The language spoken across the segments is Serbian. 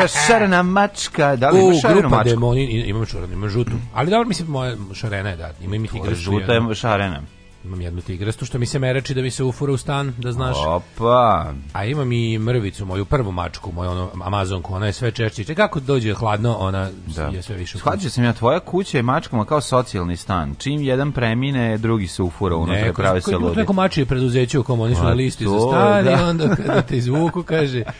dobra šarena mačka, da li imaš šarenu mačku? demoni, imam šarenu, imam žutu. Ali da dobro, mislim, moja šarena je, da, imam i tigrastu. Žuta je šarena. Imam jednu tigrastu što mi se mereči da mi se ufura u stan, da znaš. Opa. A imam i mrvicu, moju prvu mačku, moju ono amazonku, ona je sve češće. Kako dođe hladno, ona da. je sve više. Shvaćao sam ja tvoja kuća je mačkama kao socijalni stan. Čim jedan premine, drugi se ufura unutra neko, prave se ludi. Neko mačije preduzeće u kom oni su na listi to, za stan da. i onda kada te izvuku kaže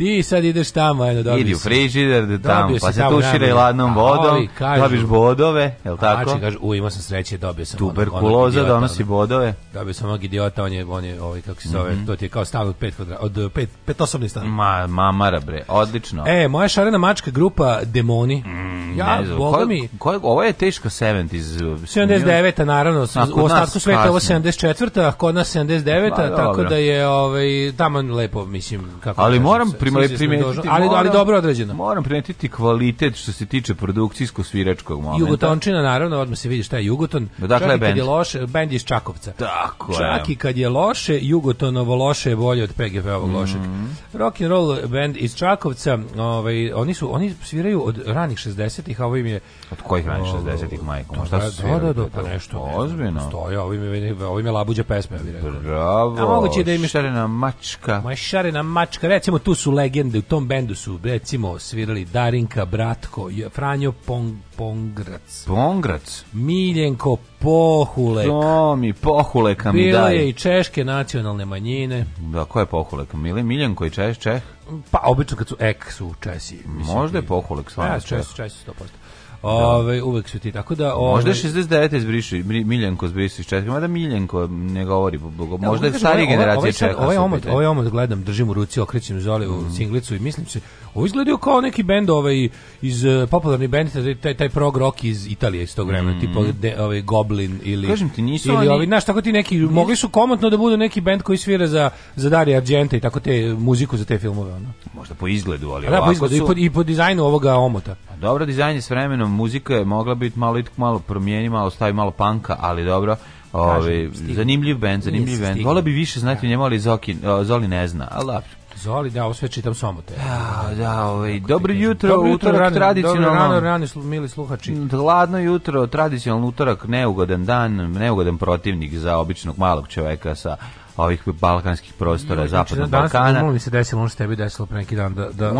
Ti sad ideš tamo, eno dobiš. Idi u frižider, da tamo, pa se tušira i ladnom vodom, ali, kažu, bodove, je li tako? Znači, kaže, u, imao sam sreće, dobio sam Tuberkuloza onog donosi bodove. Dobio sam onog idiota, on je, on je ovaj, kako se mhm. zove, mm -hmm. to ti je kao stan od pet kvadrata, od pet, pet osobni stan. Ma, mamara, bre, odlično. E, moja šarena mačka grupa Demoni, mm, ja, znam, boga mi... Ko, ovo je teško 70 79 eh, naravno, u ostatku sveta ovo 74 kod nas 79 pa, tako da je, ovaj, tamo lepo, mislim, kako Ali moram pri primetiti, primetiti ali, moram, ali dobro određeno. Moram primetiti kvalitet što se tiče produkcijsko-sviračkog momenta. Jugotončina, naravno, odmah se vidi šta je Jugoton. Da, dakle, Čak i kad je loše, bend iz Čakovca. Tako Čak je. i kad je loše, Jugotonovo loše je bolje od PGP-ovog mm lošeg. Mhm. Rock and roll bend iz Čakovca, ovaj, oni, su, oni sviraju od ranih 60-ih, a ovo im je... Od kojih ranih 60-ih, majko? Da, šta su da, da, da, pa nešto. Ozbiljno. Stoje, ovo im je, ovo im je labuđa pesma, ja bih rekao. Bravo. A moguće da im je... Mačka. Mašarena mačka. Recimo, tu su su legende, u tom bendu su recimo svirali Darinka Bratko, Franjo Pong, Pongrac. Pongrac? Miljenko Pohulek. To mi, Pohuleka mi daje. je i češke nacionalne manjine. Da, ko je Pohulek? Mile Miljenko i Češ, Čeh? Pa, obično kad su ek su Česi. Mislim, Možda je Pohulek stvarno ja, da, Čeh. Čeh su 100%. Ove, uvek su ti tako da... Ove, možda 69. izbrišu, Miljenko izbrišu iz Češke, mada Miljenko ne govori, da, možda je starije ovaj- ovaj- generacije ovaj Čeha. Ovaj omot, ovaj omot gledam, držim u ruci, okrećem zole u mm. singlicu i mislim se, ovo izgledaju kao neki bend ovaj, iz eh, popularni bend, taj, taj prog rock iz Italije iz tog vremena, mm. tipa de, ovaj, Goblin ili... Kažem ti, nisu ili, oni... Ovaj, znaš, tako ti neki, nisu... mogli su komotno da budu neki bend koji svira za, za Dario Argenta i tako te muziku za te filmove. Ono. Možda po izgledu, ali da, ovako po izgledu, su... i, po, I po dizajnu ovoga omota. Pa dobro, dizajn je s vremenom muzika je mogla biti malo i malo promijeni, malo stavi malo panka, ali dobro. Ovaj zanimljiv bend, zanimljiv bend. Vola bi više znati ja. Da. njemu, ali Zoki, Zoli ne zna. Ala. Zoli, da, ovo sve čitam samo te. Ja, da, da, ovaj, dobro jutro, jutro, utorak rano, tradicionalno. Dobro rano, mili sluhači. Mm, hladno jutro, tradicionalni utorak, neugodan dan, neugodan protivnik za običnog malog čovjeka sa ovih balkanskih prostora, znači, zapadnog Balkana. Danas mi se desilo, ono što tebi desilo pre neki dan, da, da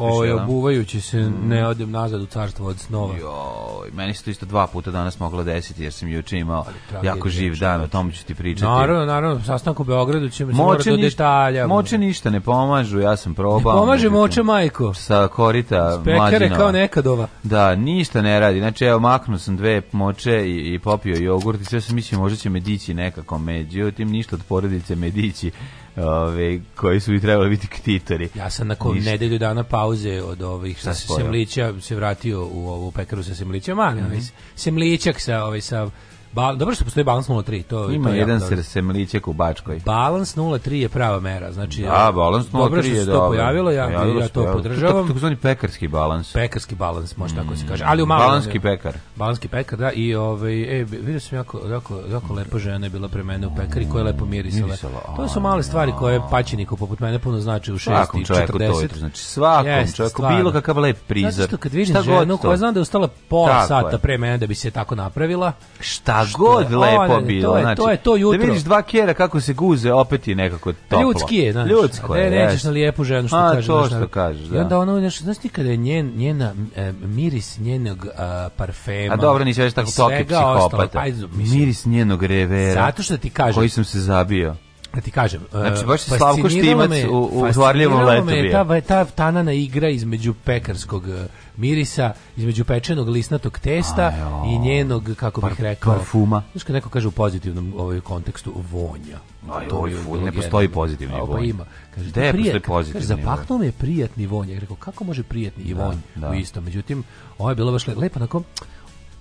ovaj, da. obuvajući se mm. ne odem nazad u carstvo od snova. Joj, meni se to isto dva puta danas moglo desiti, jer sam juče imao jako živ neče, dan, o tom ću ti pričati. Naravno, naravno, sastanak u Beogradu ćemo se morati do detalja. Moče ništa ne pomažu, ja sam probao. Ne pomaže moče majko. Sa korita mlađinova. kao nekad ova. Da, ništa ne radi. Znači, evo, maknuo sam dve moče i, i popio jogurt i sve sam mislio, možda će me dići nekako, međutim, ništa od porodice Slavice Medići ove, koji su i trebali biti ktitori. Ja sam nakon nedelju dana pauze od ovih sa semlića se vratio u ovu pekaru sa semlićama, mm -hmm. semlićak sa ovaj sa Ba, dobro što postoji balans 0.3, to ima to je jedan srsemliček u Bačkoj. Balans 0.3 je prava mera, znači Da, balans 0.3 je dobro. Dobro pojavilo, ja, pojavilo ja to podržavam. To je pekarski balans. Pekarski balans, može da mm. tako se kaže. Ali u malom balanski pekar. Balanski pekar, da, i ovaj e vidio sam jako jako jako lepa žena je bila pre mene u pekari koja je lepo mirisala. mirisala. To su male stvari da. koje paćeniku poput mene puno znači u 6 i 40. To znači svakom Jest, čovjeku stvarno. bilo kakav lep prizor. Znači što kad vidim ženu koja zna da je ustala pola sata pre mene da bi se tako napravila. Šta god lepo o, ne, bilo. To je, znači, to je to jutro. Da vidiš dva kjera kako se guze, opet je nekako toplo. Ljudski je, znaš. Ljudsko je. Ne, da nećeš na lijepu ženu što kaže. to što kažeš, da. I onda ono, znaš, znaš ti kada je njen, njena, e, miris njenog a, parfema. A dobro, nisi već tako toki psihopata. Pa, miris njenog revera. Zato što ti kažeš... Koji sam se zabio da ti kažem. E, znači, baš se Slavko Štimac me, u, u žvarljivom letu bio. Ta, ta tanana igra između pekarskog e, mirisa, između pečenog lisnatog testa i njenog, kako bih rekao... Parfuma. Znaš kad neko kaže u pozitivnom ovaj kontekstu, vonja. Aj, to ovaj je ne postoji pozitivni pa vonj. Pa ima. Kaže, Gde postoji pozitivni kaže, zapahnuo je prijatni vonj. Ja rekao, kako može prijatni i da, vonj da, u isto? Međutim, ovo je bilo baš lepo, onako... Lepo,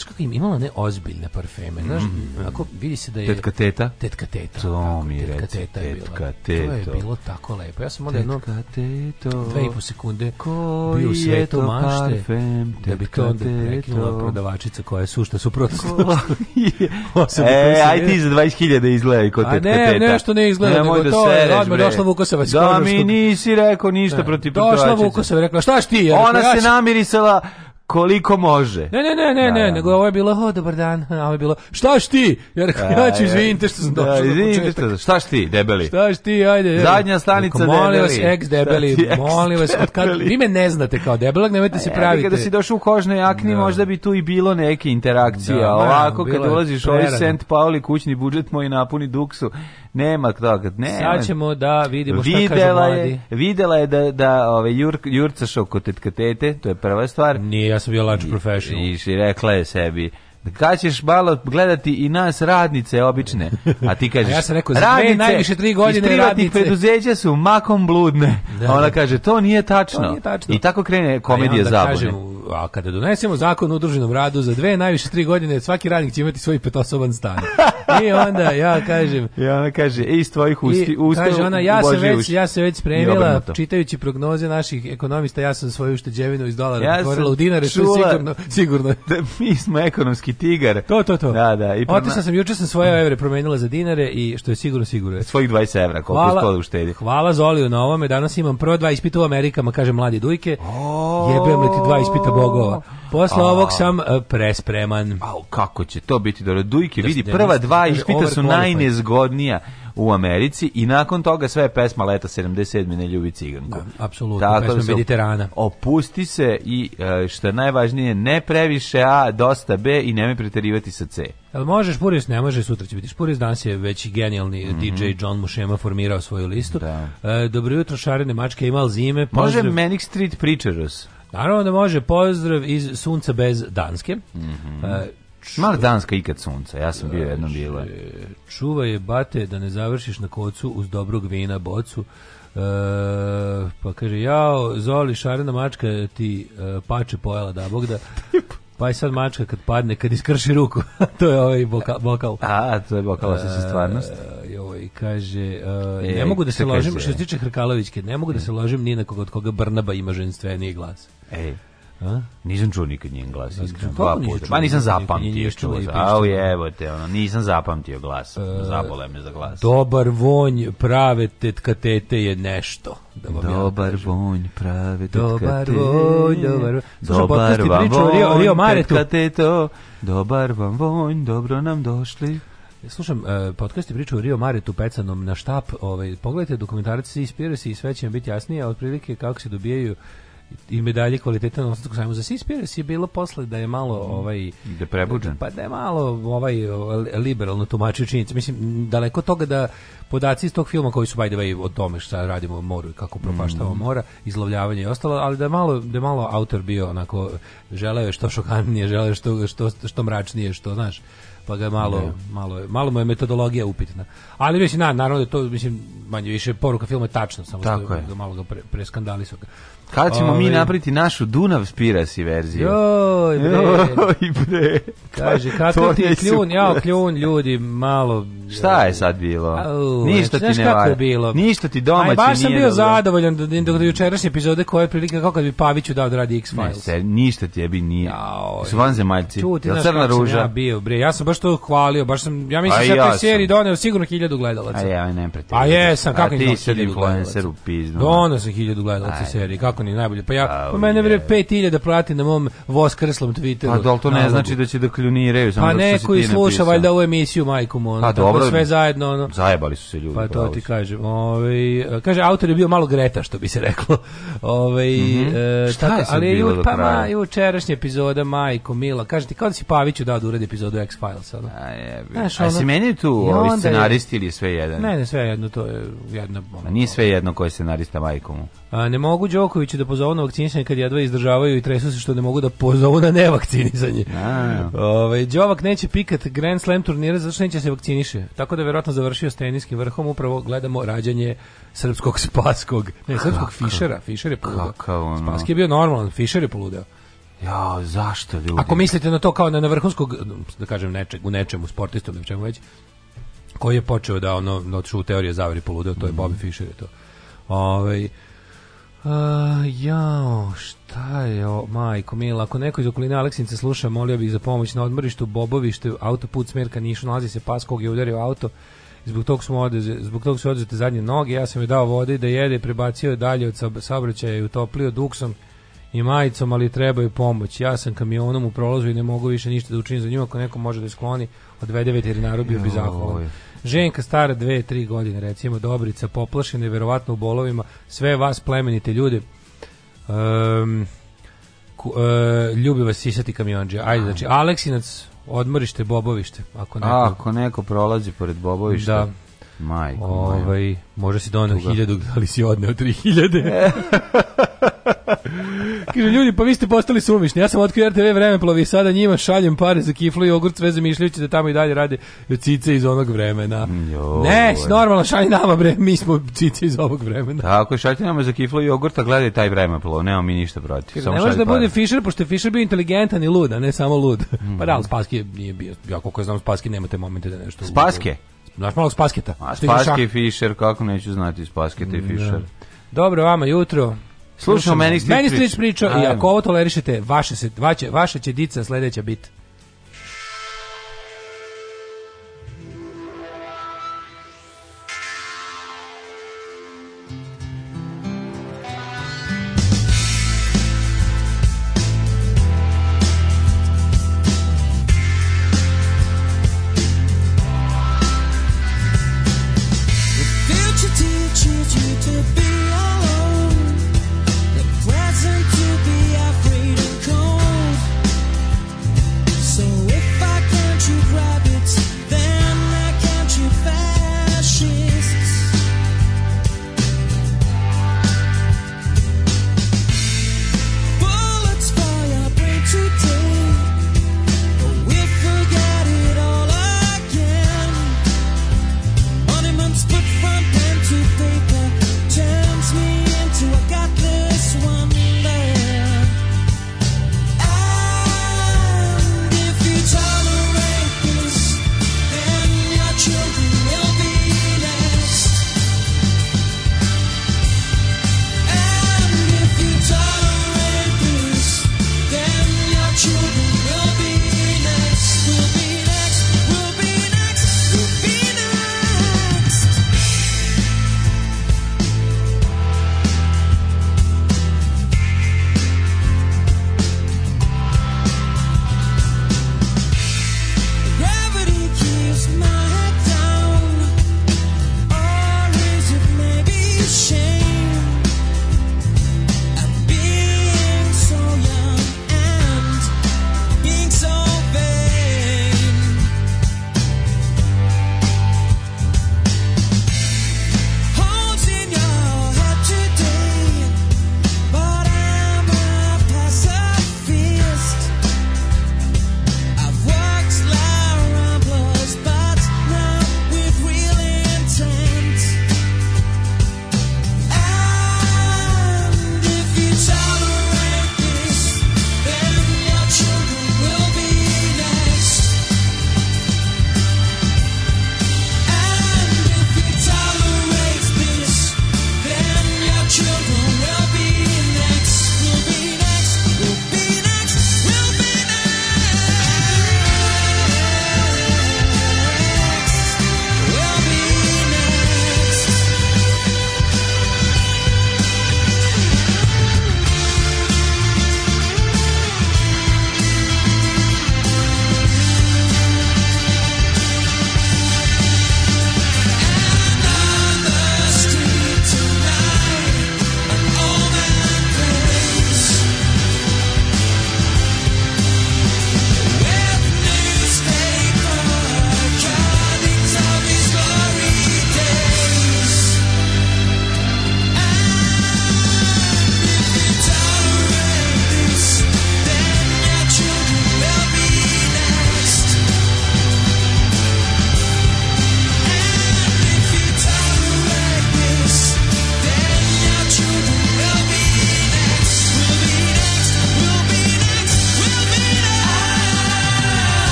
znaš kako im imala ne ozbiljne parfeme, znaš, mm. ako vidi se da je... Tetka teta? Tetka teta. To tako, mi tetka rec, teta je tetka bila. Teto. To je bilo tako lepo. Ja sam onda jedno dve i po sekunde bio u svetu mašte parfem, da bi to onda prekinula prodavačica koja je sušta suprotno. e, aj ti za 20.000 izgledaj ko tetka teta. A ne, nešto ne izgleda, ne, nego da to je odmah došla Vukoseva. Da mi nisi rekao ništa protiv prodavačica. Došla Vukoseva, rekla, šta ti? Ona se namirisala koliko može. Ne, ne, ne, ne, da, ne, nego ovo je bilo, o, dobar dan, a ovo je bilo, šta šti? Ja rekao, ja ću, izvinite što sam da, došao. Da, izvinite što, šta ti, debeli? Šta šti, ajde. ajde. Zadnja stanica debeli. Molim vas, ex debeli, molim vas, od kad, vi me ne znate kao debelog, nemojte pa se praviti. Kada si došao u kožnoj akni, da. možda bi tu i bilo neke interakcije, da, ovako, kad ulaziš u ovaj St. Pauli kućni budžet moj napuni duksu, nema toga. Ne, Sad ćemo da vidimo šta kažu mladi. Videla je da, da ove, ovaj, jur, jurcaš oko tetkatete, to je prva stvar. Nije, ja sam bio lunch professional. I, i rekla je sebi, Kada ćeš malo gledati i nas radnice obične, a ti kažeš... A ja sam rekao, za radnice, najviše tri godine iz radnice. preduzeća su makom bludne. Da, da, ona kaže, to nije tačno. To nije tačno. I tako krene pa komedija a ja zabune. a kada donesemo zakon o udruženom radu, za dve najviše tri godine svaki radnik će imati svoj petosoban stan. I onda ja kažem... I ona kaže, iz tvojih usti, usta... Kaže ona, ja se već, ja se već spremila, čitajući prognoze naših ekonomista, ja sam svoju ušteđevinu iz dolara ja u dinare, čula, što je sigurno... sigurno. Da mi smo ekonomski veliki tigar. To, to, to. Da, da. I prema... Otišao sam, juče sam svoje evre promenila za dinare i što je sigurno, sigurno je. Svojih 20 evra, koliko hvala, uspela uštedi. Hvala Zoliju na ovome, danas imam prvo dva ispita u Amerikama, kaže mladi dujke. Oh. Jebem li ti dva ispita bogova. Posle ovog sam e, prespreman. Au, kako će to biti dobro? Dujke, da vidi, prva dva ispita su najnezgodnija u Americi i nakon toga sve je pesma leta 77. ne ljubi ciganku. Da, apsolutno, Tako pesma da se Mediterana. Opusti se i e, što je najvažnije, ne previše A, dosta B i nemoj preterivati sa C. Jel možeš Špuris? Ne može, sutra će biti Špuris. Danas je već genijalni mm -hmm. DJ John Mušema formirao svoju listu. Da. E, dobro jutro, šarene mačke, imal zime. Pozdrav. Može Manic Street Preachers. Naravno da može, pozdrav iz sunca bez Danske. Mm -hmm. e, Mala Danska ikad sunca, ja sam bio jednom znači, bila. Čuva je bate da ne završiš na kocu uz dobrog vina bocu. E, pa kaže, jao, Zoli, šarena mačka ti e, pače pojela da bog da... Pa je sad mačka kad padne, kad iskrši ruku. to je ovaj boka, bokal. A, to je bokal, osjeća e, stvarnost. I ovaj, kaže, e, e, ne mogu da se ložim, što se tiče Hrkalovićke, ne mogu da se mm. ložim ni na koga od koga Brnaba ima ženstveniji glas. Ej. A? Nisam čuo nikad njen glas, iskreno, dva puta. Pa nisam zapamtio, čuo sam. Au jebote, ono, nisam zapamtio glas, e, zabole me za glas. Dobar vonj prave tetka tete je nešto. Da vam dobar ja vonj prave tetka dobar tete. Vonj, dobar vonj, dobar vam priču, Rio, Rio Maretu. tetka teto, dobar vam vonj, dobro nam došli. Slušam, eh, podcast je pričao o Rio Maretu pecanom na štap. Ovaj, pogledajte dokumentarac Seaspiracy i sve će vam biti jasnije, a otprilike kako se dobijaju i medalje kvaliteta na Nosačkom sajmu za Seaspiracy je bilo posle da je malo mm. ovaj da prebuđen. Pa da je malo ovaj liberalno tumačio činjenice. Mislim daleko toga da podaci iz tog filma koji su by the way o tome šta radimo u moru i kako propaštavamo mm. mora, izlovljavanje i ostalo, ali da je malo da je malo autor bio onako želeo je što šokantnije, želeo što što što mračnije, što znaš pa ga malo, yeah. Da. malo, malo mu je metodologija upitna. Ali mislim, na, naravno da to, mislim, manje više poruka filma je tačna, samo Tako što je. Da malo ga pre, preskandali su Kada ćemo Ove... mi ovaj- napraviti našu Dunav Spirasi verziju? Joj, bre. Joj, bre. Kaže, kako ti je kljun, Ja, kljun, ljudi, malo... Šta je sad bilo? Au, Ništa ti ne valja. bilo? Ništa ti domaći nije. Aj baš sam bio zadovoljan do, do, do jučerašnje epizode koja prilika kako kad bi Paviću dao da radi X-Files. ništa ti jebi bi nije. Jao, Su vanzemaljci. Čuti, Jel crna ruža? Ja bio, bre. Ja sam baš to hvalio, baš sam ja mislim da ja seriji doneo sigurno 1000 gledalaca. A aj, ne pretjerujem. A jesam, kako ni sad influencer u piznu. Doneo sam 1000 gledalaca seriji, kako ni najbolje. Pa ja, pa mene bre 5000 prati na mom voskrslom Twitteru. Pa dal to ne znači da će da kljuniraju samo Pa neko i sluša valjda ovu emisiju majku mu, ono, sve zajedno, ono. Zajebali su se ljudi Pa to ti kažem. Ovaj kaže autor je bio malo Greta što bi se reklo. Ovaj mm -hmm. e, šta tako, je ali je pa ma jučerašnja epizoda Majko Mila. Kaže ti kao da si Paviću dao da uradi epizodu X Files, al. A je. Znaš, ono, A se meni tu ovi scenaristi ili sve jedan? Ne, ne, sve jedno, to je jedno. Ono, A nije sve jedno koji je scenarista Majkomu. A, ne mogu Đokoviću da pozovu na vakcinisanje kad jedva izdržavaju i tresu se što ne mogu da pozovu na nevakcinisanje. Ove, ovaj, Đovak neće pikat Grand Slam turnira zato što neće se vakciniše. Tako da verovatno završio s teniskim vrhom. Upravo gledamo rađanje srpskog spaskog, ne, srpskog Fišera. Fišer je poludeo. Ono? je bio normalan, Fišer je poludeo. Ja, zašto ljudi? Ako mislite na to kao na, na vrhunskog, da kažem, nečeg, u nečemu, sportistu, u čemu već, koji je počeo da ono, da u teorije zavari poludeo, to je Bobby Fischer je to. Ove, ovaj, Uh, jao, šta je o, majko mila, ako neko iz okoline Aleksince sluša, molio bih za pomoć na odmorištu Bobovište, autoput smerka Nišu, nalazi se pas kog je udario auto zbog tog smo odeze, zbog tog su oduzete zadnje noge, ja sam joj dao vode da jede, prebacio je dalje od saobraćaja i utoplio duksom i majicom, ali treba joj pomoć. Ja sam kamionom u prolazu i ne mogu više ništa da učinim za njima, ako neko može da je skloni, odvede veterinaru, bio bi zahvalan. Ženka stara 2 3 godine, recimo, Dobrica, poplašena je verovatno u bolovima, sve vas plemenite ljude. Um, ku, uh, ljubi vas sisati kamionđe. Ajde, znači, Aleksinac, odmorište, bobovište. Ako neko, A, ako neko prolazi pored bobovišta. Da Majko, ovaj, može si donao da hiljadu, ali si odneo tri hiljade. Kaže, ljudi, pa vi ste postali sumišni. Ja sam otkrio RTV vremeplovi i sada njima šaljem pare za kiflu i ogurc sve zamišljajući da tamo i dalje rade cice iz onog vremena. Mm, jo, ne, normalno, šalj nama, bre, mi smo cice iz ovog vremena. Tako, šaljte nama za kiflu i a gledaj taj vremeplov, nemam mi ništa protiv. Kaže, samo ne može da bude Fischer, pošto je Fischer bio inteligentan i lud, a ne samo lud. Mm -hmm. Pa da, ali Spaski nije bio, ja koliko znam, Spaske nema te momente da nešto... Spaske? Uđe. Znaš malog Spasketa. A Spaske i Fischer, kako neću znati Spasketa i da. Fischer. Dobro, vama jutro. Slušamo, meni strič priča. Meni strič priča i ako ovo tolerišete, vaše, se, vaše, vaše će dica sledeća biti.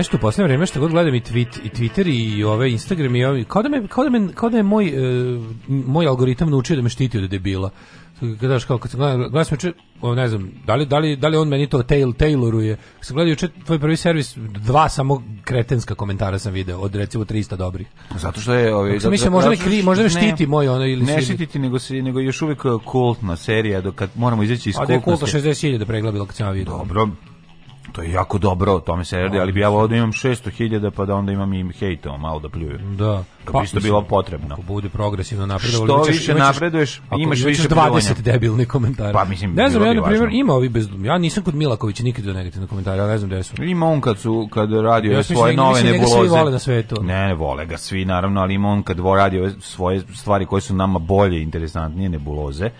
nešto u posljednje vreme što god gledam i, tweet, i Twitter i ove Instagram i ovi, kao da me, kao da me, kao da je moj, e, moj algoritam naučio da me štiti od debila. Gledaš kao kad sam gledao, gledao sam ne znam, da li, da, li, da li on meni to tail, tailoruje. Kad sam gledao juče tvoj prvi servis, dva samo kretenska komentara sam video, od recimo 300 dobrih. Zato što je... Ovaj, sam mislio, da- možda da- kri, možda me štiti ne, moj ono ili... Ne štititi, nego, se, nego još uvijek e, kultna serija, dok kad moramo izaći iz kultnosti. A da je kultna 60.000 pregledala kad sam ja vidio. Dobro, To je jako dobro, o tome se radi, ali bi ja volio da imam 600.000 pa da onda imam i hejtova malo da pljuju. Da. Kako pa, bi isto bilo potrebno. Ako bude progresivno napredovalo, što imaćeš, više napreduješ, imaš više 20 pljuvanja. debilnih komentara. Pa mislim, ne znam, ja na primjer ima ovi bez ja nisam kod Milakovića nikad do negativnih komentara, ja ne znam gde su. Ima on kad su kad radio ja, svoje da mislim, da nove nebuloze. Svi vole na svetu. Ne, ne vole ga svi naravno, ali ima on kad radio svoje stvari koje su nama bolje, interesantnije nebuloze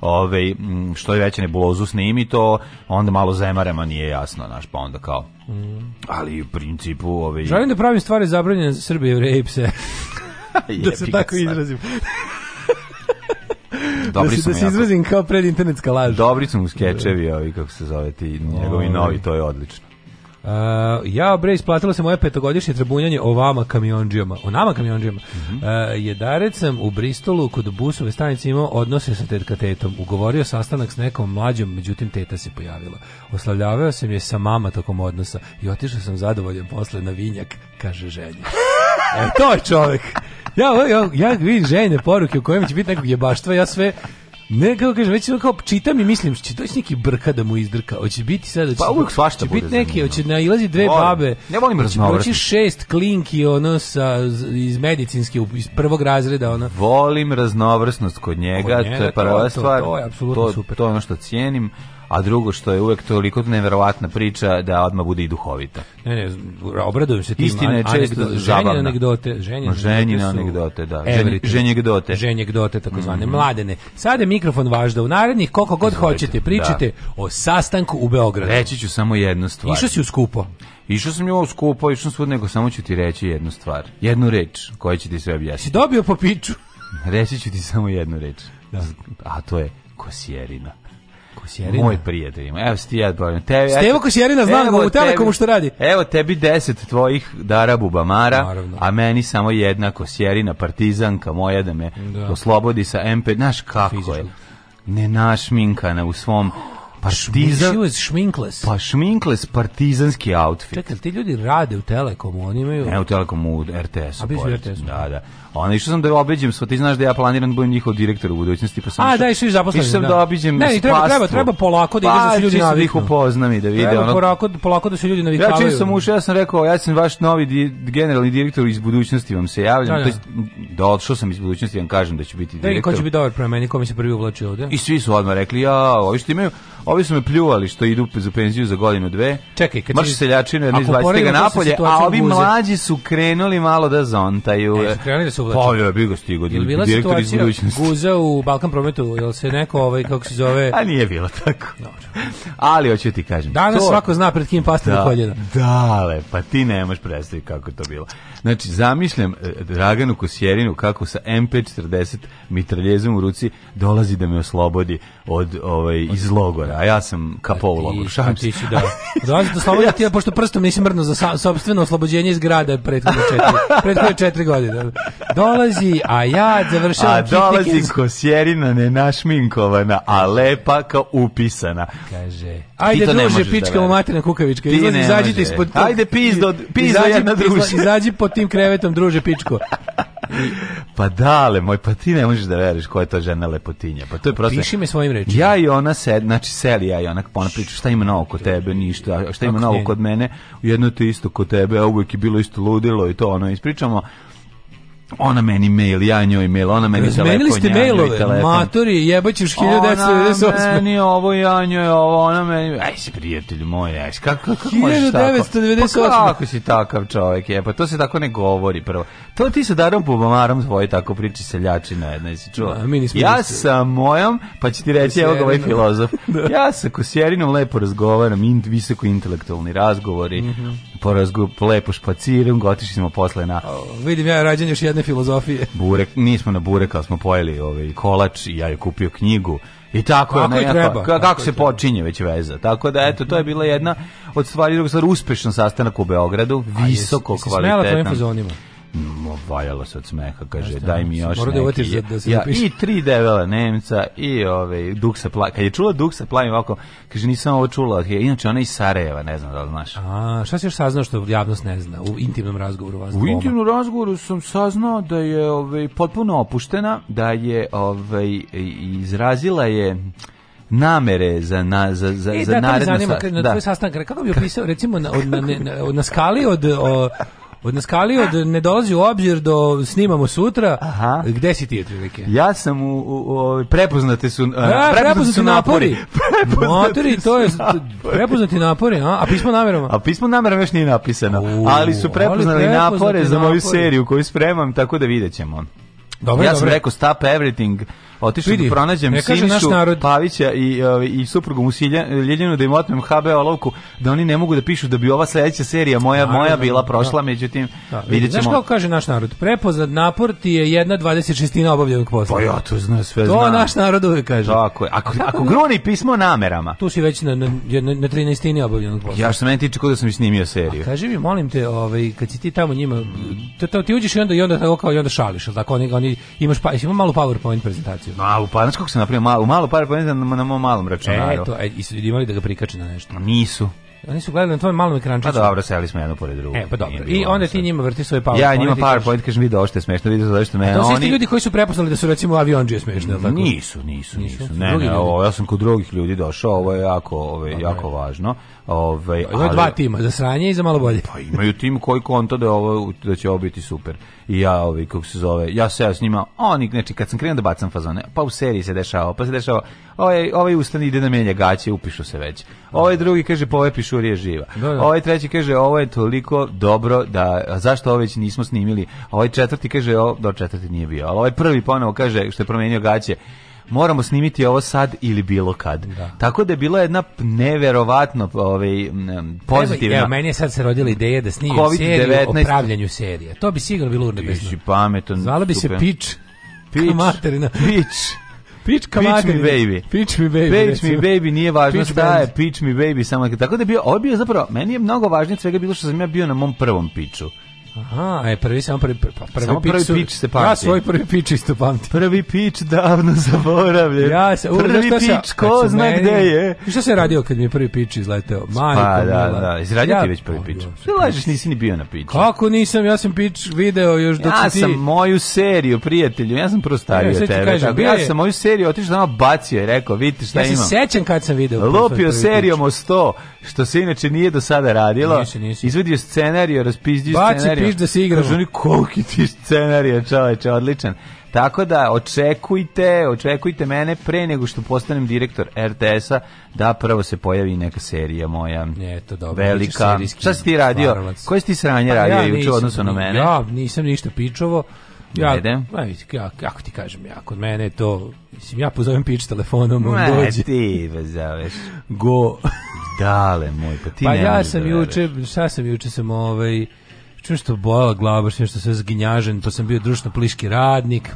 ovaj što je veće nebulozu snimi to, onda malo zemarema nije jasno, naš pa onda kao. Mm. Ali u principu, ovaj Želim da pravim stvari zabranjene za Srbe, Jevreje i pse. da se tako sad. izrazim. Da Dobri da se, da se izrazim kao pred internetska laž. Dobri su mu skečevi, da. ovi kako se zove ti, njegovi ovaj. novi, to je odlično. Uh, ja bre isplatilo se moje petogodišnje trebunjanje o vama kamionđijama, o nama kamionđijama. Mm -hmm. uh, jedarec sam u Bristolu kod busove stanice imao odnose sa tetkatetom. Ugovorio sastanak s nekom mlađom, međutim teta se pojavila. Oslavljavao sam je sa mama tokom odnosa i otišao sam zadovoljen posle na vinjak, kaže ženja. E, to je čovek. Ja, ja, ja vidim žene poruke u kojima će biti nekog jebaštva, ja sve Ne, kako kažem, već kao čitam i mislim, će doći neki brka da mu izdrka. Hoće biti sada... Pa uvijek svašta će biti neki, hoće nailazi dve volim, babe. Ne volim raznovrsnost, Hoće šest klinki, ono, sa, iz medicinske, iz prvog razreda, ono. Volim raznovrsnost kod njega, kod njega to je prva to, stvar. To, to je apsolutno super. To je ono što cijenim a drugo što je uvek toliko neverovatna priča da odmah bude i duhovita. Ne, ne, obradujem se tim Istina je često zabavna. anegdote, Ženjene anegdote, da. Ženjegdote. Ženjegdote, takozvane. Mm. Mladene, sada je mikrofon vaš da u narednih koliko god Izvolite, hoćete da. pričate da. o sastanku u Beogradu. Reći ću samo jednu stvar. Išao si u skupo? Išao sam njemu skupo, išao sam svud, nego samo ću ti reći jednu stvar. Jednu reč koja će ti sve objasniti. Si dobio po piču? Reći ću ti samo jednu reč. Da. A to je kosjerina. Kosjerina. Moj prijatelj ima. Evo ti ja govorim. Tebi, Stevo Kosjerina, znam u Telekomu što radi. Evo tebi deset tvojih dara bubamara, a meni samo jedna Kosjerina, partizanka moja da me da. oslobodi sa MP. Znaš kako Fizično. je? Ne u svom partizan... She šminkles. Pa šminkles partizanski outfit. Čekaj, ti ljudi rade u Telekomu, oni imaju... Ne, u Telekomu, u RTS-u. A bi rts Da, da. Ona išao sam da obiđem, sva ti znaš da ja planiram da budem njihov direktor u budućnosti, pa sam. A, što... da, išao i zaposlen. Išao sam da, da obiđem. Ne, treba, treba, treba polako da pa, da se pa, ljudi da naviknu. Pa, ih upoznam i da vide treba ono. Polako, polako da se ljudi navikavaju. Ja čim sam ušao, ja sam rekao, ja sam vaš novi di, generalni direktor iz budućnosti, vam se javljam. Da, da. da odšao sam iz budućnosti, vam kažem da će biti direktor. Da, i ko će biti dobar prema meni, ko mi se prvi uvlači ovde? I svi su odmah rekli, ja, ovi što imaju, Ovi su me pljuvali što idu za penziju za godinu dve. Čekaj, kad Marš seljačine, ne izbacite ga napolje, a ovi guze. mlađi su krenuli malo da zontaju. E, su krenuli da se uvlače. Pa, ja bih ga stigo, je bila direktor iz budućnosti. Guza u Balkan prometu, jel se neko, ovaj, kako se zove... a nije bilo tako. Dobro. Ali, hoću ti kažem. Danas to... svako zna pred kim pasta da, koljena. Dale, pa ti nemaš možeš predstaviti kako to bilo. Znači, zamišljam e, Draganu Kosjerinu kako sa MP40 mitraljezom u ruci dolazi da me oslobodi od ovaj iz logora, a ja sam kapov e, logor. Šta ti si da? Dolazi da slobode, ja pošto prstom nisi mrno za sopstveno oslobođenje iz grada prethodne četiri, prethodne četiri godine. Dolazi, a ja završavam A dolazi in... Kosjerina nenašminkovana, a lepa kao upisana. Kaže, ajde druže, da pička da materina kukavička, izađite ispod... Ajde pizdo, pizdo jedna druže. Izađi po pod tim krevetom, druže pičko. pa dale, da, moj, pa ti ne možeš da veriš koja je to žena lepotinja. Pa to je prosto. Piši mi svojim rečima. Ja i ona se, znači seli ja i ona, ona priča šta ima novo kod tebe, ništa, šta ima novo kod mene, jedno te isto kod tebe, a uvek je bilo isto ludilo i to ono ispričamo ona meni mail, ja njoj mail, ona meni telefon, Razmenili ste ja mailove, telefon. matori, jebaćeš 1998. Ona meni ovo, ja njoj ovo, ona meni... Aj si prijatelj moj, aj si, kako, kako 1998. možeš Pa kako si takav čovjek, je, pa to se tako ne govori prvo. To ti sa Darom Pubamarom tvoje tako priči seljačina jedna, jesi čuo? Da, mi nismo ja sam mojom, pa će ti reći, evo ga ovaj filozof, da. ja sa Kosjerinom lepo razgovaram, in, visoko intelektualni razgovori, mm -hmm porazgu, lepo špacirom, otišli smo posle na... O, vidim ja rađenje još jedne filozofije. Burek, nismo na burek, ali smo pojeli ovaj, kolač i ja je kupio knjigu. I tako, kako, ne, treba, kako, kako se počinje već veza. Tako da, eto, to je bila jedna od stvari, druga stvar, uspešan sastanak u Beogradu, visoko kvalitetna valjalo se od smeha, kaže, Znaš, daj mi da. još da neki. Za, da, da ja, I tri devela Nemca i ove, duk Duksa Plaj. Kad je čula Duksa Plaj, ovako, kaže, nisam ovo čula, inače ona iz Sarajeva, ne znam da li znaš. A, šta si još saznao što javnost ne zna u intimnom razgovoru vas U intimnom razgovoru sam saznao da je ove, potpuno opuštena, da je ove, izrazila je namere za na za za e, za da, naredno zanima, sa, na da. sastanak kako bi opisao recimo na, na, na, na skali od o, Od Naskali od ne dolazi u obzir do snimamo sutra. Aha. Gde si ti otprilike? Ja sam u, u, u prepoznate su ja, prepoznati, su napori. napori. Motori, to je prepoznati napori, a, a pismo namerama. A pismo namerama još nije napisano, U, ali su prepoznali ali napore za moju seriju koju spremam, tako da videćemo. Dobro, ja dobro. sam rekao stop everything otišao da pronađem Sinišu Pavića i, ovaj, i suprugu mu Ljeljanu da im otmem HB olovku, da oni ne mogu da pišu da bi ova sledeća serija moja, da, moja bila da. prošla, da. međutim, da. vidjet Znaš kako kaže naš narod? Prepoznat napor ti je jedna 26. obavljenog posla. Pa ja to znam, sve to znam. To naš narod uvek kaže. Tako je. Ako, ako groni pismo namerama. Tu si već na, na, na, na 13. obavljenog posla. Ja što meni tiče kod da sam i snimio seriju. A kaži mi, molim te, ovaj, kad si ti tamo njima, to, to, ti uđeš i onda, i onda, tako, kao i onda šališ, ali tako, oni, oni, imaš, pa, ima malo PowerPoint prezentaciju koristio. No, a u Panačkog se napravi malo, u malo par pa na, na mom malom računaru. Eto, e, i su imali da ga prikače na nešto. Nisu. Oni su gledali na tvojem malom pa ekrančiću. Pa dobro, seli smo jedno pored drugog. E, pa dobro. I onda ti njima vrti svoje PowerPoint. Ja njima PowerPoint kažem, video ovo što je smešno, vidi zašto što mene. To su isti ljudi koji su prepoznali da su recimo avion avionđije smešne, tako? Nisu, nisu, nisu. Ne, ne, ovo, ja sam kod drugih ljudi došao, ovo je jako, ovo je jako važno. Ovaj, imaju ali, dva tima, za sranje i za malo bolje. Pa imaju tim koji konta da, ovo, da će ovo biti super. I ja, ovaj, kako se zove, ja se ja s oni, znači, kad sam krenuo da bacam fazone, pa u seriji se dešavalo, pa se dešavalo. ovaj, ovaj ustani ide na menja gaće, upišu se već. Ovaj drugi kaže, pa ovaj pišurije živa. Da, da. Ovaj treći kaže, ovo je toliko dobro da, zašto ovo već nismo snimili? ovaj četvrti kaže, o, do četvrti nije bio, Al ovaj prvi ponovo kaže, što je promenio gaće, moramo snimiti ovo sad ili bilo kad. Da. Tako da je bila jedna neverovatno ovaj, pozitivna... Evo, evo, meni je sad se rodila ideja da snimim seriju o pravljanju serije. To bi sigurno bilo urnebesno. Ti pametan. Zvala bi stupen. se Pič. Pič. Materina. Pič. Pitch, pitch me baby. Pitch me baby. Pitch me baby, nije važno šta je, pitch me baby, samo tako da je bio, ovo je bio zapravo, meni je mnogo važnije svega bilo što sam ja bio na mom prvom pitchu. Aha, je prvi samo prvi prvi, pa prvi, samo prvi pič, se pamti. Ja svoj prvi pič isto pamtim. Prvi pič davno zaboravljen. Ja se, u, prvi šta pič ko zna meni, gde je. I šta se radio kad mi je prvi pič izleteo? Pa Majko, pa, da, da, izradio ti već prvi pič. Ti lažeš, nisi ni bio na piču. Kako nisam, ja sam pič video još dok ja ti... sam moju seriju, prijatelju, ja sam prostario ja, tebe. Kažem, tako, ja sam moju seriju otišao tamo bacio i rekao, vidite šta ja imam. Ja se sećam kad sam video. Lupio serijom o 100, što se inače nije do sada radilo. Izvedio scenarijo, raspizdio scenarij viš da se igramo. Kažu oni, koliki ti scenarija, čoveče, odličan. Tako da očekujte, očekujte mene pre nego što postanem direktor RTS-a da prvo se pojavi neka serija moja. Eto, dobro. Velika. Šta si ti radio? Varalac. Koje si ti sranje pa, radio ja juče odnosno na mene? Ja nisam ništa pičovo. Ja, Ajde. ja, kako ti kažem, ja, kod mene je to, mislim, ja pozovem pič telefonom, on ne, dođe. ti bezaveš. Go. Dale moj, pa ti pa ja da sam juče, šta sam juče sam ovaj, čujem što bola glava, čujem što sve zginjažen, to pa sam bio društno pliški radnik.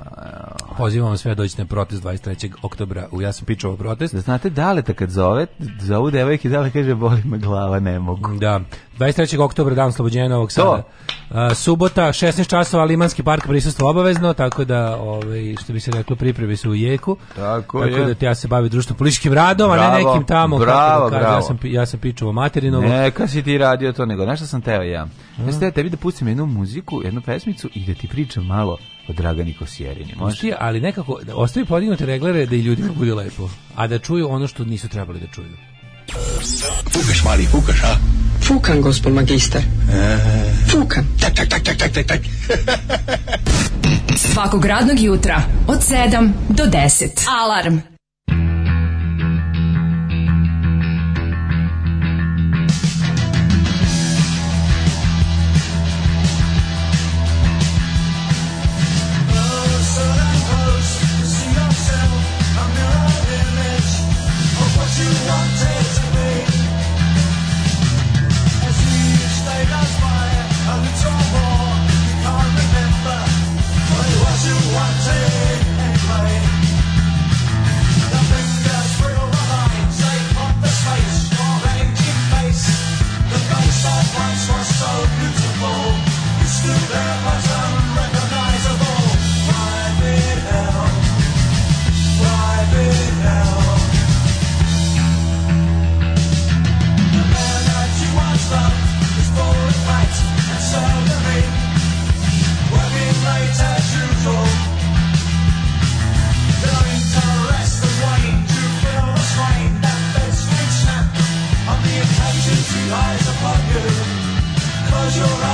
Pozivam vas sve da dođete na protest 23. oktobra u Ja sam pičao protest. Da znate, Daleta kad zove, zovu devojke, Dale kaže, boli me glava, ne mogu. Da, 23. oktobra dan slobođenja Novog Sada. Uh, subota 16 časova Limanski park prisustvo obavezno, tako da ovaj što bi se reklo pripreme su u jeku. Tako, tako je. da te ja se bavim društveno političkim radom, bravo, a ne nekim tamo da bravo, kako bravo. ja sam ja sam pičuo materinovo. Neka si ti radio to nego, nešto sam teo ja. Hmm. Jeste tebi da pustim jednu muziku, jednu pesmicu i da ti pričam malo o Dragani Kosjerini. Možda ali nekako da ostavi podignute reglere da i ljudima bude lepo, a da čuju ono što nisu trebali da čuju. Fukaš, mali, fukaš, a? Fukan, gospod magister. E. Fukan. Tak, tak, tak, tak, tak, tak, tak. Svakog radnog jutra od 7 do 10. Alarm. your eyes.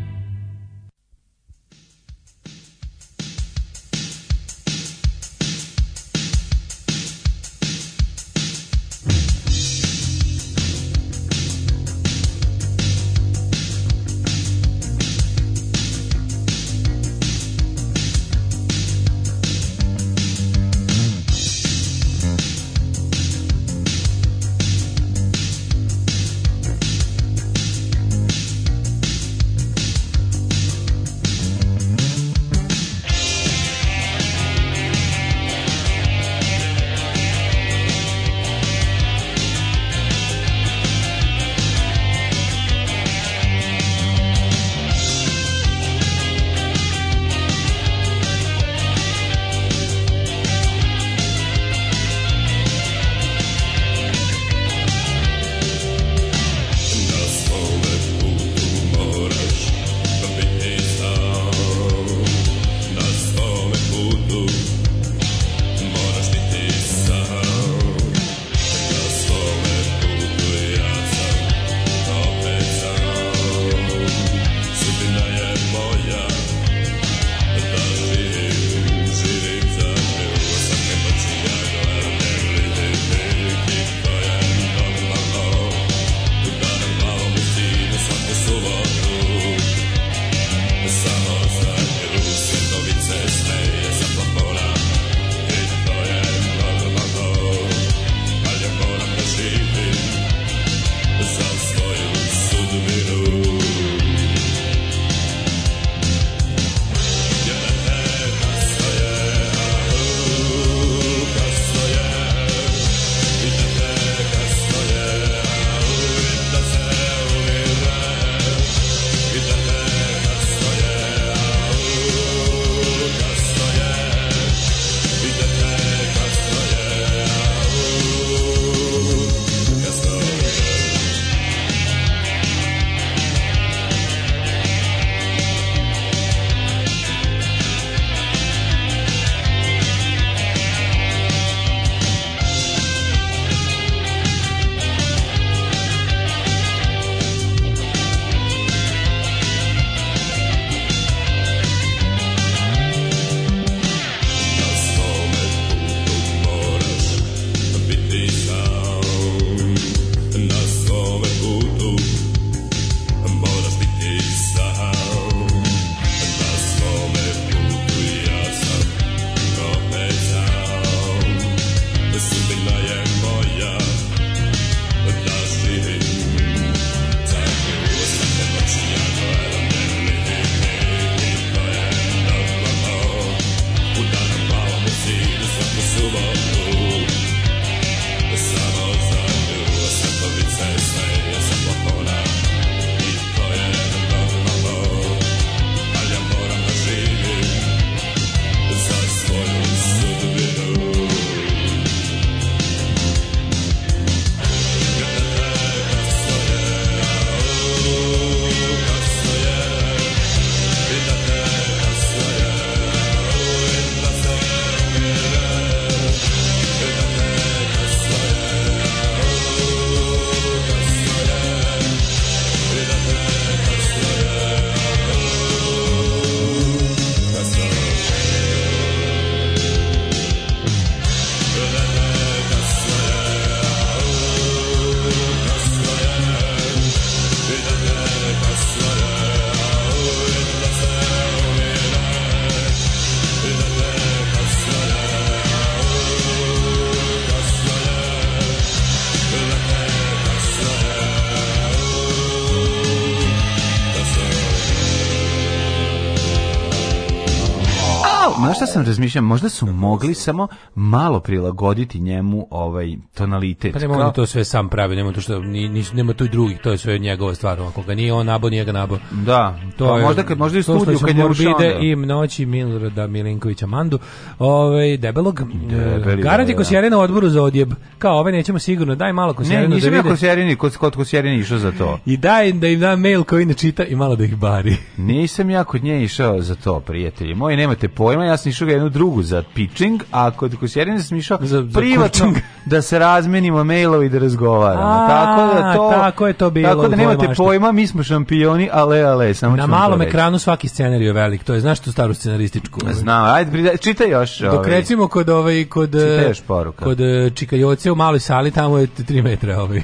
sam razmišljao, možda su mogli samo malo prilagoditi njemu ovaj tonalitet. Pa nema on to sve sam pravi, nema to što ni, ni nema tu i drugih, to je sve njegova stvar, ako ga nije on nabo, nije ga nabo. Da. To pa je, možda kad možda i studiju kad je ušao. i noći Milorada Milinkovića Mandu, ovaj debelog. Debeli, Garant da, je da, da. odboru za odjeb kao ove nećemo sigurno, daj malo kosjerinu ne, da nisam da vide. Ne, kosjerini, kod, kod kosjerini išao za to. I daj da im da mail koji ne čita i malo da ih bari. Nisam ja kod nje išao za to, prijatelji. Moji nemate pojma, ja sam išao ga jednu drugu za pitching, a kod kosjerine sam išao za, za privatno kuching. da se razmenimo mailovi i da razgovaramo. A, tako da to tako je to bilo. Tako da nemate pojma, mi smo šampioni, ale ale, samo Na malom ekranu svaki scenarij je velik. To je znaš tu staru scenarističku. Znam, ajde čitaj još. Dok ovaj. recimo kod ovaj kod Čitaj još poruka. Kod e, Čikajoce u maloj sali, tamo je 3 metra ovaj.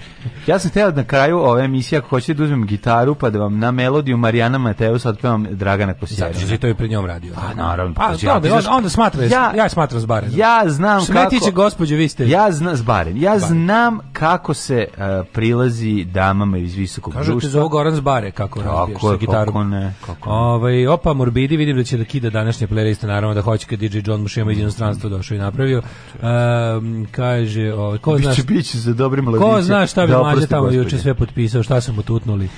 Ja sam teo na kraju ove emisije, ako hoćete da uzmem gitaru, pa da vam na melodiju Marijana Mateus otpevam Dragana Kosijera. Zato što to je pred njom radio. A, pa, da. naravno. Pa, pa, onda, onda, onda smatra, ja, ja smatram zbaren. Ja znam Smetiće, kako... Smetiće, gospođe, vi ste... Ja znam, zbaren. Ja zbaren. znam kako se uh, prilazi damama iz visokog Kažu društva. Kažu te zove Goran Zbare, kako radiš sa gitarom. Kako ne, kako ne. Ove, ovaj, opa, Morbidi, vidim da će da kida današnje playliste, naravno da hoće kad DJ John Mušema iz inostranstva došao i napravio. Um, kaže, o, ko zna... Biće za dobrim mladiće. Ko zna šta bi da, mlađe tamo juče sve potpisao, šta su mu tutnuli.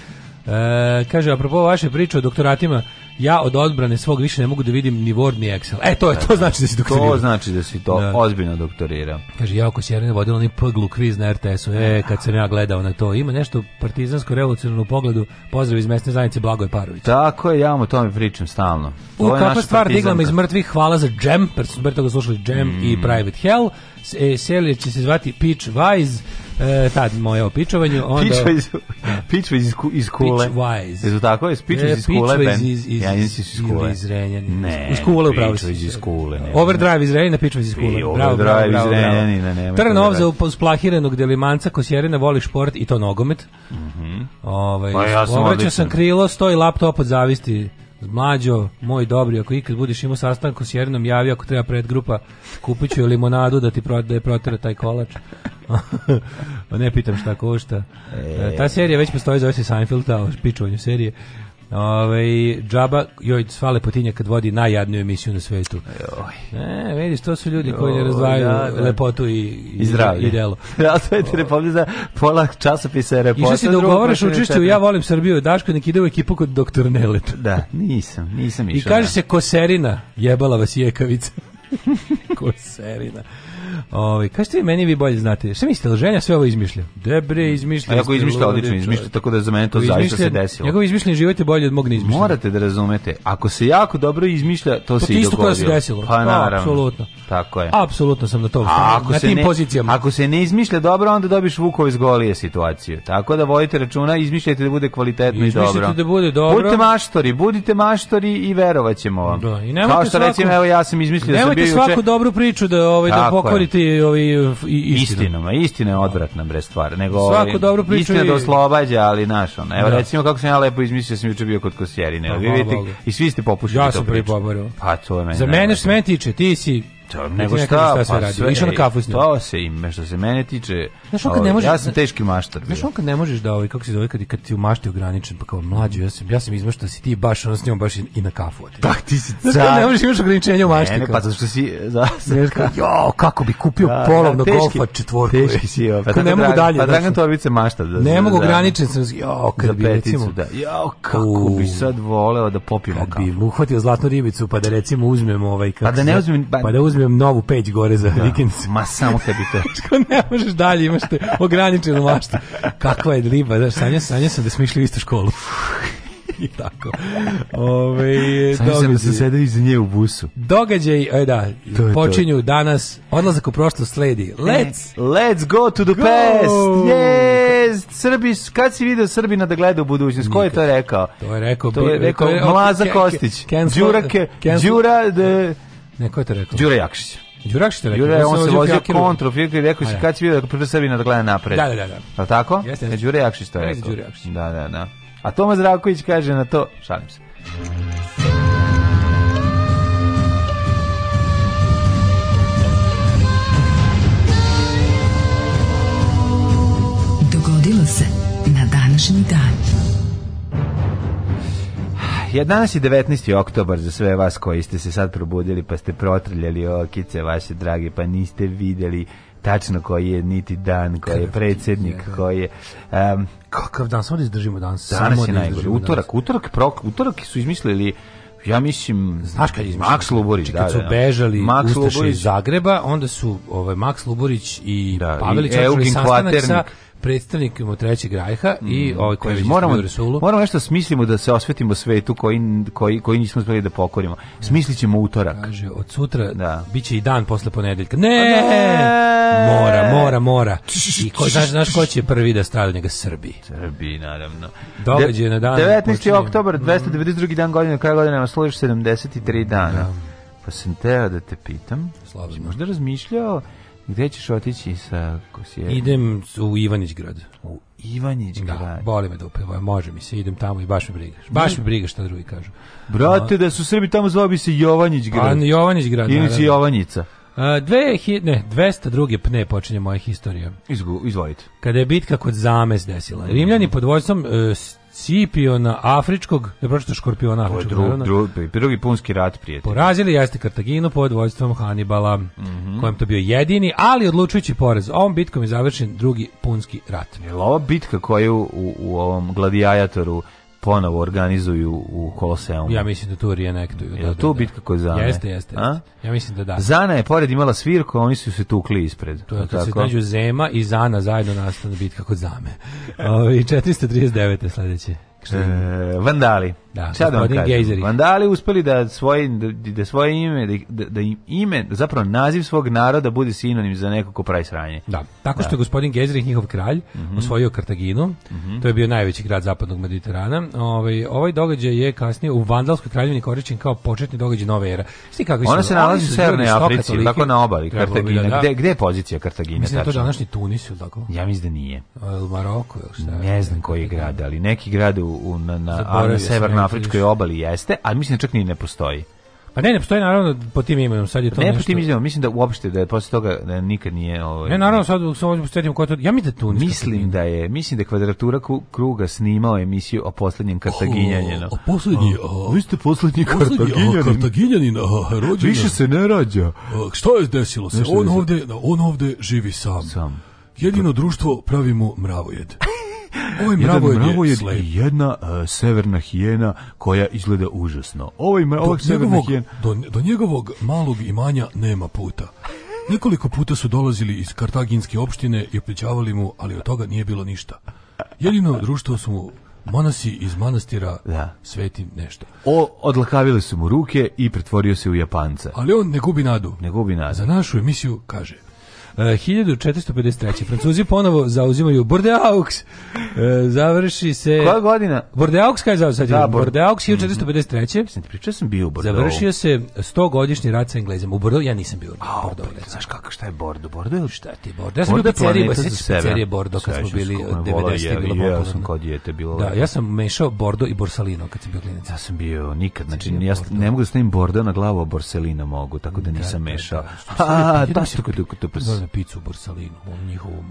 E, kaže, apropo vaše priče o doktoratima, ja od odbrane svog više ne mogu da vidim ni Word ni Excel. E, to je, to znači da si doktorirao. To znači da si to da. ozbiljno doktorirao. Kaže, ja ako se Sjerene vodila onaj pglu kviz na RTS-u, e, kad sam ja gledao na to. Ima nešto partizansko revolucionarno u pogledu, pozdrav iz mesne zajednice Blagoje Parović. Tako je, ja mu o tome pričam stalno. To u, kakva stvar digla iz mrtvih, hvala za Jam, pre smo toga slušali Jam mm. i Private Hell e, serija će se zvati Pitch Wise, e, tad moje o pičovanju. Onda, Pitch Wise iz, iz Kule. Pitch Wise. Jesu tako? Jesu Pitch Wise iz Kule? Pitch Wise iz, iz, ja, da iz, iz Kule. Iz Renjanina. Ne, iz Kule upravo. Pitch Wise iz Kule. Ne, overdrive iz Renjanina, Pitch Wise iz Kule. Overdrive iz Renjanina. Trnov za usplahiranog delimanca Kosjerina voli šport i to nogomet. Mhm Ovaj, pa ja sam, sam krilo, stoji laptop od zavisti. Mlađo, moj dobri, ako ikad budeš imao sastanku s Jerinom, javi ako treba predgrupa, kupit ću limonadu da ti pro, da je protera taj kolač. Pa ne pitam šta košta. E. e, Ta serija već postoji, zove se Seinfeld, o pičovanju serije. Ove, džaba, joj, sva lepotinja kad vodi najjadniju emisiju na svetu. Joj. E, vidiš, to su ljudi koji ne razdvajaju da, da. lepotu i, i, I zdravlje. I delo. ja, sve je ti repobli za pola časopisa je repota. Išao si da ugovaraš učešću, ja volim Srbiju, Daško, nek ide u ekipu kod doktor Nelet. Da, nisam, nisam išao. I kaže da. se Koserina, jebala vas jekavica. Koserina. Ovaj kažete vi meni vi bolje znate. Šta mislite, ženja sve ovo izmišlja? Debre mm. izmišlja. Ja ga izmišlja odlično, izmišlja tako da za mene to zaista se desilo. Njegov izmišljeni život je bolji od mog neizmišljenog. Morate da razumete. Ako se jako dobro izmišlja, to, pa to da se i dogodi. To isto desilo. Pa, pa naravno. Apsolutno. Tako je. Apsolutno sam na to. A, ako na tim ne, pozicijama. Ako se ne izmišlja dobro, onda dobiš Vukov iz golije situaciju. Tako da vodite računa, izmišljajte da bude kvalitetno i dobro. Izmišljajte da bude dobro. Budite maštori, budite maštori i verovaćemo vam. Da, i nemojte Kao što recimo, evo ja sam izmislio da sam bio juče. Nemojte svaku dobru priču da ovaj da govorite ovaj ovi e, Istinom, a istina je odvratna bre stvar, nego Svako dobro priča istina da i... da ali naš on. Evo da. recimo kako sam ja lepo izmislio sam juče bio kod Kosjerine. Pa, vi vidite pa, pa, i svi ste popušili ja to. Ja sam pripoborio. Pa to je meni. Za mene smetiče, ti si To, nego šta, šta, pa sve radio. Išao na kafu s njim. To se ime, što se mene tiče, znaš, on kad ovaj, ne možeš, ja sam teški maštar. Znaš, on kad ne možeš da, ovaj, kako se zove, kad, kad ti u mašti ograničen, pa kao mlađo, ja sam, ja sam izmaš da si ti baš, ono s njom baš i, i na kafu. Ti. Tak, pa ti si car. Znaš, ne možeš imaš ograničenje u mašti. Ne, ne, pa zato što si, e, znaš, kao, jo, kako bi kupio da, da polovno da, golfa četvorku. Teški si, jo. Pa, ne mogu dalje. Pa Dragan to Torbice mašta. Da, ne da, mogu da, ograničen sam, jo, kad bi, recimo, da, jo, kako bi sad voleo da popijemo kafu. Kad bi uhvatio zlatnu ribicu, pa da recimo uzmemo ovaj, kako pa da ne uzmem, pa, pa da uzmem novu peć gore za da. vikend. Ma samo tebi to. Što ne možeš dalje, imaš te ograničeno maštu. Kakva je riba, znaš, sanja, sanja sam da smišljaju istu školu. i tako. Ove, Sam da događaj. sam se sedeo iza nje u busu. Događaj, e, da, to počinju to. danas, odlazak u prošlost sledi. E, let's, let's go to the go! past! Yes! Srbi, kad si video Srbina da gleda u budućnost? Ko je to rekao? To je rekao, to je rekao, to je, rekao Mlaza Kostić. Đura, Đura, da. de, Neko je to rekao. Đure Jakšić. Đurašić je rekao. Đure, on se vozio kontro, Filip je rekao, kad si vidio da prvo Srbina da gleda napred. Da, da, da. da. Je tako? Jeste, e, jeste. Đure Jakšić to rekao. Đure Jakšić. Da, da, da. A Toma Zdravković kaže na to, šalim se. Dogodilo se na današnji dan. Ja, danas je 19. oktobar za sve vas koji ste se sad probudili pa ste protrljali okice vaše dragi pa niste videli tačno koji je niti dan, koji je predsjednik, da. koji je... Um, Kakav dan, samo da izdržimo dan. Danas je da najgore. Utorak, utorak, prok, utorak su izmislili ja mislim, znaš kad je Max Luborić, da, kad su da, bežali Max Luborić iz Zagreba, onda su ovaj Max Luborić i da, Pavelić i Eugen Kvaternik sa predstavnikom trećeg rajha mm, i ovaj koji moramo moramo nešto da smislimo da se osvetimo svetu koji koji koji nismo uspeli da pokorimo. Smislićemo utorak. Kaže od sutra da. biće i dan posle ponedeljka. Ne! ne! Mora, mora, mora. I ko znaš znaš ko će prvi da strada njega Srbi. Srbi naravno. dođe na dan 19. oktobar 292. Mm. dan godine kraja godine nam služi 73 dana. Da. Pa sam teo da te pitam, Slavno. možda razmišljao Gde ćeš otići sa Kosijera? Idem u Ivanićgrad. U Ivanićgrad? Da, boli me dupe, da može mi se, idem tamo i baš me brigaš. Baš me brigaš šta drugi kažu. Brate, da su Srbi tamo zvao bi se Jovanjićgrad. Pa, Jovanjićgrad. Ili si Jovanjica dve, ne, 202. pne počinje moja historija. Izgu, izvojite. Kada je bitka kod Zames desila. Rimljani pod vojstvom e, Scipiona Afričkog, ne pročito Škorpiona Afričkog. Dru, dru, drugi punski rat prijatelj. Porazili jeste Kartaginu pod vojstvom Hanibala, mm -hmm. kojem to bio jedini, ali odlučujući porez. Ovom bitkom je završen drugi punski rat. Je ova bitka koju u, u ovom gladijajatoru ponovo organizuju u Koloseumu. Ja mislim da tu rijenektuju. Je da, to da, da. bitka kod Zane? Jeste, jeste. A? Ja mislim da da. Zana je pored imala svirku, a oni su se tukli ispred. To je kad se nađu Zema i Zana zajedno nastane bitka kod Zame. I 439. sledeće. E, vandali. Da, Šta da Vandali da, uspeli da svoje, da, da svoje ime, da, da ime, zapravo naziv svog naroda bude sinonim za neko ko pravi sranje. Da, tako što je gospodin Gezerih njihov kralj, mm -hmm. osvojio Kartaginu, mm -hmm. to je bio najveći grad zapadnog Mediterana. Ovaj, ovaj događaj je kasnije u Vandalskoj kraljevini korišćen kao početni događaj nove ere. Sti kako Ona se nalazi u Severnoj Africi, tako na obali Kartagina. Gde, gde je pozicija Kartagine? tačno? Mislim da to današnji Tunis ili tako? Ja mislim da nije. El Maroko ili šta? Ne znam koji grad, ali neki grad u, u, na, na, na Severnoj afričkoj obali jeste, ali mislim da čak ni ne postoji. Pa ne, ne postoji naravno po tim imenom, sad je to ne, nešto. Ne po tim imenom, mislim da uopšte da je posle toga da nije nije ovaj. Ne, naravno sad se ovdje posvetimo ko to. Ja mi da tu mislim da je, mislim da kvadratura kruga snimao emisiju o poslednjem Kartaginjaninu. O, o poslednji, a, vi ste poslednji Kartaginjanin. Kartaginjanin rođen. Više se ne rađa. šta je desilo se? On ovde, on ovde živi sam. Sam. Jedino društvo pravimo mravojed. Ovaj mravo je, mravo je jedna uh, severna hijena koja izgleda užasno. Ovaj mravo, do, ovaj njegovog, hijen... do, do njegovog malog imanja nema puta. Nekoliko puta su dolazili iz kartaginske opštine i opličavali mu, ali od toga nije bilo ništa. Jedino društvo su mu monasi iz manastira da. sveti nešto. O, odlakavili su mu ruke i pretvorio se u Japanca. Ali on ne gubi nadu. Ne gubi nadu. Za našu emisiju kaže 1453. E, Francuzi ponovo zauzimaju Bordeaux. E, završi se... Koja godina? Bordeaux, kaj zauzimaju? Da, Bor... Bordeaux 1453. Mhm. Mm Pričao sam bio u Bordeaux. Završio se 100-godišnji rad sa Englezima. U Bordeaux ja nisam bio. u Bordeaux, opet, znaš kako, šta je Bordeaux? Bordeaux ili šta ti Bordeaux? Ja sam Bordeaux bio pizzerije, sećaš pizzerije Bordeaux kad smo bili 90. bilo popularno. Da, ja sam kod dijete bilo... Da, ja sam mešao Bordeaux i Borsalino kad sam bio klinac. Ja sam bio nikad, znači ja ne mogu da stavim Bordeaux na glavu, a Borsalino mogu, tako da, da nisam da, mešao. A, da, tako da, picu u Borsalinu, u njihovu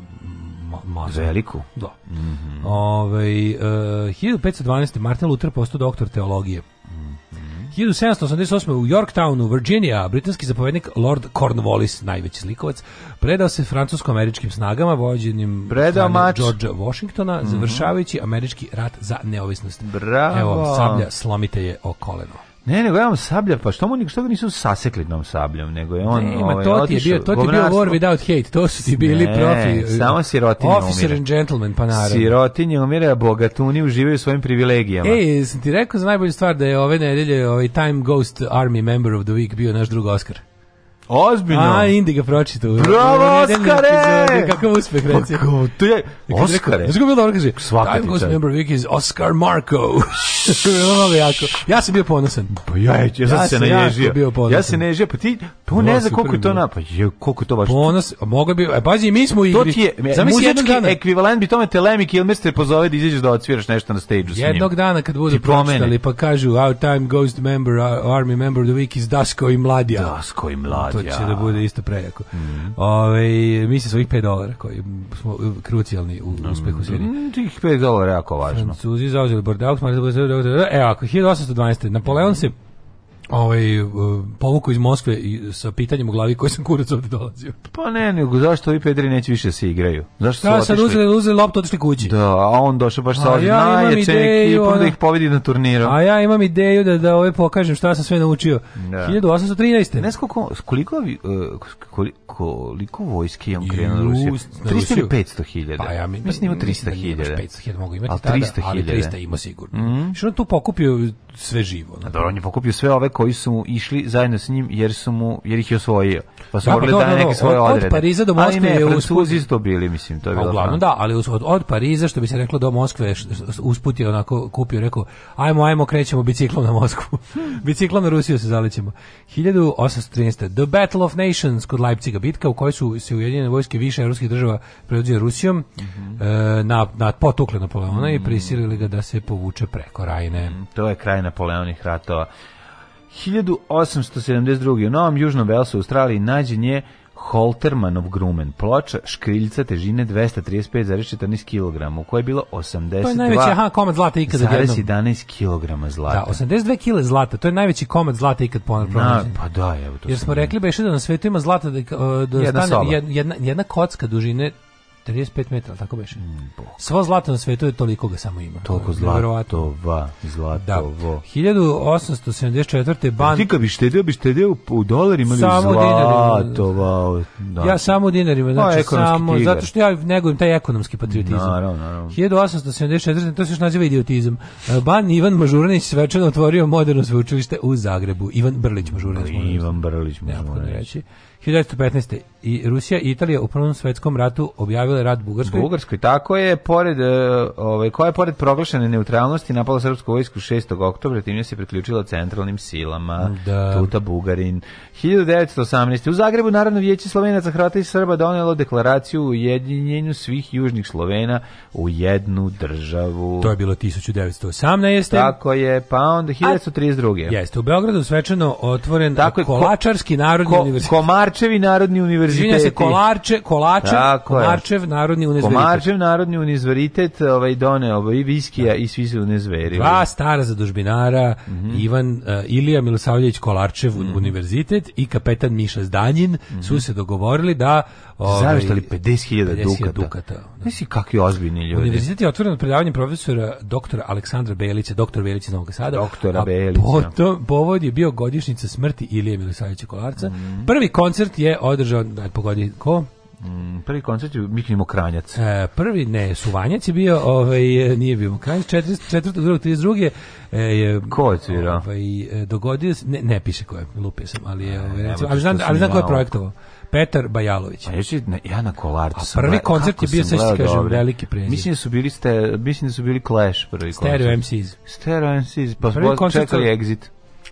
ma Veliku? Da. Mm -hmm. Ove, uh, 1512. Martin Luther postao doktor teologije. Mm -hmm. 1788. u Yorktownu, Virginia, britanski zapovednik Lord Cornwallis, najveći slikovac, predao se francusko-američkim snagama vođenim predao mač Georgea Washingtona, mm -hmm. završavajući američki rat za neovisnost. Bravo. Evo, sablja slomite je o koleno. Ne, nego ja sablja, pa što mu ni što ga nisu sasekli tom sabljom, nego je on ne, ovaj, to ti je bio, to ti bio war without hate, to su ti bili ne, profi. samo sirotinje Officer umire. and gentleman, pa naravno. Sirotinje umire, a bogatuni uživaju svojim privilegijama. Ej, sam ti rekao za najbolju stvar da je ove nedelje ovaj Time Ghost Army Member of the Week bio naš drug Oscar. Ozbiljno. A, ga pročitao. Bravo, Oskare! Kakav uspeh, pa reci. Kako, to je, Oskare. Znaš kako bilo dobro, da kaže? Svaka ti čast. member week is Oscar Marko. Ovo jako. Ja sam bio ponosan. Pa ja, ja, ja sam se naježio. bio ponosan. Ja se naježio, pa ti, pa ne zna koliko je to napad. Je, koliko to baš. Ponos, mogu bi, e, pazi, mi smo u igri. To ti je, muzički ekvivalent bi tome Telemik ili meste pozove da izađeš da odsviraš nešto na stage-u s njim. Jednog dana kad budu pročitali, pa kažu, our time ghost member, army member of the week is Dasko i Mladija. Dasko i Mladija to će ja. da bude isto prejako. Mm. Ove, mislim svojih 5 dolara koji smo e, krucijalni u mhm. uspehu serije. Mm, tih 5 dolara je jako važno. Francuzi zauzeli Bordeaux, Marta Bordeaux, evo, ako 1812. Napoleon se ovaj, e, povuku iz Moskve i sa pitanjem u glavi koji sam kurac ovde dolazio. Pa ne, nego zašto ovi pedri neće više da se igraju? Zašto su da, otišli? sad uzeli, uzeli loptu, otišli kući. Da, a on došao baš sa ovdje ja najjačenik i onda ih povedi na turniru. A ja imam ideju da, da ove pokažem šta sam sve naučio. Da. 1813. Ne skoliko, koliko, koliko, e, koliko vojske imam krenuo na Rusiju? 300 ili 500 hiljada? Pa ja mi, mislim da ima 300 hiljada. 500 hiljada mogu imati a, tada, 300 ali 300 ima sigurno. Mm -hmm. Što on tu pokupio sve živo? Da, dobro, on je pokupio sve ove koji su mu išli zajedno s njim jer su mu jer ih je osvojio. Pa su morali da, da, da, neke svoje od, odrede. Od Pariza do Moskve ali ne, je Francuzi isto bili, mislim, to je pa bilo. Uglavnom da, ali od, od Pariza što bi se reklo do Moskve usput je onako kupio, rekao ajmo, ajmo, krećemo biciklom na Moskvu. biciklom na Rusiju se zalećemo. 1813. The Battle of Nations kod Leipciga bitka u kojoj su se ujedinjene vojske više evropskih država preuzeli Rusijom mm -hmm. na, na potukle Napoleona mm -hmm. i prisilili ga da se povuče preko Rajne. To je kraj Napoleonih ratova. 1872. u Novom Južnom Velsu u Australiji nađen je Holtermanov grumen, ploča škriljca težine 235,14 kg, u kojoj je bilo 82... To je najveći aha, komad zlata ikad odjednom. 11 kg zlata. Da, 82 kg zlata, to je najveći komad zlata ikad pronađen. Pa da, evo to. Jer smo rekli beše da na svetu ima zlata da, e, da jedna, stane, jedna, jedna, jedna kocka dužine 45 metara, tako beše. Mm, Svo zlato na svetu je toliko ga samo ima. Toliko zlato, va, zlato, da. 1874. ban... Ti kad bi štedio, bi štedio u dolarima ili samo zlato, da. da. Ja samo u dinarima, pa, znači pa, samo, tigar. zato što ja negujem taj ekonomski patriotizam. Naravno, naravno. 1874. to se još naziva idiotizam. E, ban Ivan Mažuranić svečano otvorio moderno sveučilište u Zagrebu. Ivan Brlić Mažuranić. Ivan Brlić Mažuranić. 1915. i Rusija i Italija u Prvom svetskom ratu objavile rat Bugarskoj. Bugarskoj, tako je, pored, e, ovaj, koja je pored proglašene neutralnosti napala srpsku vojsku 6. oktobra, tim je se priključila centralnim silama, da. Tuta Bugarin. 1918. U Zagrebu Narodno vijeće Slovenaca, Hrvata i Srba donijelo deklaraciju o ujedinjenju svih južnih Slovena u jednu državu. To je bilo 1918. Tako je, pa onda 1932. A, jeste, u Beogradu svečano otvoren tako je, Kolačarski narodni ko, univerzitet. Komar Komarčevi narodni univerzitet. Izvinja se, Kolarče, Kolačev, Komarčev narodni univerzitet. Komarčev narodni univerzitet ovaj, doneo i ovaj, Viskija i svi se unezverili. Dva stara zadužbinara, mm -hmm. Ivan uh, Ilija Milosavljević Kolarčev mm -hmm. univerzitet i kapetan Miša Zdanjin mm -hmm. su se dogovorili da... Ovaj, Zavištali 50.000 50 dukata. dukata da. Nisi kakvi ozbiljni ljudi. Univerzitet je otvoren predavanjem profesora doktora Aleksandra Belića, doktor Belić iz Novog Sada. Doktora Belića. Potom, povod je bio godišnjica smrti Ilije Milosavljevića Kolarca. Mm -hmm. Prvi koncert koncert je održan, daj pogodi, ko? Mm, prvi koncert je Miklimo Kranjac. E, prvi, ne, Suvanjac je bio, ovaj, nije bio Kranjac, 4. 32. je... Ko je cvira? Ovaj, e, dogodio se, ne, ne piše ko je, lupio sam, ali je, ovaj, recimo, ali znam, ali znam ko je projektovao. Petar Bajalović. A još na Jana Kolarca. A prvi koncert je bio, sad ću kažem, dobre. veliki prezir. Mislim da su bili, ste, mislim da su bili Clash prvi Stereo koncert. Stereo MCs. Stereo MCs, pa smo čekali Exit.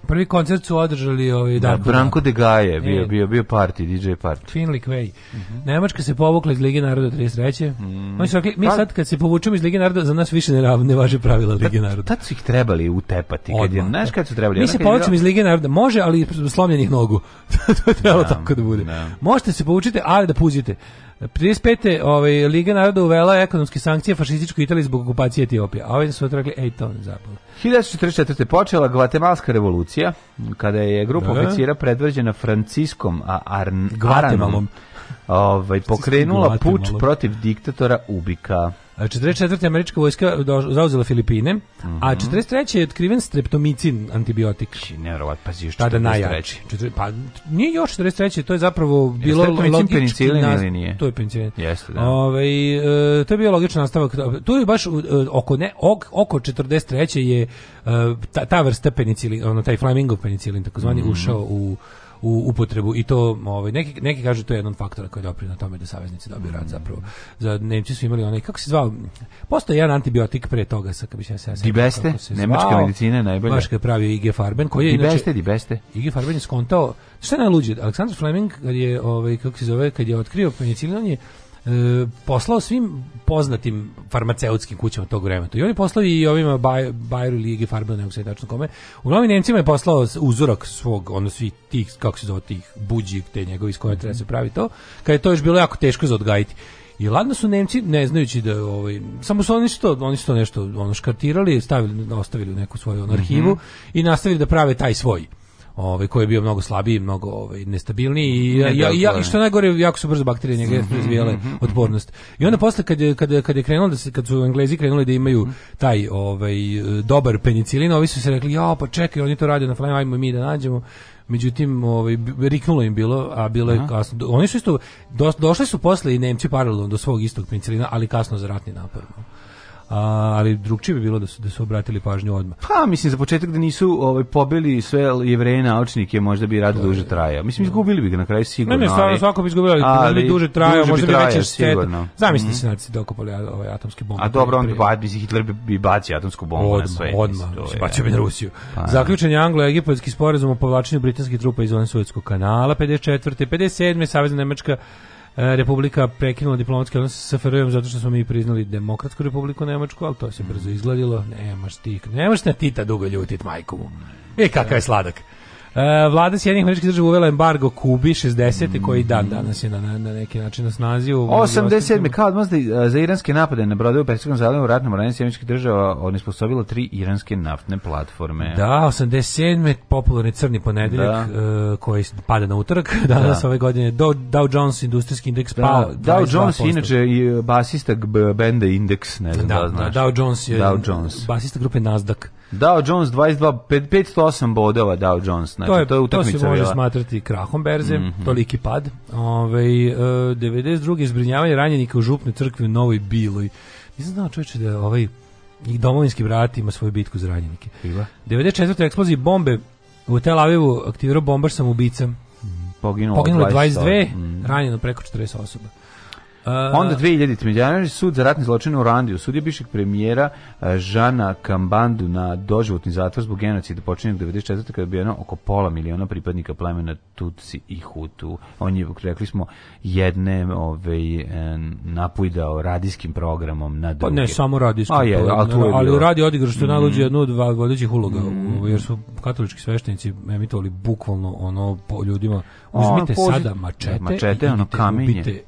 Prvi koncert su održali ovaj da, Branko de Gaje, bio e, bio bio party, DJ party. Finley Quay. Mm -hmm. Nemačka se povukla iz Lige naroda 33. Mm. Oni su rekli, mi pa- sad kad se povučemo iz Lige naroda, za nas više ne, ne važe pravila da, Lige naroda. Tad su ih trebali utepati, Odmah. kad je, znaš da. kad su trebali. Mi se povlačimo iz Lige naroda, može, ali slomljenih nogu. to je trebalo no, da, tako da bude. No. Možete se povučiti, ali da puzite. 35. Ovaj, Liga naroda uvela ekonomske sankcije fašističkoj Italiji zbog okupacije Etiopije. A ovaj su rekli, ej, to ne zabavno. 1944. počela Gvatemalska revolucija, kada je grupa da. oficira predvrđena Franciskom Arn, Gvatemanom ovaj, pokrenula puč protiv diktatora Ubika. 44. američka vojska zauzela Filipine, mm -hmm. a 43. Mhm. je otkriven streptomicin antibiotik. Nevrovat, pazi, još 43. Pa nije još 43. To je zapravo bilo je logički... penicilin nast... ili nije? To je penicilin. Jeste, da. Ove, ovaj, e, to je bio logičan nastavak. Tu je baš e, oko, ne, ok, oko 43. je e, ta, ta vrsta penicilin, ono, taj Flamingov penicilin, takozvani, mm -hmm. ušao u u upotrebu i to ovaj neki neki kažu to je jedan faktor koji je na tome da saveznici dobiju rat zapravo. Za Nemci su imali onaj kako se zvao postoji jedan antibiotik pre toga sa kako bi se ja Dibeste, nemačka medicina najbolje Baš je pravio IG Farben koji je Dibeste, inače, Dibeste. IG Farben je skontao šta je najluđe Aleksandar Fleming kad je ovaj kako se zove kad je otkrio penicilin on je E, poslao svim poznatim farmaceutskim kućama tog vremena. I oni poslali i ovima Bayeru Ligi Farbe, nego se tačno kome. U novim Nemcima je poslao uzorak svog, ono svih tih, kako se zove, tih buđi, te njegovi iz koje mhm. treba se pravi to, kad je to još bilo jako teško za odgajiti. I ladno su Nemci, ne znajući da ovaj samo su oni što oni što nešto ono škartirali, stavili ostavili u neku svoju ono, arhivu mm -hmm. i nastavili da prave taj svoj ovaj koji je bio mnogo slabiji, mnogo ovaj nestabilniji i ja, ja, ja, i što najgore jako su brzo bakterije njega mhm, razvijale mhm, mhm. otpornost. I onda posle kad je kad je, kad je krenulo da se kad su Englezi krenuli da imaju taj ovaj dobar penicilin, ovi su se rekli ja pa čekaj, oni to rade na flame, ajmo mi da nađemo međutim ovaj riknulo im bilo a bilo je kasno oni su isto do, došli su posle i Nemci paralelno do svog istog penicilina ali kasno za ratni napad a, ali drugčije bi bilo da su da su obratili pažnju odmah. Pa mislim za početak da nisu ovaj pobili sve jevreje naučnike, možda bi rad duže trajao. Mislim izgubili bi ga na kraju sigurno. Ne, ne, stvarno svako bi izgubio, ali, ali duže trajao, možda bi, traja, bi veće štete. Zamislite mm se naci da dokopali ovaj atomske bombe. A dobro, on bi bi Hitler bi, bi bacio atomsku bombu odmah, na sve. Odmah, odmah, bacio bi na Rusiju. Pa, da. Zaključen je anglo-egipatski sporazum o povlačenju britanskih trupa iz Suetskog kanala 54. 57. Savezna Nemačka E, Republika prekinula diplomatske odnose sa SFRJ zato što smo mi priznali Demokratsku republiku Nemačku, ali to se brzo izgladilo. Nemaš ti, nemaš na Tita dugo ljutit majku mu. E, kakav je sladak. E, vlada Sjedinjenih američkih država uvela embargo Kubi 60 mm. koji dan danas je na, na, neki način na snazi. U 87. kao odmazda e, za iranske napade na brode u Persijskom zalivu u ratnom ranju Sjedinjenih država onesposobilo tri iranske naftne platforme. Da, 87. popularni crni ponedeljak da. E, koji pada na utorak danas da. ove godine. Dow, Dow Jones industrijski indeks da, pao. Dow Jones inače i basista benda Index, ne znam da, da, da znaš. Dow Jones je Dow Jones. basista grupe Nasdaq. Dow Jones 22 508 bodova Dow Jones, znači to je, to je utakmica. To se može bila. smatrati krahom berze, mm -hmm. toliki pad. Ovaj e, 92 izbrinjavanje ranjenika u župnoj crkvi u Novoj Biloj. Nisam znao čoveče da ovaj i domovinski brat ima svoju bitku za ranjenike. Iba. 94. eksploziji bombe u Tel Avivu aktivirao bombaš sam ubicam. Poginulo, Poginulo 22, 22 mm. ranjeno preko 40 osoba. Onda 2000. Međunarodni sud za ratne zločine u Rwandi osudio bivšeg premijera Žana Kambandu na doživotni zatvor zbog genocida počinjenog 94. kada je bijeno oko pola miliona pripadnika plemena Tutsi i Hutu. On je, rekli smo, jedne ovaj, napujdao radijskim programom na druge. Pa ne, samo radijskim. A pa je, ali, tu je ali u radi odigraš što mm. nalođe jednu od vodećih uloga, mm. Ovaj, jer su katolički sveštenici emitovali bukvalno ono po ljudima Uzmite o, sada mačete, mačete ono, kamenje. ubite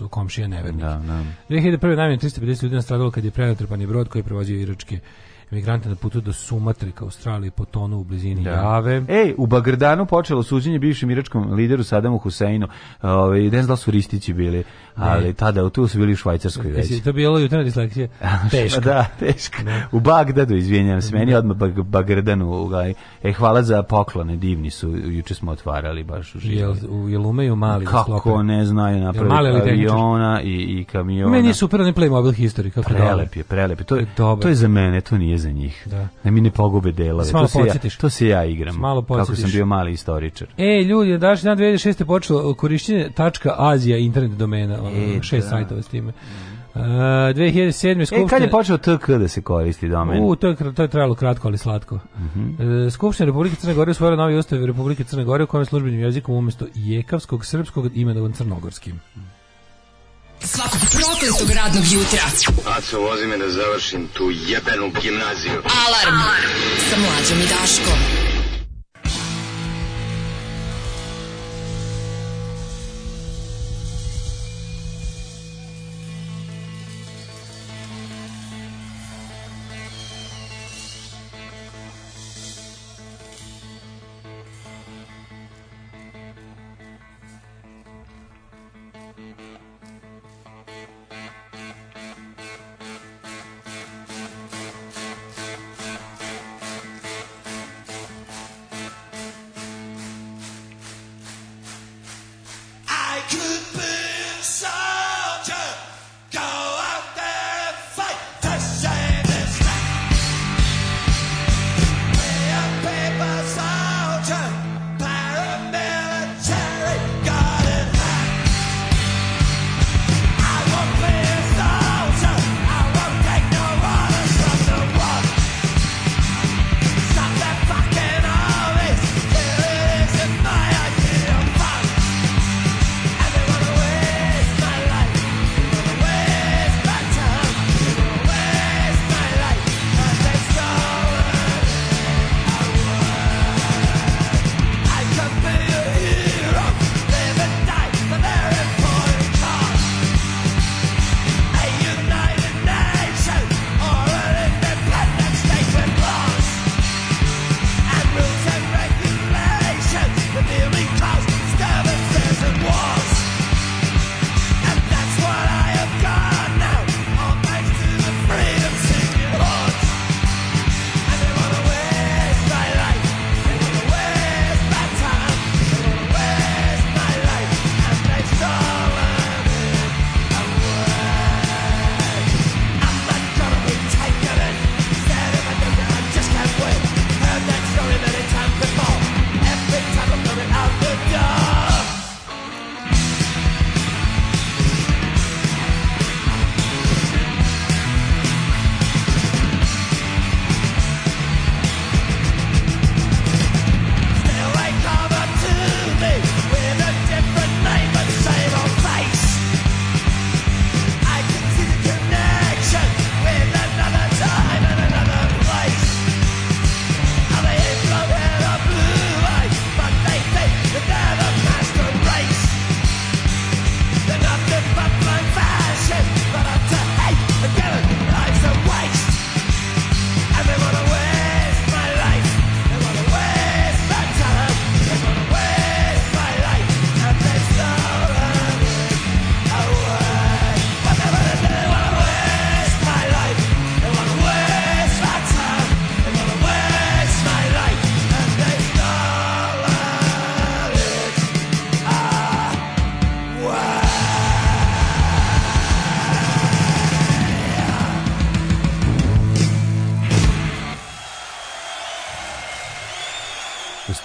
uh, komšija nevernih. Da, da. 2001. najmanje 350 ljudi nastradalo kad je prenatrpan brod koji je prevođio iračke emigrante na putu do Sumatre ka Australiji potonuo u blizini da. Jave. Ej, u Bagrdanu počelo suđenje bivšem iračkom lideru Sadamu Huseinu. Ovaj, ne znam da su ristići bili ali tada tu su bili u Švajcarskoj već. To bilo jutarnja disleksija. Teška. da, teško. Da. U Bagdadu, izvinjavam se, meni da. odmah bag, Bagredanu. Ovaj, e, hvala za poklone, divni su. Juče smo otvarali baš u živu. Jel, u, jel umeju mali da Kako sklope? ne znaju napraviti aviona i, i kamiona. Meni je super onaj Playmobil history. Kako prelep je, prelep je. To, Dobar. to je za mene, to nije za njih. Da, da mi ne pogube delove. To se, ja, to se ja igram. Malo podsjetiš. Kako sam bio mali istoričar. E, ljudi, daš na 2006. počelo korišćenje tačka Azija internet domena ono, e, šest da. sajtova s time. Uh, 2007. Skupština... E, kad je počeo TK da se koristi domen? U, to je, to je trajalo kratko, ali slatko. Mm -hmm. uh, Skupština Republike Crne Gore usvojila novi ustav Republike Crne Gore u kojem službenim jezikom umjesto jekavskog, srpskog, imenovan crnogorskim. Svakog prokletog radnog jutra. Aco, vozi me da završim tu jebenu gimnaziju. Alarm, Alarm. sa mlađom i Daškom.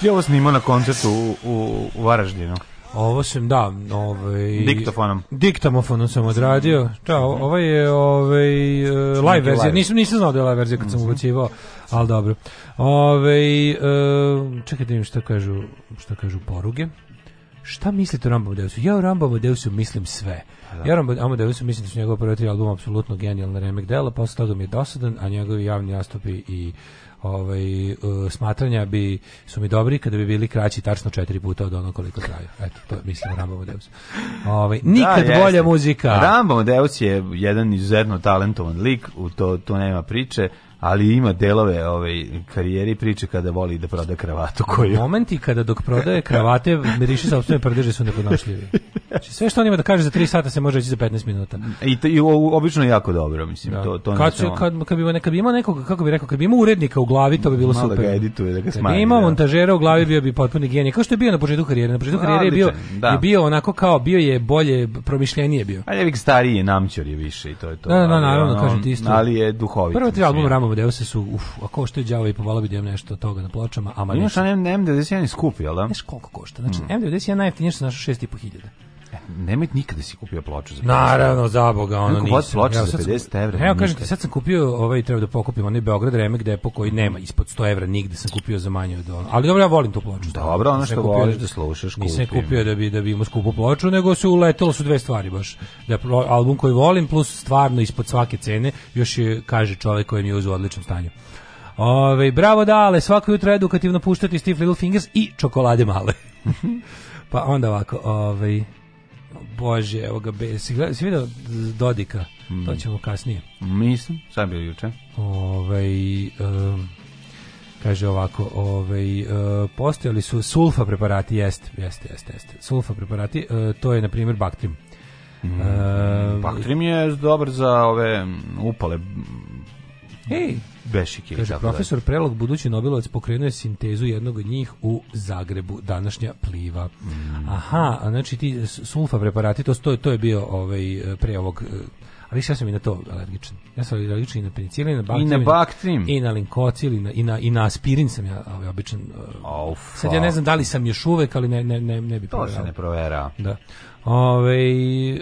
Ti ovo snimao na koncertu u, u, u Varaždinu? Ovo sam, da, ovaj... Diktofonom. Diktamofonom sam odradio. Da, ovo je ovaj, eh, live verzija. Nisam, nisam znao da je live verzija kad sam mhm. ubacivao, ali dobro. Ove, ovaj, uh, čekaj da vidim šta kažu, šta kažu poruge. Šta mislite o Rambo Amodeusu? Pa da. Ja o Rambo Amodeusu mislim sve. Da. Ja Rambo Amodeusu mislim da su njegov prvi album apsolutno genijalna remek dela, posle toga mi je dosadan, a njegovi javni nastupi i ovaj, uh, smatranja bi, su mi dobri kada bi bili kraći tačno četiri puta od onog koliko traju. Eto, to je, mislim Rambo Modeus. Ovaj, da, nikad da, bolja muzika. Rambo Modeus je jedan izuzetno talentovan lik, u to, to nema priče ali ima delove ove ovaj, karijere i priče kada voli da proda kravatu koju. Momenti kada dok prodaje kravate miriši sopstvene prdeže su neponašljivi. Znači sve što on ima da kaže za 3 sata se može reći za 15 minuta. I to i obično jako dobro, mislim. Da. To to kad, se, kad, kad bi neka bi imao nekog kako bi rekao, kad bi imao urednika u glavi, to bi bilo Malo super. Da ga edituje, da ga smanji. Kad bi imao da. montažera u glavi bio bi potpuni genije. Kao što je bio na početku karijere, na početku karijere je bio da. je bio onako kao bio je bolje promišljenije bio. Ali je stariji namćor je više i to je to. Da, da, da naravno, kažem ti isto. Ali je duhovit. Prvo tri album Ramov se su, uf, a košta je đavo i pomalo bi da nešto od toga na pločama. Ama Imaš M91 skupi, jel da? Znaš koliko košta? Znači, mm. M91 najeftinije što našo 6.500. E, nemoj nikada da si kupio ploču za 50 Naravno, za Boga, ono nisam. Kupac ploču ja, za 50 evra. Evo, kažem ti, sad sam kupio, ovaj, treba da pokupim onaj Beograd Remek depo koji nema ispod 100 evra, nigde sam kupio za manje od ono. Ali dobro, ja volim tu ploču. Dobro, ono što voliš da, da slušaš, kupim. Nisam kupio da bi, da bi imao skupu ploču, nego su uletelo su dve stvari baš. Da album koji volim, plus stvarno ispod svake cene, još je, kaže čovek koji mi je u odličnom stanju. Ove, bravo dale, svako jutro edukativno puštati Steve Little Fingers i čokolade male. pa onda ovako, ovaj bože, evo ga, be, si, gleda, si vidio Dodika? Mm. To ćemo kasnije. Mislim, sam bio juče. Ovaj, um, kaže ovako, ovaj, uh, postojali su sulfa preparati, jeste, jeste, jeste, jeste. Sulfa preparati, uh, to je, na primjer, Bactrim. Mm. Uh, baktrim je dobar za ove upale Ej, Bešik ili Kaže, profesor Prelog, budući Nobelovac, pokrenuje sintezu jednog od njih u Zagrebu, današnja pliva. Mm. Aha, znači ti sulfa preparati, to, to, je bio ovaj, pre ovog e, ali ja sam i na to alergičan. Ja sam alergičan i na penicilin, na bakterin, i na, baktrim. i na linkocil, i na, i na, i na aspirin sam ja ovaj, običan. Oh, sad ja ne znam da li sam još uvek, ali ne, ne, ne, ne bi To se ne provera. Da. Ove, ovaj, e,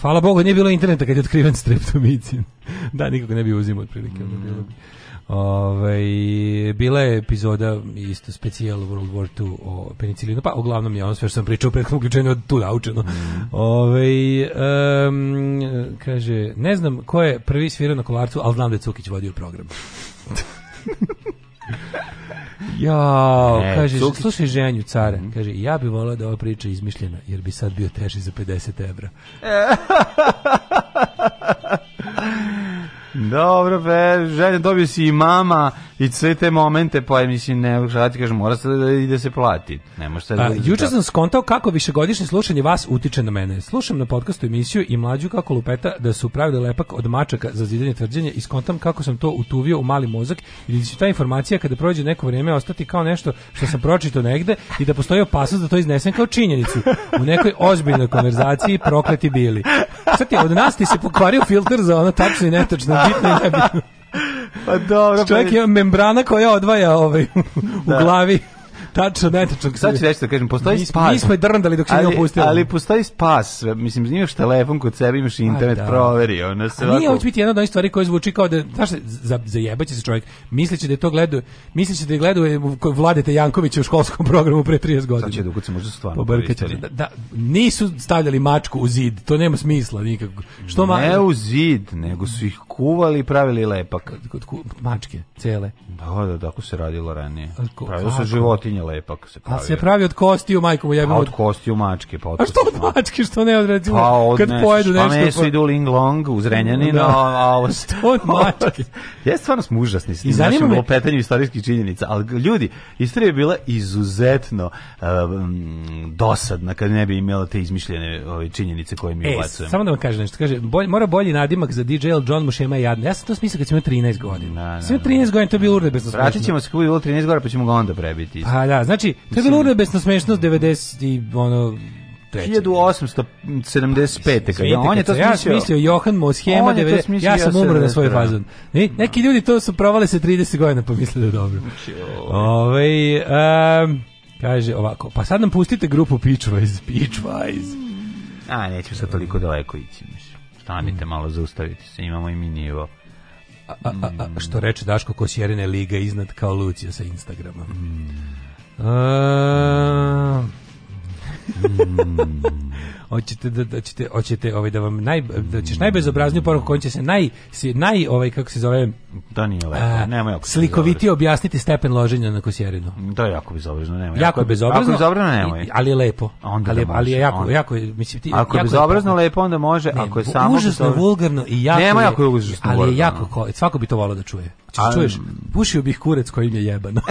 hvala Bogu, nije bilo interneta kad je otkriven streptomicin. da, nikog ne bi uzimao otprilike. Mm. Bilo bi. Ove, ovaj, bila je epizoda isto specijal World War II o penicilinu, pa uglavnom je ono sve što sam pričao u prethodnom uključenju od tu naučeno. Mhm. Ove, ovaj, um, kaže, ne znam ko je prvi svirao na kolarcu, ali znam da je Cukić vodio program. Ja, e, kaže, Cukić. slušaj ženju cara, mm kaže, ja bih volao da ova priča izmišljena, jer bi sad bio teži za 50 evra. Dobro, be, želja, dobio si i mama i sve te momente, pa je, mislim, ne, šta ti kažem, mora se da, ide se plati. Ne može se da... Juče da. sam skontao kako višegodišnje slušanje vas utiče na mene. Slušam na podcastu emisiju i mlađu kako lupeta da su pravili lepak od mačaka za zidanje tvrđenja i skontam kako sam to utuvio u mali mozak i da će ta informacija kada prođe neko vrijeme ostati kao nešto što sam pročitao negde i da postoji opasnost da to iznesem kao činjenicu u nekoj ozbiljnoj konverzaciji prokleti bili. Sad ti, od nas ti se pokvario filter za ono tačno i netočno bitno i nebitno. Pa dobro. Čovjek je pa membrana koja odvaja ovaj, u da. glavi Tačno, netačno. Sad ću reći da kažem, postoji mi, spas. Mi smo je drndali dok se nije opustilo. Ali postoji spas. Mislim, imaš telefon kod sebe, imaš pa internet, da. proveri. Ona se A ovako... nije ovako... biti jedna od onih stvari koja zvuči kao da, znaš, za, zajebaće se čovjek. Misliće da je to gledao, misliće da je gledao e, Vladete Jankovića u školskom programu pre 30 godina. Sad će da ukucam, možda stvarno. Da, da, nisu stavljali mačku u zid, to nema smisla nikako. Što ma... Ne u zid, nego su ih kuvali i pravili lepak. Kod, kod, mačke, cele. Da, da, da, tako se radilo ranije. Pravilo se životinja nije lepak se pravi. A se pravi od kostiju, majko mu jebimo. A pa od kostiju mačke, pa od A što od mačke, što ne od pa od kad nešto, pojedu pa nešto. Pa meso po... idu ling long uz Renjanina, da. a, a što od mačke. ja stvarno smo užasni s našim me... lopetanjem istorijskih činjenica, ali ljudi, istorija je bila izuzetno um, dosadna kad ne bi imala te izmišljene ove činjenice koje mi e, ubacujemo. Samo da vam kažem nešto, kaže, bolj, mora bolji nadimak za DJ L. John Mušema je jadno. Ja sam to smislio kad sam imao 13 godina. Na, na, na. Sam 13 godina, to je bilo urde bez Vratit ćemo se kako je bilo 13 godina, pa ćemo ga onda prebiti. Pa da, da, znači, to je bilo urbesno smešno 90 i ono, 1875. Kada, on je to smislio. Ja smislio Johan Moshema, ja sam umro na svoj fazon. Ne, neki ljudi to su provale se 30 godina pa misle da je dobro. Ove, ovaj, um, kaže ovako, pa sad nam pustite grupu Pitchwise. Pitchwise. A, nećemo sad toliko daleko ići. Stanite malo, zaustavite se, imamo i mi nivo. A, a, a, što reče Daško Kosjerine, liga iznad kao Lucija sa Instagrama. Mm. Uh, hoćete da, da hoćete ovaj da vam naj da ćeš najbezobrazniju poruku kojom će se naj naj ovaj kako se zove da nije lepo nema jako slikoviti objasniti stepen loženja na kosjerinu da jako bezobrazno nema jako, jako bezobrazno jako bezobrazno nema ali je lepo onda ali, da ali je jako onda. jako mislim ti ako je bezobrazno lepo onda može ne, ako je samo užasno bezobrazno. vulgarno i jako nema jako je užasno ali je jako ko, svako bi to voleo da čuje da čuješ pušio bih kurec kojim je jebano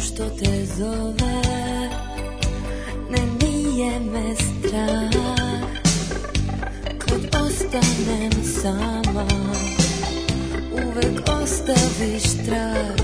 što te zove Ne nije me strah Kad ostanem sama Uvek ostaviš strah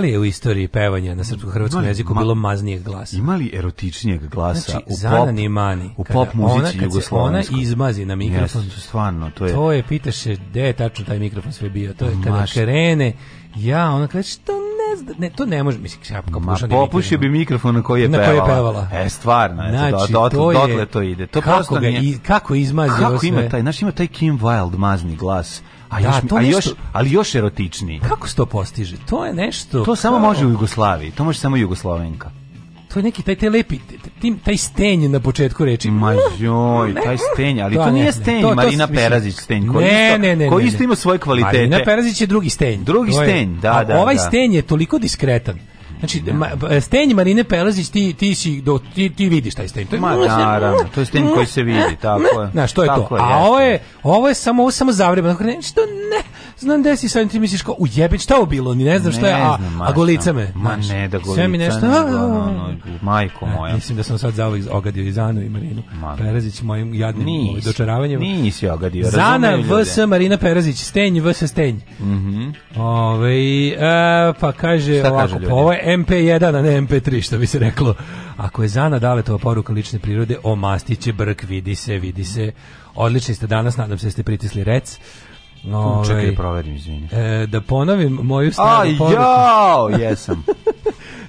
li je u istoriji pevanja na srpsko-hrvatskom jeziku bilo maznijeg glasa? Imali erotičnijeg glasa znači, u pop, mani, u pop muzici jugoslovenskoj? Ona izmazi na mikrofon. Yes, stvarno, to je... To je, pitaš se, gde je tačno taj mikrofon sve bio? To je kada Maš... krene, ja, ona kaže, što ne, to ne može, mislim, šapka Ma, da popušio bi mikrofon na koji je pevala. Na koji je pevala. E, stvarno, eto, znači, dotle, to je, dotle to ide. To kako, ga, nije, i, kako izmazi kako ima taj, znaš, ima taj Kim Wilde mazni glas. A da, još, to a nešto, još, ali još erotičniji. Kako se to postiže? To je nešto... To samo može u Jugoslaviji, to može samo Jugoslovenka. To je neki taj, taj lepi, tim, taj stenj na početku reči. Ma mm, joj, taj mm. stenj, ali to, da, to nije ne, stenj, to, Marina to, Perazić stenj, koji, ne, isto, ne, ne, koji isto ima svoje kvalitete. Marina Perazić je drugi stenj. Drugi je, stenj, da, da. Ovaj da. stenj je toliko diskretan. Znači, da. ma, pa, stenj Marine Pelazić, ti, ti, si, do, ti, ti vidiš taj stenj. To je, ma, mm, naravno, to je stenj koji se vidi, tako je. Znaš, to je to. Je, a ovo je, ovo je samo, ovo samo zavreba. Znači, Što ne, Znam da si sad ti misliš kao ujebe šta je bilo, ni ne znam šta je, da a, a golica me. Ma ne, da golica. Sve mi nešto, a, a, majko moja. mislim da sam sad zaovek ogadio i Zanu i Marinu. Ma, Perazić mojim jadnim nis, ovaj, dočaravanjem. Nisi ogadio. Zana vs. Marina Perazić, Stenj vs. Stenj. Mhm. Ove, ovaj, e, pa kaže šta ovako, pa ovo je MP1, a ne MP3, što bi se reklo. Ako je Zana Daletova poruka lične prirode, o mastiće brk, vidi se, vidi se. Odlični ste danas, nadam se da ste pritisli rec. No, hm, Čekaj ovaj, da proverim, izvini. E, da ponovim moju staru A, poruku. jao, jesam.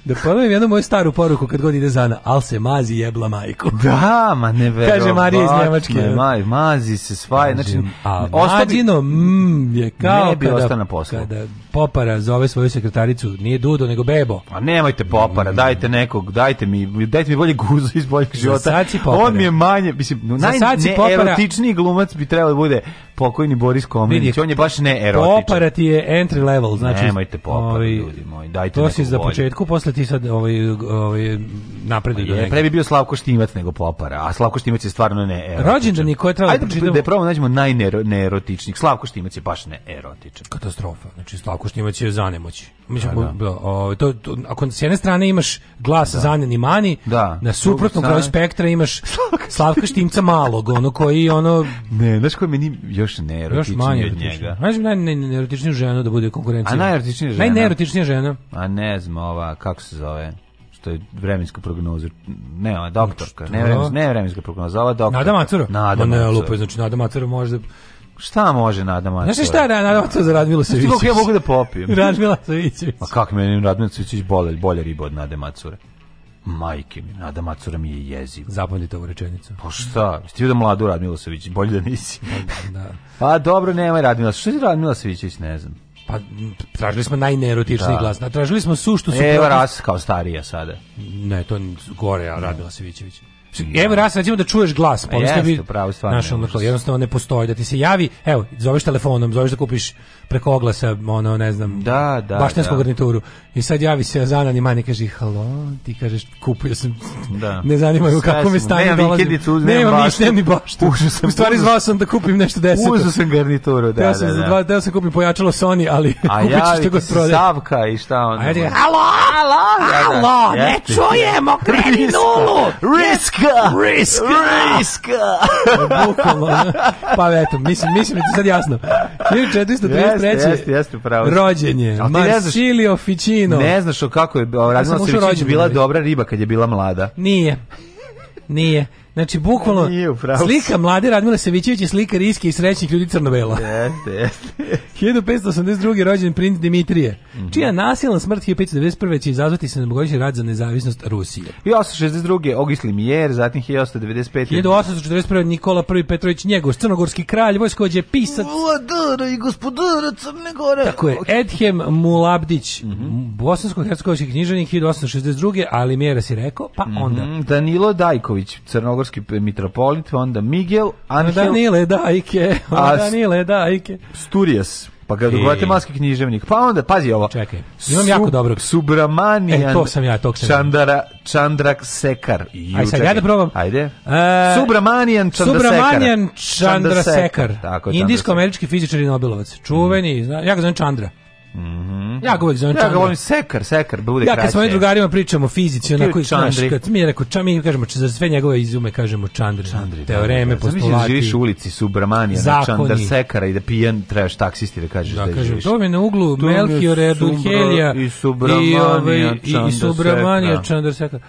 da ponovim jednu moju staru poruku kad god ide Zana, al se mazi jebla majku. Da, ma ne verujem. Kaže Marija iz Njemačke. Ne, maj, mazi se svaj, znači, a mađino mm, je kao ne bi kada, na poslu. kada popara zove svoju sekretaricu, nije Dudo, nego Bebo. A pa nemojte popara, mm. dajte nekog, dajte mi, dajte mi bolje guzu iz boljeg života. Sad si popara. On mi je manje, mislim, naj, ne, glumac bi trebalo da bude pokojni Boris Komlenić, on je baš ne erotičan. Poparati je entry level, znači... Nemojte poparati, ovaj, ljudi moji, dajte To si za bolje. početku, posle ti sad ovaj, ovaj, napreduj do Pre bi bio Slavko Štimac nego popara, a Slavko Štimac je stvarno ne erotičan. Rođendan je koje treba Ajde, da, da pročitamo. Da probamo da nađemo najneerotičnih. Slavko Štimac je baš ne erotičan. Katastrofa, znači Slavko Štimac je zanemoć. Mislim, pa da, da. O, ovaj, to, to, ako s jedne strane imaš glas da. zanjeni mani, da. na suprotnom kraju spektra imaš Slavka Štimca malog, ono koji ono... Ne, znaš koji meni još još neerotičniji još manje od njega. Znaš mi ženu da bude konkurencija? A najerotičnija žena? Najneerotičnija žena. A ne znam ova, kako se zove? što je vremenska prognoza. Ne, ona doktorka. Ne, vremenska, ne vremenska prognoza, ova doktorka. Nada Macura? Nada Macura. ne, lupa, znači Nada Macura može da... Šta može Nada Macura? Znaš šta da Nada Macura za Radmila Savićević? Znaš ja mogu da popijem? Radmila Savićević. Ma kako meni Radmila Savićević bolje, bolje riba od Nade Macure? Majke mi, Nada Macura mi je jeziv. Zapamtite ovu rečenicu. Pa šta? Jeste ti da mladu Rad Milosević? Bolje da nisi. Da, da, da. Pa dobro, nemoj Rad Milosević. Što je Rad Milosević, ne znam. Pa tražili smo najnerotičniji da. glas. Da, tražili smo su što su... Evo pras kao starija sada. Ne, to gore, a Rad Milosevićević. Ja. Evo raz recimo da čuješ glas, pa jeste, bi pravo stvarno. Naš ono jednostavno ne postoji da ti se javi, evo, zoveš telefonom, zoveš da kupiš preko oglasa, ono ne znam, da, da, baštensku da. garnituru. I sad javi se Azana ni mani kaže halo, ti kažeš kupio sam. Da. Ne zanima me kako mi stanje dolazi. Nema ništa ni baštu. Užu sam. U stvari zvao sam da kupim nešto deset. Uzeo sam garnituru, da, Ja sam da, za da. dva, da sam kupio pojačalo Sony, ali kupićeš što god prodaje. Savka i šta onda. Halo, halo, da, halo, ne čujemo, kreni nulu. Risk Riska! Risk, Riska! E, bukvalno. Pa eto, mislim, mislim da je sad jasno. 1433. Jeste, jeste, jeste, pravo. Rođenje. je. Marsilio Ficino. Ne znaš o kako je Radmila Sevičić bila dobra riba kad je bila mlada. Nije. Nije. Znači, bukvalno, slika mlade Radmila Savićević je slika riske i srećnih ljudi crno-bela. Jeste, jeste. 1582. rođen princ Dimitrije, mm -hmm. čija nasilna smrt 1591. će izazvati se na rad za nezavisnost Rusije. 1862. Ogisli Mijer, zatim 1895. 1841. Nikola I. Petrović Njegoš, crnogorski kralj, vojskođe, pisac. Vladara i gospodara Crne Gore. Tako je, Edhem Mulabdić, mm -hmm. bosansko-hercegovički knjiženik 1862. Ali Mijera si rekao, pa mhm. onda. Mm -hmm. Danilo Dajković, crnogorski crnogorski mitropolit, onda Miguel, Angel... Danile Dajke, a Danile Dajke. Sturijas, pa kad gvatemalski književnik. Pa onda, pazi ovo. Čekaj, imam jako dobrog. Subramanijan. E, to sam ja, to sam Chandara, ja. Čandrak Sekar. Ajde, Aj sad, ja da probam. Ajde. E, Subramanijan Čandra Subramanijan Čandra Sekar. Sekar. Indijsko-američki fizičar i Nobelovac. Čuveni, mm. zna, ja ga Chandra. Čandra. Mhm. Ja ga uvek zovem Ja ga volim sekar, sekar, bude kraće. Ja kad svojim drugarima pričamo o fizici, onako i znaš, kad mi je rekao čami, mi kažemo, za sve njegove izume kažemo čandri. čandri Teoreme, da, da, da. da, postulati. Zamisli da živiš u ulici Subramanija, na čandar sekara i da pijen trebaš taksisti da kažeš da, da kažem, To mi na uglu Melchiore, Erduhelija i Subramanija, i, ovaj, i Subramanija, čandar sekar.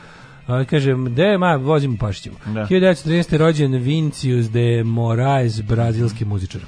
A, kažem, de, ma, vozim u Pašićevu. Da. 1913. rođen Vincius de Moraes, brazilski muzičar.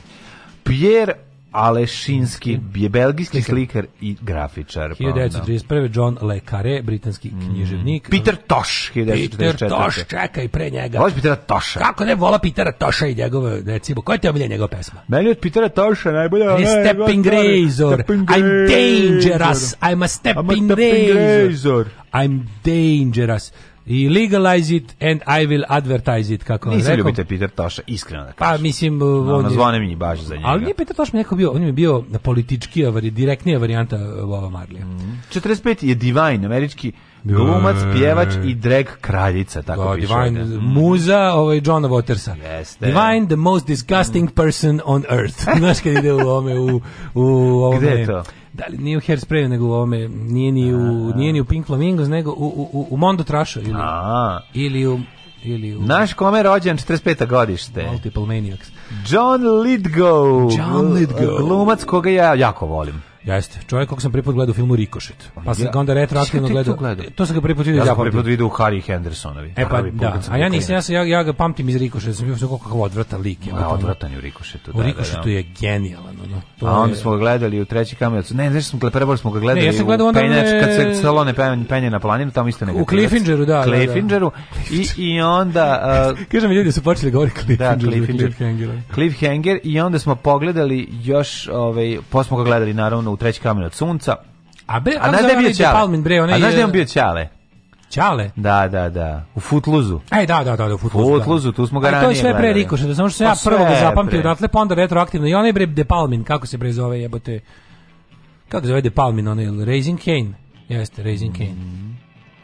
Pierre Alešinski mhm. je belgijski slikar i grafičar. 1931. Pa John Le Carré, britanski mhm. književnik. Peter Tosh, 1944. Peter Tosh, čekaj pre njega. Voliš Petera Toša? Kako ne vola Petera Toša i njegove, recimo, koja ti omilja njegova pesma? Meni od Petera Toša najbolja... Ne, stepping razor, I'm dangerous, I'm a stepping razor. I'm dangerous i legalize it and I will advertise it kako Nisi rekao. ljubite Peter Toša, iskreno da pa, kažem. Pa mislim no, on zvone mi baš za njega. Ali nije Peter Toš mi neko bio, on je bio na politički, direktnija varijanta Vova Marlija. Mm -hmm. 45 je Divine, američki Da. Glumac, pjevač i drag kraljica, tako da, piše. Divine, da. muza ovaj, John Watersa. Jeste. Divine, the most disgusting person on earth. Znaš kad ide u ovome, u, u ovome... Gde je to? da li nije u Hairsprayu nego u ovome nije ni u nije ni u Pink Flamingos nego u u u Mondo Trashu ili A. ili u ili u Naš kome rođen 45. godište. Multiple Maniacs. John Lithgow. John Lithgow. Glumac koga ja jako volim. Jeste. Čovjek kog sam prvi put gledao u filmu Rikošet. Pa sam ga onda retroaktivno gledao. gledao. To sam ga prvi vidio. Ja sam e, pa prvi put vidio u Harry Hendersonovi. E pa da. A ja nisam, ja, ja, ja ga pamtim iz Rikošeta. Sam bio kako kako odvratan lik. Je, ja, odvratan je u Rikošetu. Da, u da, Rikošetu da, da. je genijalan. Ono. A onda je... smo ga gledali u treći kameracu. Ne, znači smo ga prvo smo ga gledali ne, ja sam gledao u Penjač, ne... kad se salone penje, penje na planinu, tamo isto neka. U Cliffingeru, da, da, da. Cliffingeru. I, i onda... Uh, Kažem, ljudi su počeli govoriti Cliffinger. Da, Cliffinger. Cliffhanger. I onda smo pogledali još, ovaj, pa ga gledali naravno u treći kamen od sunca. A bre, a znaš da je bio Ćale? Palmin, bre, onaj, a znaš da je on bio Ćale? Ćale? Da, da, da, u Futluzu. Ej, da, da, da, da u Futluzu. U da. Futluzu, tu smo ga ranije. to je sve pre Rikoša, da samo što sam pa ja prvo prvog zapamtio odatle, pa onda retroaktivno. I onaj bre, De Palmin, kako se bre zove, jebote, kako zove De Palmin, onaj, Raising Kane? Jeste, Raising Kane.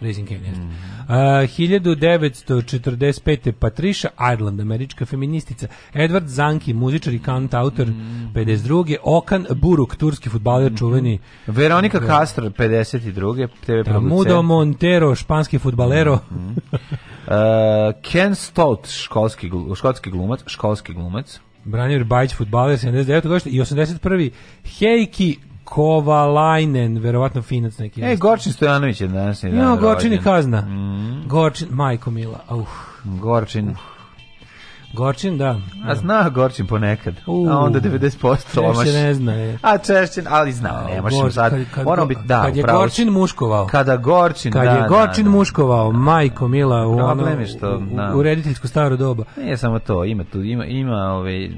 Raising Cain, jeste. Mm. Uh, 1945. Patricia Ireland, američka feministica. Edward Zanki, muzičar i kantautor mm. 52. Okan Buruk, turski futbaler, mm. čuveni. Veronika uh, Castro, 52. TV da, Mudo Montero, španski futbalero. Mm. uh, Ken Stott, školski, škotski glumac, školski glumac. Branimir Bajić, futbaler, 79. godište i 81. Heiki Kovalajnen, verovatno finac neki. E, Gorčin Stojanović je dan. Ja, da, Gorčin je kazna. Mm. Gorčin, majko mila, uh. Gorčin. Uh. Gorčin, da. A zna Gorčin ponekad. U, a onda 90% lomaš. Češće ne zna. Je. A češće, ali zna, ne možeš im sad. Kad, kad, Moram biti, da, kad je upravo, Gorčin muškovao. Kada Gorčin, kad da, je da, Gorčin da, da, muškovao, majko Mila, u, ono, što, da. u, u da. rediteljsku staru doba. Nije samo to, ima tu, ima, ima ove, ovaj,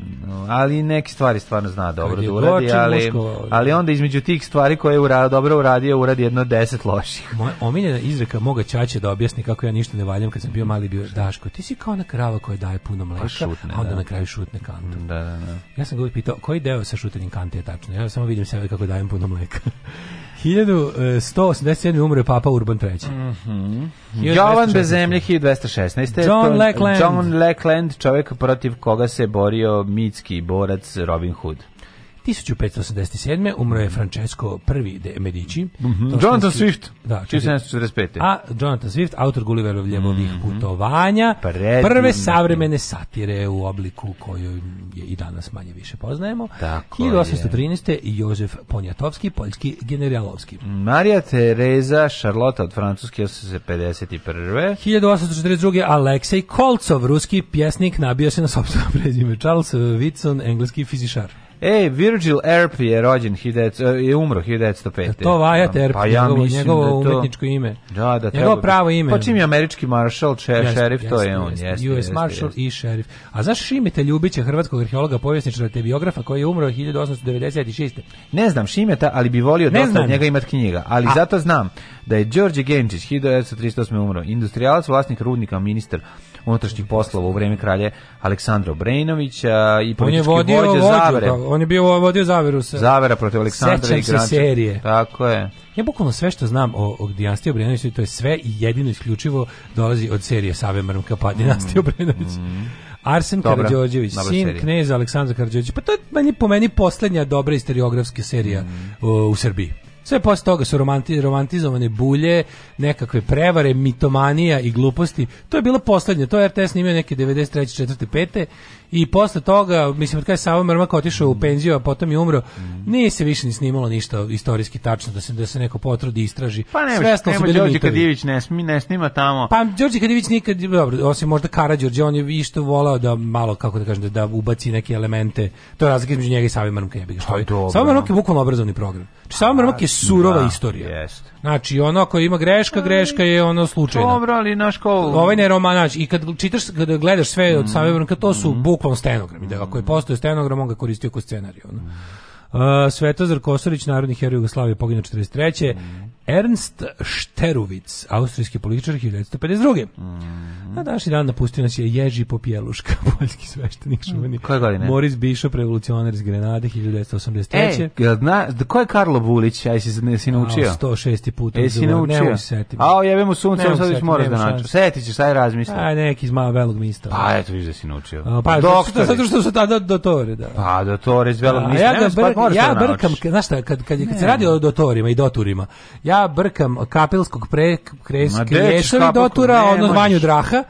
ali neke stvari stvarno zna dobro da uradi, ali, muškovao, da. ali onda između tih stvari koje je ura, dobro uradio, uradi jedno deset loših. Moja omiljena izreka moga čače da objasni kako ja ništa ne valjam kad sam bio mali bio Daško. Ti si kao ona krava koja daje puno mleka pa šutne, a onda da. na kraju šutne kantu. Da, da, da. Ja sam ga uvijek pitao, koji deo sa šutanjem kante je tačno? Ja samo vidim sebe kako dajem puno mleka. 1187. E, umre Papa Urban III. Mm -hmm. Jovan bez zemlje 1216. John Lackland. John Lackland, čovjek protiv koga se borio mitski borac Robin Hood. 1587. umro je Francesco I de Medici. Mm -hmm. Jonathan Swift, da, 1745. A Jonathan Swift, autor Gulliverovih ljemovih mm -hmm. putovanja, Predivno. prve savremene satire u obliku koju je i danas manje više poznajemo. Tako 1813. Je. Jozef Poniatovski, poljski generalovski. Marija Tereza Šarlota od Francuske 1851. 1842. Aleksej Kolcov, ruski pjesnik, nabio se na sobstveno prezime. Charles Whitson, engleski fizišar. Ej, Virgil Earp je rođen, e, je umro 1905. E, to Vajat Earp, pa ja njegovo, da njegovo da to... umetničko ime. Da, da, njegovo pravo ime. Pa čim je američki maršal, če, yes, šerif, to je on. Jeste, US jeste, maršal i šerif. A znaš Šime Ljubića, hrvatskog arheologa, povjesničara te biografa, koji je umro 1896. Ne znam Šimeta, ali bi volio ne dosta od njega imati knjiga. Ali A. zato znam da je Đorđe Genčić, 1938. umro, industrijalac, vlasnik rudnika, ministar unutrašnjih poslova u vreme kralje Aleksandra Obrenovića i politički on je vodio vođa Zavere. Pa, on je bio vodio Zaveru. Sa, Zavera protiv Aleksandra i Granča. serije. Tako je. Ja bukvalno sve što znam o, o dinastiji Obrenovića, to je sve i jedino isključivo dolazi od serije Save Mrmka pa mm. dinastija Obrenović. Mm -hmm. Arsen dobra, sin serija. kneza Aleksandra Karadžođevića. Pa to je meni, po meni posljednja dobra istoriografska serija mm -hmm. u Srbiji. Sve posle toga su romanti, romantizovane bulje, nekakve prevare, mitomanija i gluposti. To je bilo poslednje. To je RTS snimio neke 93. 4. 5 i posle toga, mislim, od kada je Savo Mrmak otišao u penziju, a potom je umro, nije se više ni snimalo ništa istorijski tačno, da se, da se neko potrudi, i istraži. Pa ne, Svesno nema, nema Đorđe Kadijević ne, smi, ne snima tamo. Pa Đorđe Kadijević nikad, dobro, osim možda Karađorđe, on je isto volao da malo, kako da kažem, da, da ubaci neke elemente. To je razlika između njega i Savo Mrmaka, jebi Što pa, je? Savo Mrmak je bukvalno obrazovni program. Znači, Savo Mrmak je surova da, istorija. Jest. Znači, ono, ako ima greška, pa, greška je ono slučajno. Dobro, ali naš ko... Ovaj ne romanač. I kad čitaš, kad gledaš sve od mm, Save Mrmaka, to su mm bukvalno stenogram. Mm. Da, ako je mm. postao stenogram, on ga koristio kao scenarij. Mm. Uh, Svetozar Kosorić, narodni heroj Jugoslavije, poginuo 43. Mm. Ernst Šterovic, austrijski političar 1952. Mm. Na današnji dan napustio nas je Ježi Popjeluška, poljski sveštenik čuveni. Mhm. Mm. Koje godine? Moris Bišo, revolucionar iz Grenade 1983. E, na, ko je Karlo Vulić? Aj si, ne, si naučio? A, 106. put. E, si naučio? Nemoj se setiti. A, jebe mu sunce, sad već moraš da nađu. Setit ćeš, aj razmisli. Aj, neki iz malo velog mista. Pa, eto, viš da si naučio. A, pa, Doktori. Zato što su tada dotore, da. Pa, dotore iz velog mista. A, ja ga Moraš ja da brkam, znaš šta, kad, kad, kad se radi o dotorima i doturima, ja brkam kapilskog pre, kres, Ma, krešovi dotura, odnosno Vanju Draha,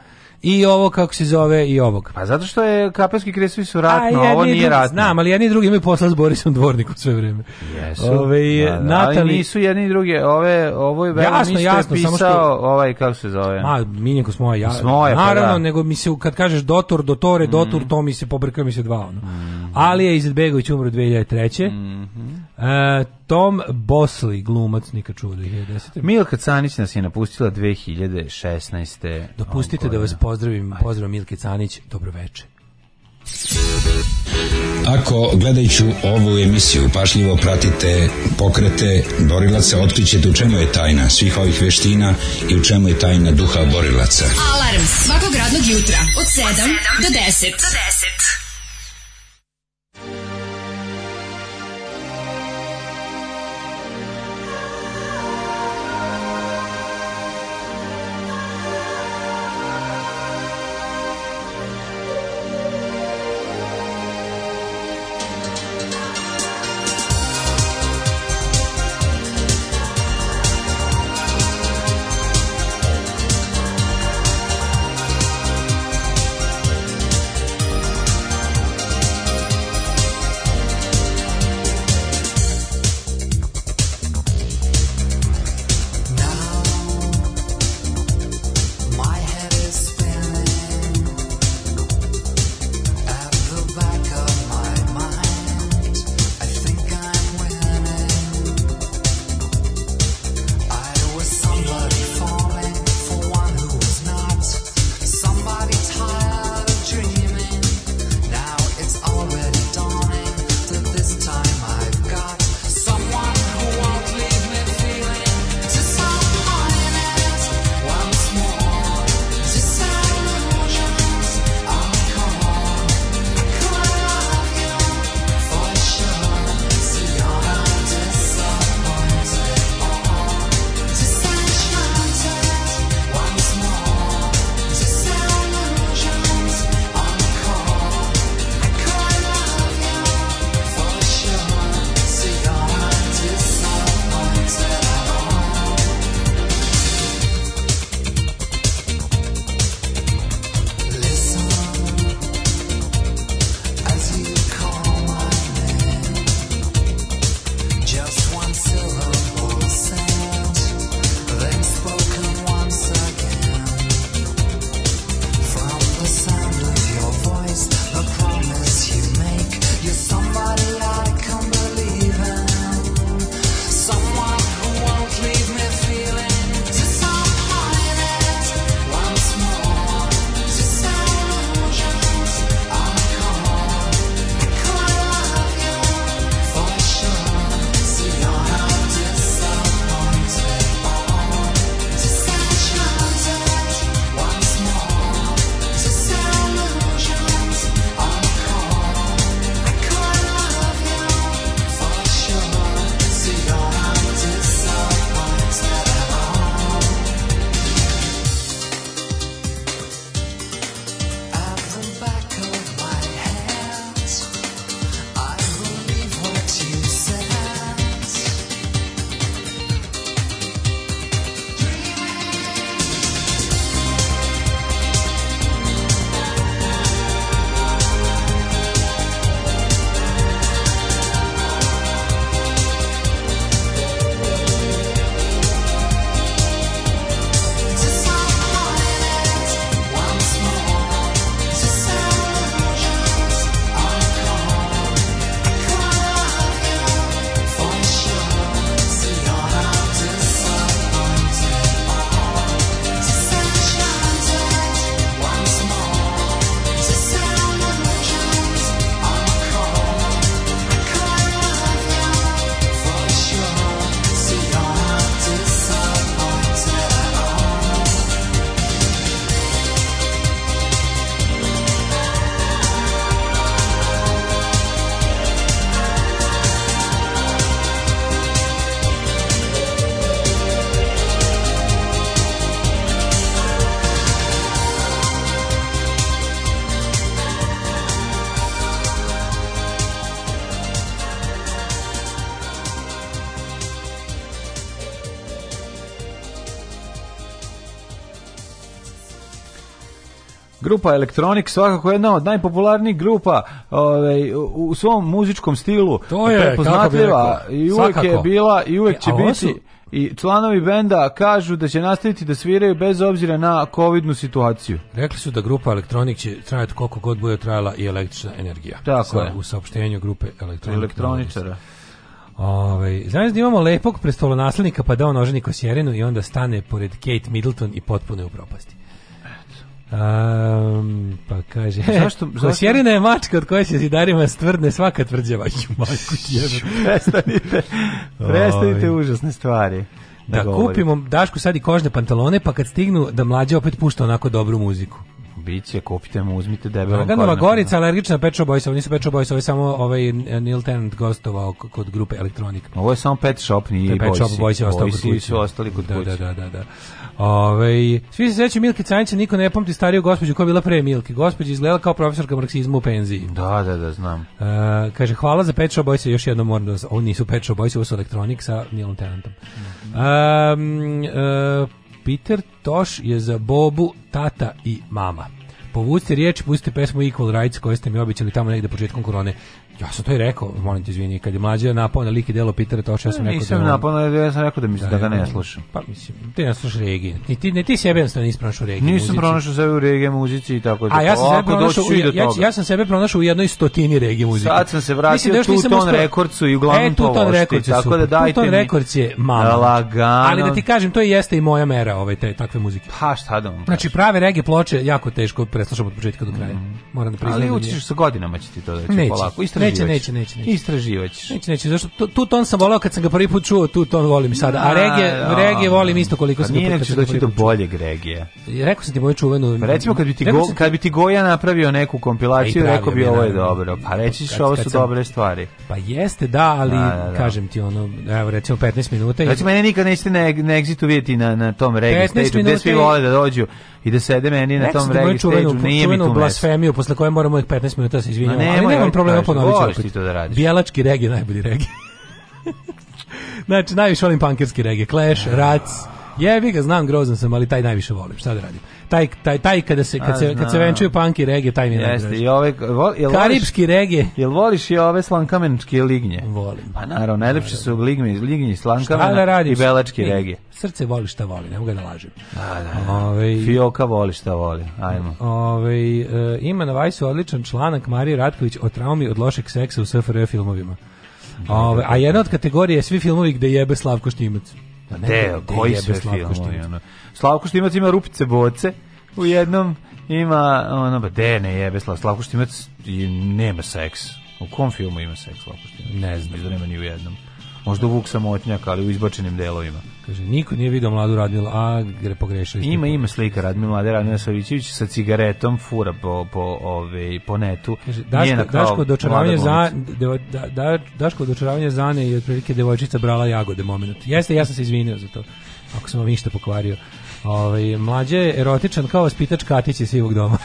i ovo kako se zove i ovog. Pa zato što je Kapelski kresovi su ratno, a, ovo nije ratno. Znam, ali jedni i drugi imaju posla s Borisom Dvornikom sve vreme. Jesu. Ove, da, Natali... Da, ali nisu jedni i drugi, ove, ovo je veliko jasno, jasno, pisao, što... ovaj kako se zove. Ma, Minjako smo ja. Smoje, pa Naravno, pa da. nego mi se, kad kažeš dotor, dotore, mhm. dotor, mm. to mi se pobrkaju mi se dva. Ono. Mm. Ali je Izetbegović umro 2003. Mm -hmm. e, Tom Bosley, glumac, nikad čuo 2010. Da Milka Canić nas je napustila 2016. Dopustite da vas pozdravim. Pozdrav Milke Canić, dobroveče. Ako gledajući ovu emisiju pašljivo pratite pokrete borilaca, otkrićete da u čemu je tajna svih ovih veština i u čemu je tajna duha borilaca. Alarm svakog radnog jutra od 7 do 10. Do 10. grupa Electronic svakako jedna od najpopularnijih grupa ovaj, u svom muzičkom stilu to je prepoznatljiva i uvek svakako. je bila i uvek e, će biti i članovi benda kažu da će nastaviti da sviraju bez obzira na covidnu situaciju. Rekli su da grupa Elektronik će trajati koliko god bude trajala i električna energija. Tako Sa, je. U saopštenju grupe Elektronik. Elektroničara. Ove, ovaj, znaš da imamo lepog prestolonaslednika pa da on oženi kosjerinu i onda stane pored Kate Middleton i potpuno je u propasti. Um, pa kaže, zašto, zašto? Sjerina je mačka od koje se zidarima stvrdne svaka tvrđava. Majku, prestanite, prestanite Ovi. užasne stvari. Da, da kupimo Dašku sad i kožne pantalone, pa kad stignu da mlađe opet pušta onako dobru muziku. Biće, kupite mu, uzmite debelom Draganova Gorica, alergična Pet Shop Boys, ovo nisu Pet Boys, ovo je samo ovaj Neil Tennant gostovao kod grupe Elektronik. Ovo je samo Pet Shop, nije Boys. Pet Shop Boys, Boys, ostali kod da, kuće. Da, da, da, da. Ove, svi se sećaju Milke Canice, niko ne pamti stariju gospođu koja je bila pre Milke. Gospođa izgledala kao profesorka marksizma u penziji. Da, da, da, znam. E, kaže, hvala za Pet Shop Boys, još jednom moram da oni nisu Pet Shop Boys, ovo su Elektronik sa Nilom Tenantom. Mm -hmm. E, Peter Toš je za Bobu tata i mama povucite riječ, pustite pesmu Equal Rights koju ste mi običali tamo negde početkom korone. Ja sam to i rekao, molim te izvini, kad je mlađa napao na lik i delo Pitera Toša, ja sam rekao nisam da... Nisam napao, ja sam rekao da, mislim, da, da ga ne da, da, da. slušam. Pa mislim, ti ne slušaš regije. Ni ti, ne, ti sebe jednostavno nisi pronašao regije Nisam pronašao sebe u regije muzici i tako da. A ja sam, sebe pronašao, u, ja, ja, sam sebe pronašao u jednoj stotini regije muzike. Sad sam se vratio da tu ton rekordcu i uglavnom e, tu ton rekordcu tako da dajte tu ton rekordcu je malo. Lagano. Ali da ti kažem, to jeste i moja mera ove ovaj, te, takve muzike. Pa šta da vam Znači prave regije ploče jako teško preslušam od početka do kraja. Mhm. Moram da priznam. Ali učiš sa godinama će ti to da polako. Isto neće, neće, neće, neće. Istraživaćeš. Neće, neće, zašto tu, ton sam voleo kad sam ga prvi put čuo, tu ton volim i sada. A regije, regije volim isto koliko pa sam ga prvi čuo. doći do boljeg regije. Rekao sam ti moju čuvenu... Pa recimo kad bi ti, go, kad bi ti Goja napravio neku kompilaciju, pa rekao bi ovo je dobro. Pa reći rećiš ovo su dobre stvari. Pa jeste, da, ali da, da, da. kažem ti ono, evo recimo 15 minuta. Recimo mene nikad nećete na, na exitu vidjeti na, na tom regiju stage gde svi vole da dođu i da sede meni na tom regiju stage-u. Nije mi tu mesto. blasfemiju, posle koje moramo ih 15 minuta se izvinjamo. Ali nemam problema ponoviti voliš ti to da radiš. Bijelački regi, najbolji regi. znači, najviše volim pankerski regi. Clash, da. Rats, Jebi ga, znam, grozan sam, ali taj najviše volim. Šta da radim? Taj, taj, taj kada se, kad, se, kad se venčuju punk i regije, taj mi je Jeste, i ove, vol, jel Karibski voliš, regije. Jel voliš i ove slankameničke lignje? Volim. Pa naravno, najlepše su lignje, lignje slankamena i da belačke I, regije. Srce voli šta voli, ne mogu da lažem. A, da, da, da. Ove, ovaj- Fioka voli šta voli, ajmo. Ove, ovaj, e, ima na Vajsu odličan članak Marije Ratković o traumi od lošeg seksa u SFR filmovima. Ove, ovaj, a jedna od kategorije je svi filmovi gde jebe Slavko Štimac. Pa ne, deo, de, koji sve filmovi? Slavko Štimac ima rupice boce u jednom, ima, ono, ba, de, ne jebe, Slavko Štimac i nema seks. U kom filmu ima seks Slavko Štimac? Ne znam. Da nema ni u jednom. Možda u Vuk Samotnjak, ali u izbačenim delovima. Kaže, niko nije video mladu Radmilu, a gre ste. Ima, ima slika Radmila, mlade Radmila Savićević sa cigaretom fura po, po, ove, ovaj, po netu. Kaže, Daško, Daško dočaravanje za, devo, da, da, Daško dočaravanje Zane i otprilike devojčica brala jagode moment. Jeste, ja sam se izvinio za to, ako sam vam ništa pokvario. Ove, ovaj, mlađe je erotičan kao vaspitač Katić iz Sivog doma.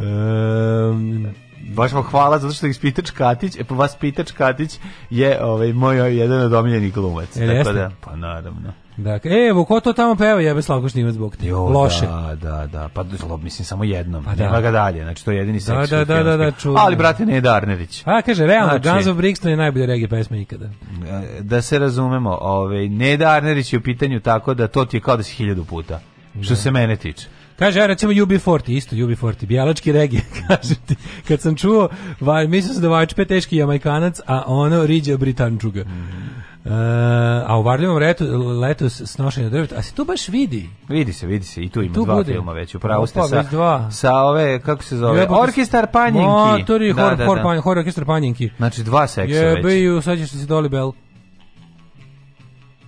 um, baš vam hvala zato što ispitač Katić, e, pa vas pitač Katić je ovaj, moj jedan od omiljenih glumac. E, tako da, pa naravno. Dakle, e, evo, ko to tamo peva jebe Slavko Šnivac zbog te? Jo, da, Loše. Da, da, da. Pa zlo, mislim samo jednom. Pa da. Nema ga dalje. Znači to je jedini da, seks. Da, da, da, da, da, čudno. Ali brate ne Darnerić. A kaže realno znači, Guns of Brixton je najbolja regija pesma ikada. E, da se razumemo, ovaj Neda Arnerić je u pitanju tako da to ti je kao da si hiljadu puta. Što se mene tiče. Kaže, ja recimo UB40, isto UB40, bijalački regije, kaže ti. Kad sam čuo, va, mislio sam da Vajčpe teški jamajkanac, a ono riđa Britančuga. Mm -hmm. Uh, a u Varljivom retu, letos snošenje drveta, a se tu baš vidi. Vidi se, vidi se, i tu ima tu dva bude. filma već, upravo ste sa, sa ove, kako se zove, Jebo, Orkestar Panjenki. Motori, da, hor, da, da. Hor, hor, Orkestar Panjenki. Znači dva seksa Jebe, već. Jebe, sad ćeš da se doli bel.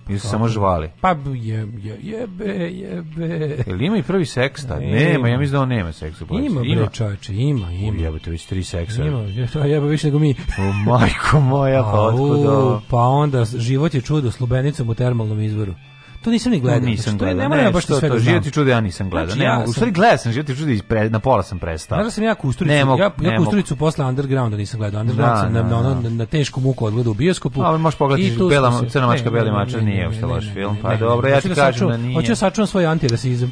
Ili su samo žvali? Pa je, je, jebe, jebe. Ili ima i prvi seks seksta? E, nema, ja mislim da on nema seksa. Ima, bre, ima. čovječe, ima, ima. Jebate, vi ste tri seksa. Ima, jebe više nego mi. O, majko moja, pa otkuda. Pa onda, život je čudo slubenicom u termalnom izvoru. To nisam ni gledao. Nisam znači, gledao. Ne, ne, baš to, to, da to život i čudo ja nisam gledao. Znači, ne, ja u stvari gledao sam život i čudo pre, na pola sam prestao. Znaš da sam ja Kusturicu, ne mogu, ja, ja Kusturicu posle Undergrounda nisam gledao. Underground da, sam da, na, na, da. na, na tešku muku odgledao u bioskopu. Ali možeš pogledati Bela, Crna mačka, Beli mačar nije uopšte loš film. Pa dobro, ja ti kažem da nije. Hoću sačuvam svoj antirasizam.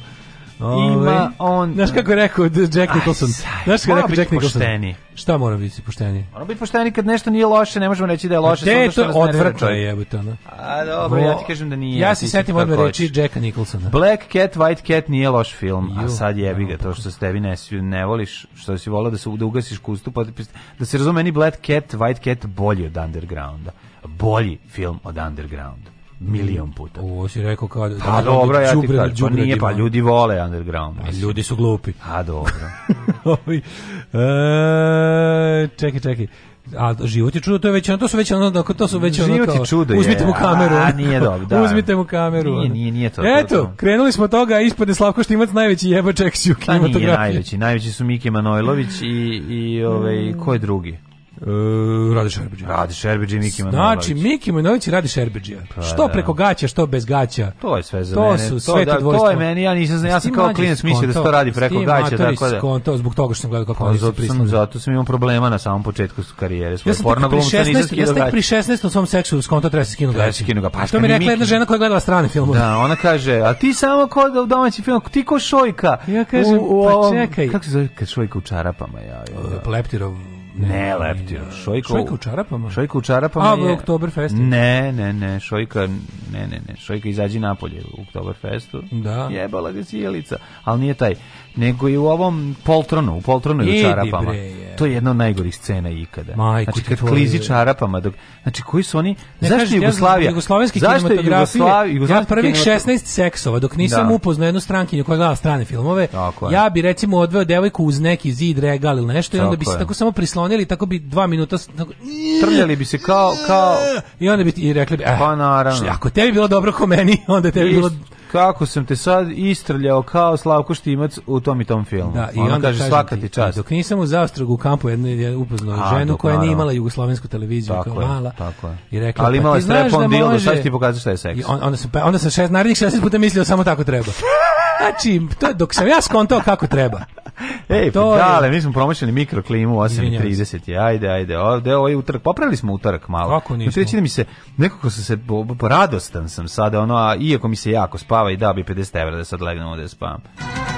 Ima on... Znaš kako je rekao Jack Nicholson? Znaš kako je rekao Jack Nicholson? Pošteni. Šta mora biti pošteni? Mora biti pošteni kad nešto nije loše, ne možemo reći da je loše. Pa gde je to odvrtno je jebito? No? A dobro, ja ti kažem da nije. Ja se setim odmah reći Jacka Nicholsona. Black Cat, White Cat nije loš film, a sad jebi ga to što se tebi ne, ne voliš, što si volao da se da ugasiš kustu, pa da se razume ni Black Cat, White Cat bolji od Undergrounda. Bolji film od Undergrounda milion puta. Ovo si rekao kao pa da-, da... dobro, ja ti kažem, pa nije, pa ljudi vole underground. Pa ljudi su glupi. A dobro. e, čekaj, čekaj. A život je čudo, to je već, to su već ono, to su već život je čudo uzmite je, mu kameru. A, nije dobro, da. uzmite mu kameru. Nije, nije, nije to. Eto, to, to. krenuli smo toga, ispod je Slavko Štimac najveći jebaček su kinematografije. Da, pa nije najveći, najveći su Mike Manojlović i, i ovaj, ko je drugi? Uh, radi Šerbeđe. Radi Šerbeđe i Miki Manojlović. Znači, Miki Manojlović i Rade Šerbeđe. Pa, što da. preko gaća, što bez gaća. To je sve za to mene. Su sve to, sve da, to je meni, ja nisam znam, ja sam kao klinac mislio da se to radi preko gaća. Tako da, skonto, zbog toga što sam gledao kako pa, oni zato, sam, zato sam imao problema na samom početku karijere. Svoje ja sam porno glumca nisam skinu gaća. Ja sam pri 16 u svom seksu skonto treba se skinu gaća. Treba se skinu gaća. Pa, to mi rekla jedna žena koja je gledala strane filmove. Da, ona kaže, a ti samo kod domaći film, ti ko šojka. Ja kažem, pa čekaj. Kako se zove kad šojka u čarapama? Ja, Leptirov Ne, leptir. Šojka, šojka u čarapama? Šojka u čarapama A, je... Oktoberfest. Ne, ne, ne, šojka, ne, ne, ne, šojka izađi napolje u Oktoberfestu. Da. Jebala ga cijelica, ali nije taj nego i u ovom Poltronu, u Poltronu i u Čarapama. Bre, To je jedna od najgorih scena ikada. Majko, znači, kad klizi Čarapama, dok, znači koji su oni, ne, zašto kažem, Jugoslavija? Ja, jugoslovenski zašto kinematografije, Jugoslav, ja prvih 16 seksova, dok nisam da. upoznao jednu strankinju koja gleda strane filmove, tako ja bi recimo odveo devojku uz neki zid, regal ili nešto, i onda bi se tako samo prislonili, tako bi dva minuta... Tako, Trljali bi se kao... kao... I onda bi ti rekli bi, eh, pa naravno. Što, ako tebi bilo dobro ko meni, onda tebi bilo kako sam te sad istrljao kao Slavko Štimac u tom i tom filmu. Da, i on kaže svaka ti čast. Dok nisam u zaostragu u kampu jednu je upoznao A, ženu dok, koja nije imala jugoslovensku televiziju tako kao je, mala. Tako je. I rekla, Ali pa imala pa, strepon dildo, da sad ti pokazati šta je seks. I on, onda sam, pa, onda sam šest, narednih šest puta mislio samo tako treba. Znači, to je dok sam ja skontao kako treba. Ej, to dale, je... mi smo promašili mikroklimu u 8.30. Ajde, ajde, ovde ovaj utrak, Popravili smo utrak malo. Kako znači, nismo? Znači, mi se, nekako sam se, bo, radostan sam sada, ono, a iako mi se jako spava i da bi 50 evra da sad legnem ovde da spavam. spavam.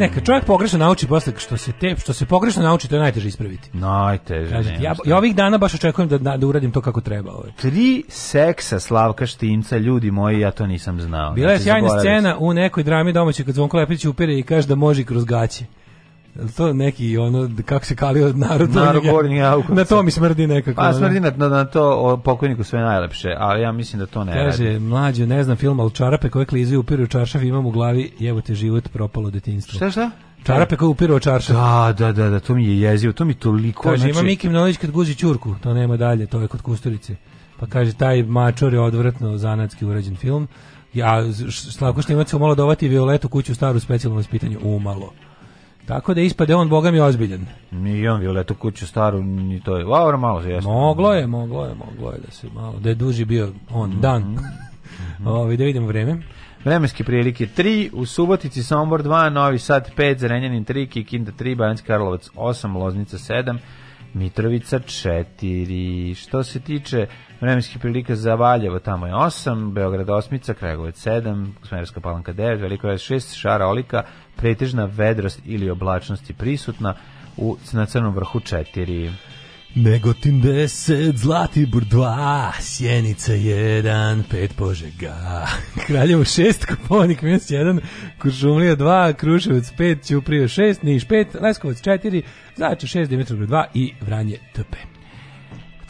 Neka čovjek pogrešno nauči posle što se te što se pogrešno nauči to je najteže ispraviti. Najteže. Kažete, ja, ja ovih dana baš očekujem da, da, da uradim to kako treba. Ovaj. Tri seksa Slavka Štimca, ljudi moji, ja to nisam znao. Bila je znači, sjajna scena u nekoj drami domaćoj kad Zvonko Lepić upire i kaže da može kroz gaće to neki ono kako se kalio narod Narodni Jaukon. Na to mi smrdi nekako. Pa smrdi na, na, to pokojniku sve najlepše, ali ja mislim da to ne. Kaže radi. mlađi, ne znam film al čarape koje klizi u piru čaršav imam u glavi, evo te život propalo detinjstvo. Šta šta? Čarape koje upiru čaršaf. Da, da, da, da, to mi je jezivo, to mi toliko. Kaže znači... ima Miki Mnović kad guzi ćurku, to nema dalje, to je kod Kusturice. Pa kaže taj mačor je odvratno zanatski urađen film. Ja Slavko Štimac umalo dovati Violetu kuću staru specijalno vaspitanju umalo. Tako da ispade on, bogami ozbiljan. Mi on Violetu kuću staru, ni to je, wow, malo se Moglo je, moglo je, moglo je da se malo, da je duži bio on, mhm. dan. Mm -hmm. da vidimo vreme. Vremenske prilike 3, u Subotici Sombor 2, Novi Sad 5, Zrenjanin 3, Kikinda 3, Bajanski Karlovac 8, Loznica 7, Mitrovica 4. Što se tiče Vremenski prilika za Valjevo tamo je 8, Beograd 8, Kragovac 7, Smerska palanka 9, Veliko je 6, Šara Olika, pretežna vedrost ili oblačnost je prisutna, u, na crnom vrhu 4. Negotin 10, Zlatibor 2, Sjenica 1, Pet Požega, Kraljevo 6, Koponik minus 1, Kuršumlija 2, Kruševac 5, Ćuprije 6, Niš 5, Leskovac 4, Zajče 6, Dimitrovgrad 2 i Vranje Tpe.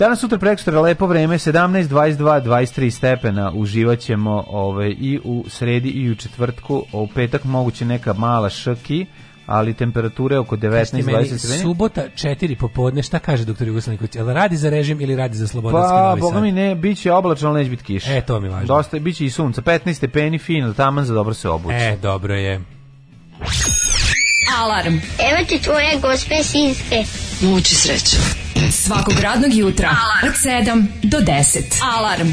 Danas, sutra, prekstra, lepo vreme, 17, 22, 23 stepena. Uživaćemo ove, ovaj, i u sredi i u četvrtku. U petak moguće neka mala šaki ali temperature oko 19 20 Subota 4 popodne, šta kaže doktor Jugoslav Nikolić? Jel radi za režim ili radi za slobodarski pa, Novi mi ne, biće oblačno, ali neće biti kiše E, to mi važno. Dosta biće i sunca, 15 stepeni fino, taman za dobro se obući. E, dobro je. Alarm. Evo ti tvoje gospe sinske. Muči sreću. Svakog radnog jutra Alarm. od 7 do 10. Alarm.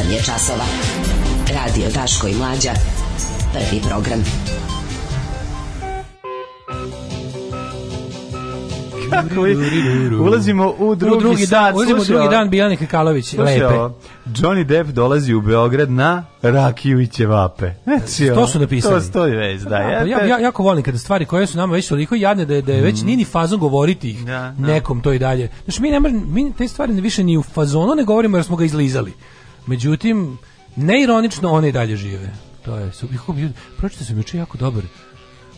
8 je časova. Radio Daško i Mlađa. Prvi program. Kako ulazimo u drugi, u drugi dan, ulazimo u drugi dan Biljane Kekalović, lepe. Ovo. Johnny Depp dolazi u Beograd na rakiju i ćevape. Znači, to su napisali. To stoji već, da. da ja, pa ja, ja, jako volim kada stvari koje su nama već toliko jadne da je, da je već mm. nije ni fazon govoriti ih da, da. nekom to i dalje. Znači, mi, ne, mi te stvari više ni u fazonu ne govorimo jer smo ga izlizali. Međutim, neironično one i dalje žive. To je, su, pročite sam juče jako dobar,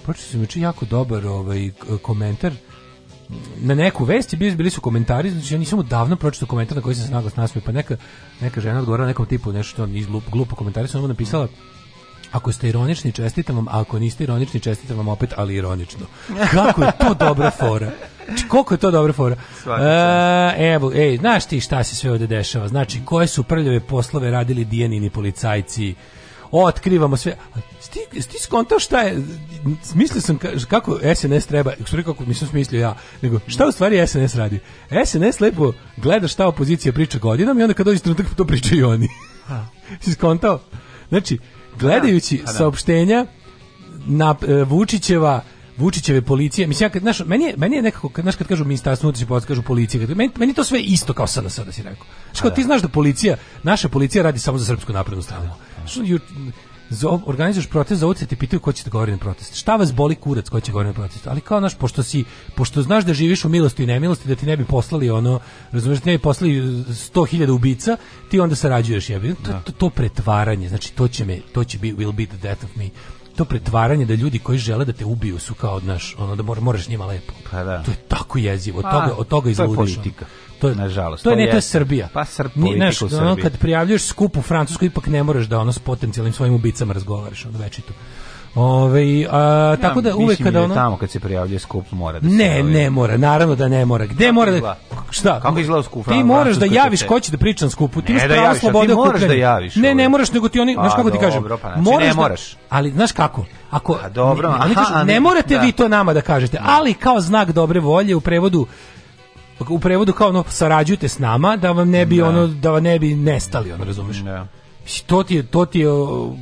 pročite sam juče jako dobar ovaj, komentar na neku vest i bili, bili su komentari, znači ja nisam odavno pročitao komentar na koji sam se naglas nasmio, pa neka, neka žena odgovorila nekom tipu nešto, on iz glupo komentari, sam mu napisala, Ako ste ironični, čestitam vam, a ako niste ironični, čestitam vam opet, ali ironično. Kako je to dobra fora? Koliko je to dobra fora? E, evo, ej, znaš ti šta se sve ovde dešava? Znači, koje su prljave poslove radili Dijanini policajci? otkrivamo sve. Sti, sti skontao šta je, Mislio sam kako SNS treba, kako nisam smislio ja, nego šta u stvari SNS radi? SNS lepo gleda šta opozicija priča godinama i onda kad dođe trenutak to pričaju oni. si skontao? Znači, Gledajući da, da. saopštenja na e, Vučićeva Vučićeve policije, mislim ja kad znaš, meni je meni je nekako kad znaš kad kažu ministarstvo unutrašnjih poslova, kažu policija, kad, meni, meni to sve isto kao sada sada si rekao. Što ti da. znaš da policija, naša policija radi samo za srpsku naprednu stranu. Da. Što za, organizuješ protest, za ulice ti pitaju ko će da govori na protestu. Šta vas boli kurac ko će govori na protestu? Ali kao, naš pošto, si, pošto znaš da živiš u milosti i nemilosti, da ti ne bi poslali ono, razumeš, da ti ne bi poslali e, sto ubica, ti onda sarađuješ. Ja. To, da. to, to pretvaranje, znači to će me, to će be, will be the death of me to pretvaranje da ljudi koji žele da te ubiju su kao naš ono da moraš njima lepo. Pa da. To je tako jezivo. Od pa. toga od toga izludiš. To je politika. To je nažalost. To je ne to je Srbija. Pa Srb naš, ono, kad prijavljuješ skup u Francusku ipak ne moraš da ono s potencijalnim svojim ubicama razgovaraš, ono večito. Ove, a, tako da uvek kada ono... tamo kad se prijavljuje skup mora da se Ne, javi. ne mora, naravno da ne mora. Gde kako mora da... Šta? Kako izgleda skup? Ti moraš da javiš te... ko će da priča na skupu. Ti imaš da pravo slobode okupljanja. da javiš. Ne, ne moraš, nego ti oni, znaš pa, kako ti kažem. Pa, znači, moraš ne moraš. Da, ali znaš kako? Ako a, pa, dobro, ne, oni kažu, aha, ne morate da. vi to nama da kažete, da. ali kao znak dobre volje u prevodu u prevodu kao ono sarađujte s nama da vam ne bi da. ono da vam ne bi nestali on razumeš. Da to ti je, to ti je,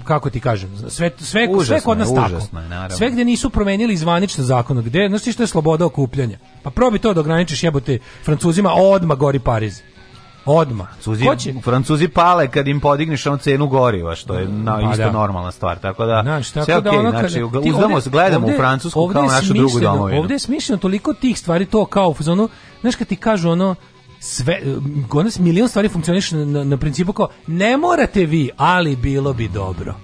kako ti kažem, sve, sve, užasno, sve kod nas je, tako. Je, sve gdje nisu promenili zvanično zakon, gdje, znaš ti što je sloboda okupljanja. Pa probi to da ograničiš jebote Francuzima, odma gori Pariz. Odma. Suzi, će? Francuzi pale kad im podigneš onu cenu goriva, što je na, pa isto da. normalna stvar. Tako da, znači, tako sve da okay, ono znači, uzdamo, ovde, gledamo ovde, u Francusku ovde kao našu drugu domovinu. Ovde je smišljeno toliko tih stvari, to kao u zonu, znaš kad ti kažu ono, sve, kod milion stvari funkcioniš na, na principu kao, ne morate vi, ali bilo bi dobro.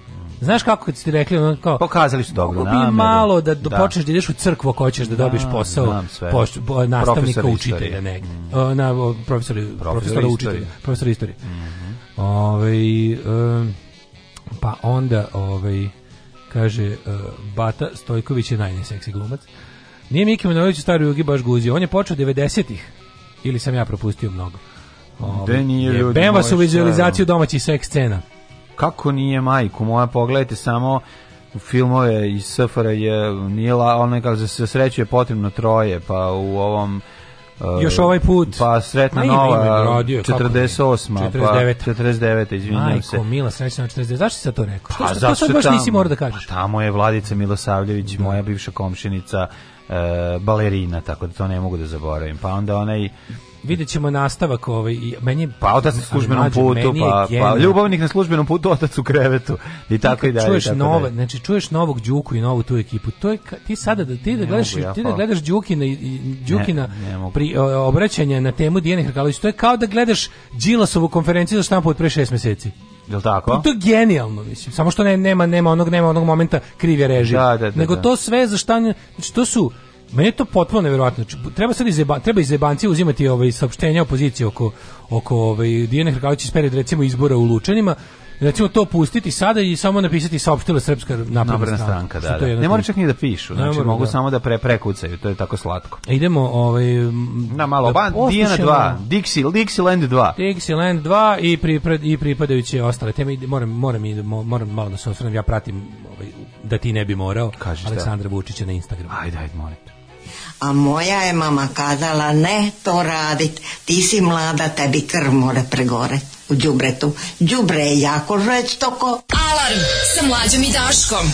Znaš kako kad ste rekli ono kao pokazali su dobro bi malo da, da, da da ideš u crkvu ako hoćeš da, da dobiješ posao poš, po, nastavnika učitelja negde. Mm. O, na o, profesori profesor učitelja, profesor istorije. Mm -hmm. Ovaj um, pa onda ovaj kaže uh, Bata Stojković je najneseksi glumac. Nije Miki Manojlović u staroj Jugi baš guzio. On je počeo 90-ih Ili sam ja propustio mnogo. Gde nije ljudi? Jebem vas u vizualizaciju domaćih seks scena. Kako nije majku moja, pogledajte samo filmove iz SFRA je nije la, ono kako se sreće je potrebno troje, pa u ovom Uh, Još ovaj put. Pa sretna ima, nova, ima, radio, 48. 49. Pa, 49. Izvinjam se. Majko, Mila, srećna 49. Zašto si sad to rekao? Pa, što, što, to sad baš tamo, nisi mora da kažeš? Pa, tamo je Vladica Milosavljević, da. moja bivša komšinica, balerina, tako da to ne mogu da zaboravim. Pa onda onaj Vidjet ćemo nastavak ovaj i meni je, pa otac na službenom mlađe, putu pa, pa ljubavnik na službenom putu otac u krevetu i tako i dalje čuješ i znači čuješ novog Đuku i novu tu ekipu to je ti sada da ti da gledaš ja, ti da gledaš Đukina i Đukina pri o, obraćanja na temu Dijane Hrkalović to je kao da gledaš Đilasovu konferenciju za štampu od pre šest meseci Jel tako? Pa to je genijalno, mislim. Samo što ne, nema, nema onog nema onog momenta krivje režije. Da, da, da, nego da. to sve za štanje... znači to su Meni je to potpuno neverovatno. Znači, treba sad izeba, treba iz jebanci uzimati ovaj saopštenja opozicije oko oko ovaj Dijane Hrkalić ispred recimo izbora u Lučanima recimo to pustiti sada i samo napisati saopštila srpska napredna stranka, da, da. ne mora čak ni da pišu znači mora, mogu da. samo da pre prekucaju to je tako slatko e, idemo ovaj na malo da, Dijana 2 Dixie Dixie Land 2 Dixie Land 2 i pri i pripadajuće ostale teme moram moram i moram malo da se osvrnem ja pratim ovaj da ti ne bi morao Kaži Aleksandra Vučića na Instagramu ajde ajde molim te. A moja je mama kazala, ne to radit, ti si mlada, tebi krv mora pregore u džubretu. Džubre je jako žveć Alarm sa mlađom i Daškom.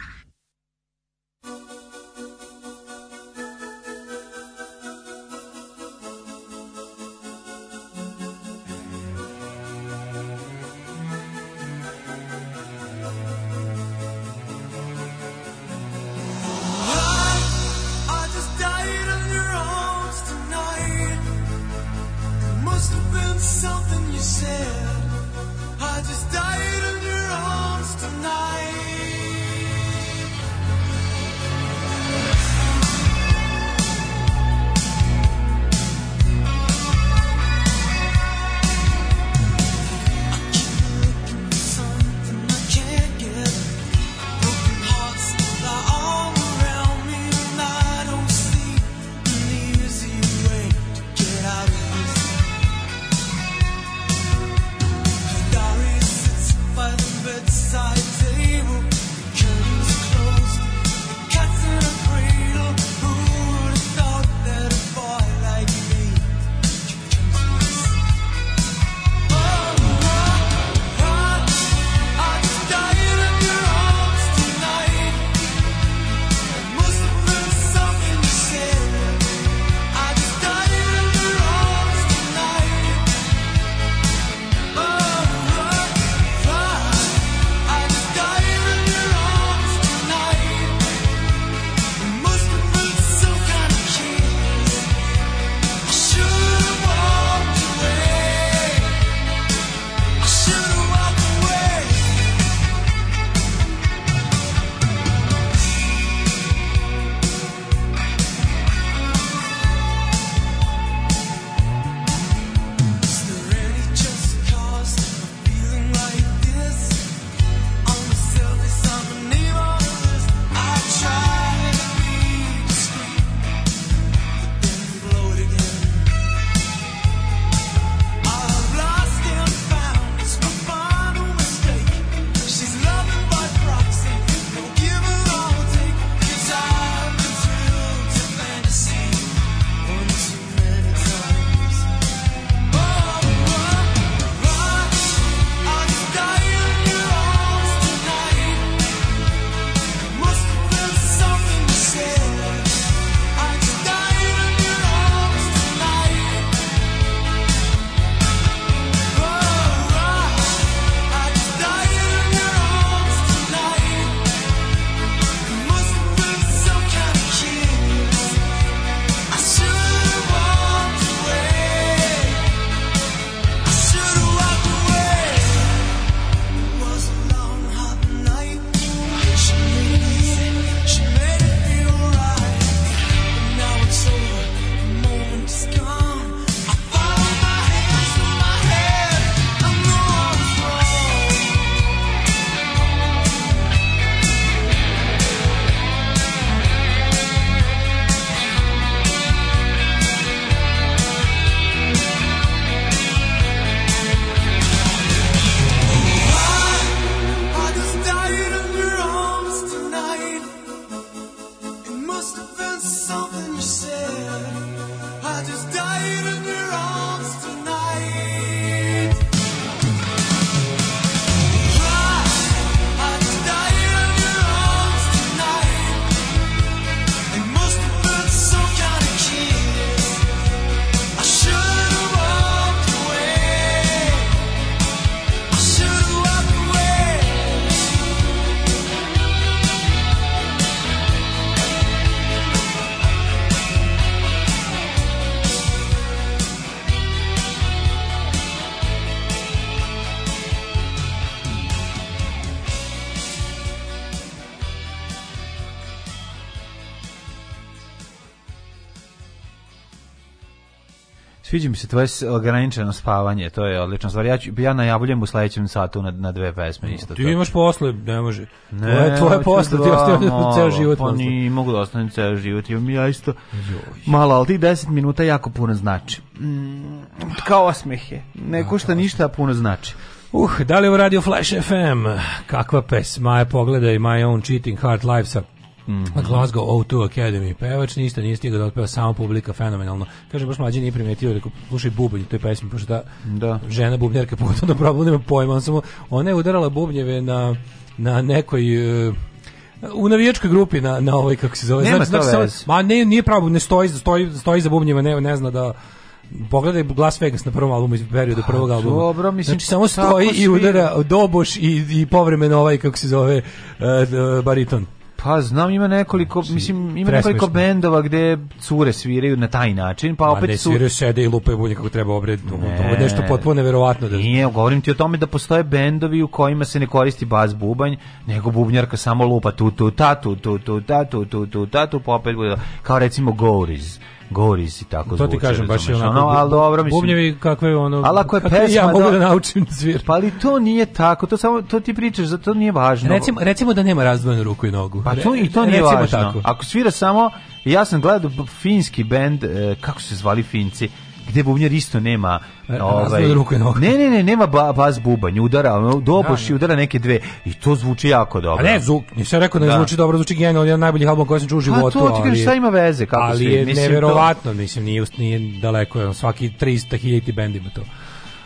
Sviđa mi se tvoje ograničeno spavanje, to je odlična stvar. Ja, ću, ja najavljujem u sledećem satu na, na dve pesme isto. Ti to. imaš posle, ne može. Ne, tvoje, tvoje posle, ti da ostavljaju da ceo život. Pa ni, mogu da ostavim ceo život, imam ja isto Joj. malo, ali ti deset minuta jako puno znači. Mm, kao osmeh je, ne košta ništa, puno znači. Uh, da li je u radio Flash FM? Kakva pesma je pogledaj My Own Cheating Heart Life sa Mm -hmm. Glasgow O2 Academy pevač, ništa nije stigao da otpeva, samo publika, fenomenalno. Kaže, baš mlađi nije primetio, rekao, slušaj bubanj to je pesma pošto ta da. žena bubnjarka pogotovo da problem, nema pojma, on samo, ona je udarala bubnjeve na, na nekoj... Eh, u navijačkoj grupi na na ovoj kako se zove Nema znači, znači ma ne nije pravo ne stoji stoji stoji za bubnjima ne ne zna da pogledaj Las Vegas na prvom albumu iz perioda pa, prvog pa, albuma. Dobro, mislim, znači samo stoji i udara dobuš i, i povremeno ovaj kako se zove uh, bariton. Pa znam ima nekoliko, znači, mislim ima nekoliko bendova gde cure sviraju na taj način, pa opet su sviraju sede i lupaju bulje kako treba obred, to je nešto potpuno neverovatno da. Nije, govorim ti o tome da postoje bendovi u kojima se ne koristi bas bubanj, nego bubnjarka samo lupa tu tu ta tu tu tu ta tu tu tu ta tu pa opet kao recimo Goris gori si tako zvuči. To ti kažem, baš je onako, ono, dobro, mislim. Bubnjevi kakve ono, ali ako je pesma, ja mogu da, da naučim zvir. Da pa ali to nije tako, to samo, to ti pričaš, za to nije važno. Recimo, recimo da nema razdvojenu ruku i nogu. Pa to, i to nije recimo važno. Tako. Ako svira samo, ja sam gledao finski bend, e, kako se zvali finci, gde bubnjar isto nema e, ovaj ne ne ne nema ba, bas bubanj udara ono doboš da, i da. udara neke dve i to zvuči jako dobro a ne zvuk nisam rekao da, ne da. zvuči dobro zvuči genijalno jedan najboljih albuma koji sam čuo u pa životu a to ti kažeš šta ima veze kako ali je mislim, neverovatno to... mislim nije, nije daleko svaki 300.000 bend ima to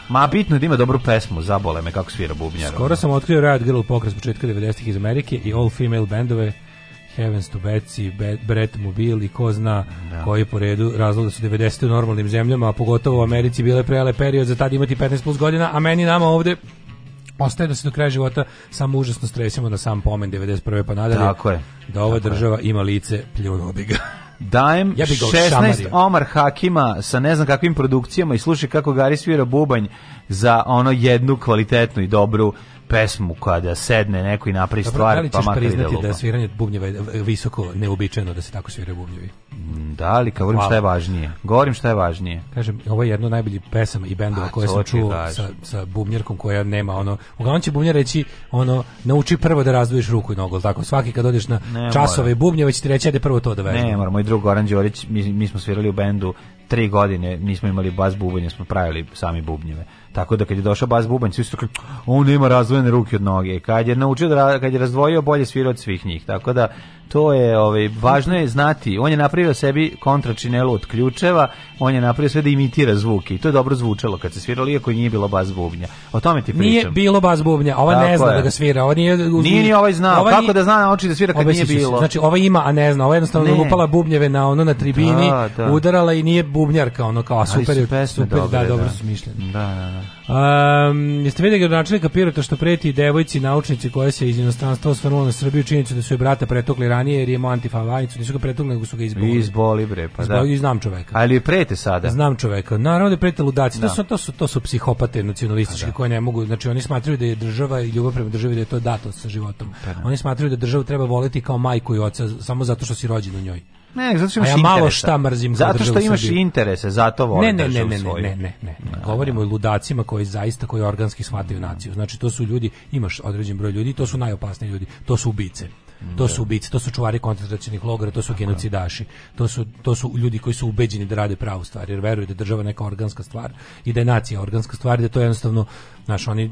Ma bitno je da ima dobru pesmu, zabole me kako svira bubnjar. Skoro sam otkrio Riot Girl pokras početka 90-ih iz Amerike i all female bendove Heavens to Betsy, Brett Mobile i ko zna da. koji po redu razloga da su 90. u normalnim zemljama, a pogotovo u Americi bile prele period za tad imati 15 plus godina, a meni nama ovde ostaje da se do kraja života samo užasno stresimo na sam pomen 91. pa nadalje. Tako je. Da ova Tako država je. ima lice pljunobiga. dajem ja 16 šamario. Omar Hakima sa ne znam kakvim produkcijama i slušaj kako Gari svira bubanj za ono jednu kvalitetnu i dobru pesmu kada sedne neko i napravi Dobro, stvar, da pa makar priznati da je sviranje bubnjeva je visoko neuobičajeno da se tako svira bubnjevi? Mm, da, ali kao govorim šta je važnije. Govorim šta je važnije. Kažem, ovo je jedno najbolji najboljih pesama i bendova koje sam čuo sa, sa bubnjerkom koja nema ono... Uglavnom će bubnjar reći ono, nauči prvo da razdvojiš ruku i nogu, tako? Svaki kad odeš na ne časove i bubnjeva će ti reći, ajde prvo to da vežba. Ne, mora, moj drug Goran Đorić, mi, mi smo svirali u bendu tri godine, nismo imali bas bubnje, smo pravili sami bubnjeve Tako da kad je došao bas bubanj, svi su rekli, on nema razvojene ruke od noge. Kad je naučio da, kad je razdvojio, bolje svirao od svih njih. Tako da to je, ovaj, važno je znati. On je napravio sebi kontračinelu od ključeva, on je napravio sve da imitira zvuke i to je dobro zvučalo kad se sviralo, iako nije bilo bas bubnja. O tome ti pričam. Nije bilo bas bubnja, ova Tako ne zna je. da ga svira. Ova nije, uz... nije ni ovaj znao. Ova Kako da zna na oči da svira kad nije bilo? Znači, ova ima, a ne zna. Ova jednostavno lupala bubnjeve na ono na da, tribini, da, da. udarala i nije bubnjarka, ono kao, super, super, Ali da, super, dobre, da, dobro da. su mišljene. Da, da, da. Um, jeste vidjeli gradonačelnika Pirota što preti devojci naučnici koja se iz inostranstva osvrnula na Srbiju činjenicu da su je brata pretokli ranije jer je mu antifalanicu, nisu ga pretukli nego su ga izboli. Izboli bre, pa da. I znam čoveka. Ali prete sada. Znam čoveka. Naravno da prete ludaci. Da. To, su, to, su, to su psihopate nacionalistički pa da. koji ne mogu, znači oni smatraju da je država i ljubav prema državi da je to dato sa životom. Pa da. Oni smatraju da državu treba voliti kao majku i oca samo zato što si rođen u njoj. Ne, zato što imaš ja malo interesa. šta mrzim Zato što imaš Srbiju. interese, zato volim ne, ne, ne, ne, ne, ne, ne, Govorimo o ludacima koji zaista koji organski shvataju naciju. Znači to su ljudi, imaš određen broj ljudi, to su najopasniji ljudi, to su ubice. To su da. ubice, to su čuvari koncentracionih logora, to su genocidaši. To su, to su ljudi koji su ubeđeni da rade pravu stvar, jer veruju da je država neka organska stvar i da je nacija organska stvar, i da je to jednostavno, znaš, oni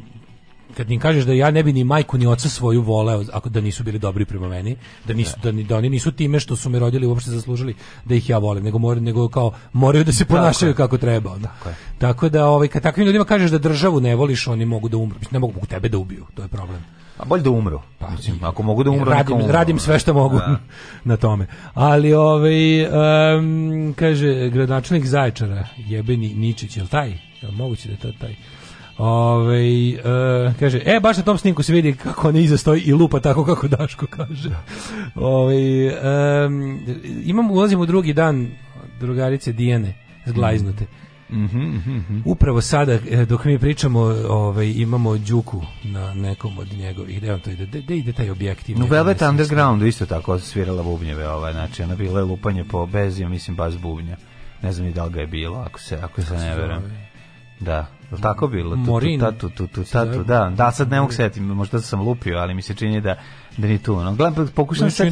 kad im kažeš da ja ne bi ni majku ni oca svoju voleo ako da nisu bili dobri prema meni, da nisu da, da ni da oni nisu time što su me rodili uopšte zaslužili da ih ja volim, nego moraju nego kao moraju da se ponašaju kako treba. Onda. Tako, je. tako da ovaj kad takvim ljudima kažeš da državu ne voliš, oni mogu da umru. Mislim ne mogu, mogu tebe da ubiju, to je problem. A bolje da umru. Pa, mislim, ako mogu da umru, radim, umru. radim sve što mogu da. na tome. Ali ovaj um, kaže gradonačelnik Zaječara, jebeni Ničić, jel taj? Jel moguće da je to taj? Ove, e, kaže, e, baš na tom snimku se vidi kako on iza i lupa tako kako Daško kaže. Ove, e, imam, ulazim u drugi dan drugarice Dijane, zglajznute. Mm Mhm. mm Upravo sada e, dok mi pričamo, ovaj imamo Đuku na nekom od njegovih. Gde on to ide? Gde ide taj objekt? No Velvet Underground isto tako svirala bubnjeve, ovaj znači ona bila je lupanje po bez, mislim baš bubnja. Ne znam i da li ga je bilo, ako se ako se ne verujem. Da. Je tako bilo? Morin. Tu, tu, tu, tu, tu, da. Da, sad ne mogu setim, možda sam lupio, ali mi se čini da da ni tu. No, gledam, pokušam znači,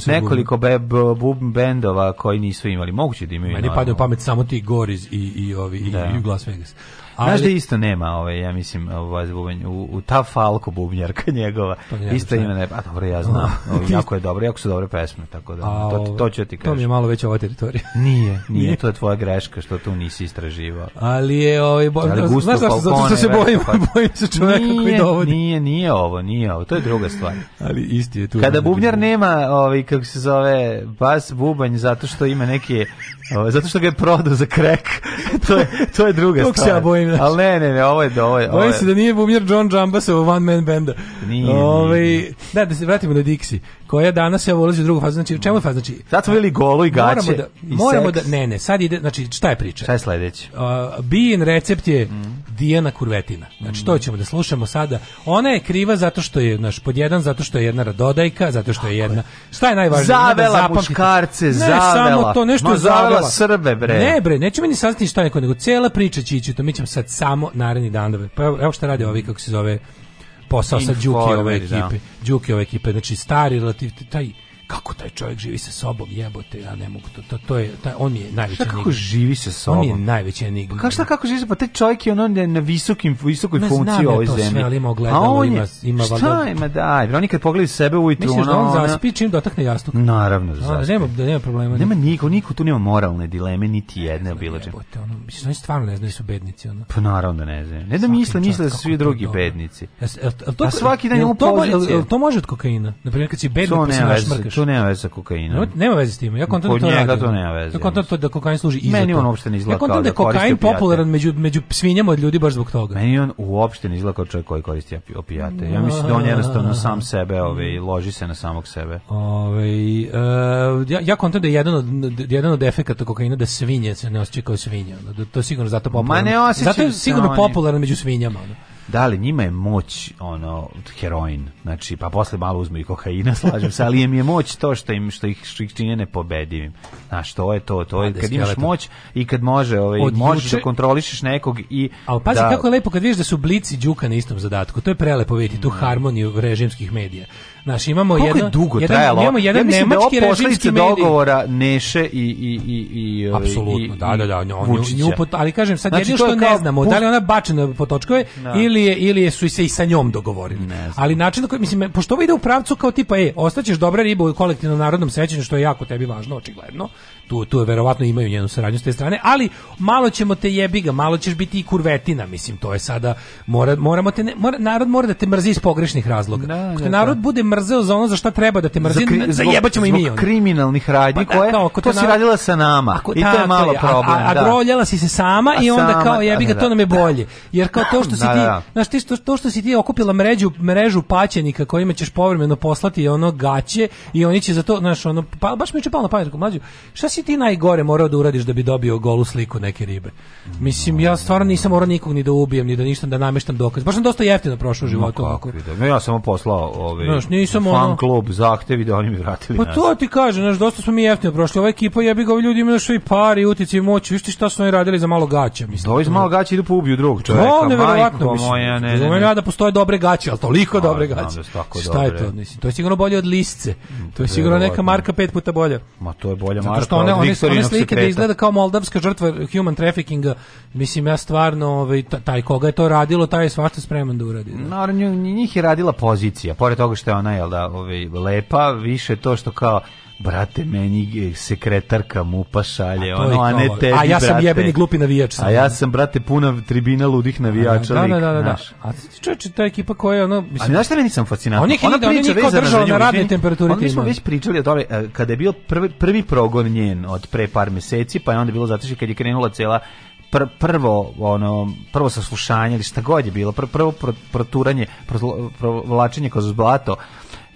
se nekoliko be, bub bendova koji nisu imali. Moguće da imaju. Meni pada u pamet samo ti Goriz i, i, ovi, i, da. i Las Vegas. Ali, Znaš da isto nema, ovaj, ja mislim, ovaj, u, u ta Falko bubnjarka njegova, pa isto ima ne, a dobro, ja znam, no. ovaj, jako je dobro, jako su dobre pesme, tako da, a, to, ovaj, to ću ti kažem. To mi je malo već ova teritorija. Nije, nije, to je tvoja greška što tu nisi istraživao. Ali je, ovaj, bo, ali znaš zašto, zato što se bojim, pa, bojim se čoveka nije, koji dovodi. Nije, nije ovo, nije ovo, to je druga stvar. ali isti je tu. Kada bubnjar nema, ovaj, kako se zove, bas bubanj, zato što ima neke, ovaj, zato što ga je prodao za krek, to je, to je druga stvar. Dok se ja bojim im naš. Ali ne, ne, ne, ovo je do, ovo je. Ovo je. se da nije bumjer John Jambasa u One Man Benda. Nije, Ove, ovaj, nije. Da, da se vratimo na Dixi koja danas evo ulazi u drugu fazu. Znači, u čemu je faza? Znači, sad smo bili golu i gaće moramo da, i moramo seks. da, ne, ne, sad ide, znači, šta je priča? Šta je sledeći? Uh, Bijin recept je mm. Dijana Kurvetina. Znači, to ćemo da slušamo sada. Ona je kriva zato što je, naš pod jedan, zato što je jedna radodajka, zato što je jedna... Šta je najvažnije? Da zavela da muškarce, ne, zavela. Ne, samo to, nešto Ma, zavela. zavela. Srbe, bre. Ne, bre, nećemo ni saznati šta neko, nego cela priča će ići to. Mi ćemo sad samo naredni dan. Da- pa evo šta radi ovi, kako se zove posao sa Đuke ove ekipe. Da. Đuke ove ekipe, znači stari relativ taj kako taj čovjek živi sa sobom, jebote, ja ne mogu to, to, to je, taj, on je najveći enigma. kako živi sa sobom? On je najveći enigma. Pa šta kako živi, sa, pa taj čovjek je ono na visokim, visokoj ne funkciji u ovoj zemlji. Ne znam ja to sve, ima ima, valjda... Šta ima, daj, oni kad pogledaju sebe ujutru, Misliš da ono, da on zaspi čim dotakne jastuk? Naravno, da, da zaspi. Nema, da nema problema. Nema niko, niko tu nema moralne dileme, niti jedne obilađe. Jebote, ono, mislim, oni stvarno ne znaju su bednici, ono. Pa naravno da ne znaju. Ne da misle, misle da su svi drugi bednici. A svaki dan imamo pozicije. To može od kokaina? primjer kad si bednik, pa si to nema veze sa kokainom. No, nema veze s tim. Ja kontam da to njega to nema veze. Ja kontam da kokain služi i Meni on uopšte ne izgleda. Ja kontam da je da kokain popularan među među svinjama od ljudi baš zbog toga. Meni on uopšte ne izgleda kao čovjek koji koristi opijate. Ja mislim da on jednostavno ah. sam sebe, ovaj loži se na samog sebe. Ovaj eh, ja ja kontam da je jedan od jedan od efekata kokaina da svinje se ne osećaju kao svinje. Da to sigurno zato popularan. Ma ne osjeća. Zato je sigurno popularan među svinjama da li njima je moć ono heroin znači pa posle malo uzmu i kokaina slažem se ali im je moć to što im što ih što ih čini nepobedivim znači što je to to je kad imaš moć i kad može ovaj Od možeš juče... da kontrolišeš nekog i al pazi da... kako je lepo kad vidiš da su blici đuka na istom zadatku to je prelepo videti tu mm. harmoniju režimskih medija Naš imamo Koliko jedno, je dugo jedan, trajalo? Imamo jedan ja da nemački da režimski dogovora Neše i i i i apsolutno da da da on nju, nju, ali kažem sad znači, jedino što je ne znamo, pust... da li ona bačena po točkove no. Da. ili je ili je su se i sa njom dogovorili. Ali način na koji mislim pošto ovo ide u pravcu kao tipa ej, ostaćeš dobra riba u kolektivnom narodnom sećanju što je jako tebi važno očigledno tu, tu je verovatno imaju njenu saradnju s te strane, ali malo ćemo te jebiga, malo ćeš biti i kurvetina, mislim, to je sada, mora, moramo te ne, mora, narod mora da te mrzi iz pogrešnih razloga. Da, Ako te da, narod da. bude mrzeo za ono za šta treba da te mrzi, za kri, zajebaćemo i mi. Zbog kriminalnih pa radnji pa, koje, da, to, to si radila sa nama Ako, i to je malo problem. A, a, groljala si se sama a i onda sama, kao jebiga, to nam je bolje. Jer kao to što si ti, znaš, ti, to, to što si ti okupila mređu, mrežu paćenika kojima ćeš povremeno poslati ono gaće i oni će za to, znaš, ono, pa, baš mi je čepalo na pamet, mlađu, šta si si ti najgore morao da uradiš da bi dobio golu sliku neke ribe? Mislim, ja stvarno nisam morao nikog ni da ubijem, ni da ništa, da nameštam dokaz. Baš sam dosta jeftino prošao u životu. No, da. no ja sam poslao ovaj, znaš, nisam fan ono... klub zahtevi da oni mi vratili Pa nas. to ti kažem, znaš, dosta smo mi jeftino prošli. Ova ekipa jebi ga, ljudi imaju što i pari, utici i moć. Viš ti šta su oni radili za malo gaća, mislim. Da, ovi za malo gaća idu pa ubiju drugog čoveka. To neverovatno, mislim. Moja, ne, da postoje dobre gaće, al toliko pa, dobre da gaće. Da Šta je to, mislim? To je sigurno bolje od listce. Mm, to je sigurno neka marka pet puta bolja. Ma to je bolja marka. Zato što ona Dakle, one, one, one slike da izgleda kao moldavska žrtva human trafficking mislim ja stvarno, ovaj, taj koga je to radilo, taj je svašta spreman da uradi. Da. Naravno, njih je radila pozicija, pored toga što je ona, jel da, ovaj, lepa, više to što kao brate, meni sekretarka mupa šalje, a ono, a ne tebi, A ja sam brate. jebeni glupi navijač. Sam, a ja sam, brate, puna tribina ludih navijača. Da, da, da, da. da. A čovječe, ta ekipa koja je ono... Mislim, Ali znaš šta meni sam fascinantno? On je ona priča vezana držala na radnoj temperaturi. Ono smo već pričali o tome, e, kada je bio prvi, prvi progon njen od pre par meseci, pa je onda bilo zato kad je krenula cela pr, prvo ono prvo saslušanje ili šta god je bilo pr, prvo proturanje provlačenje kroz blato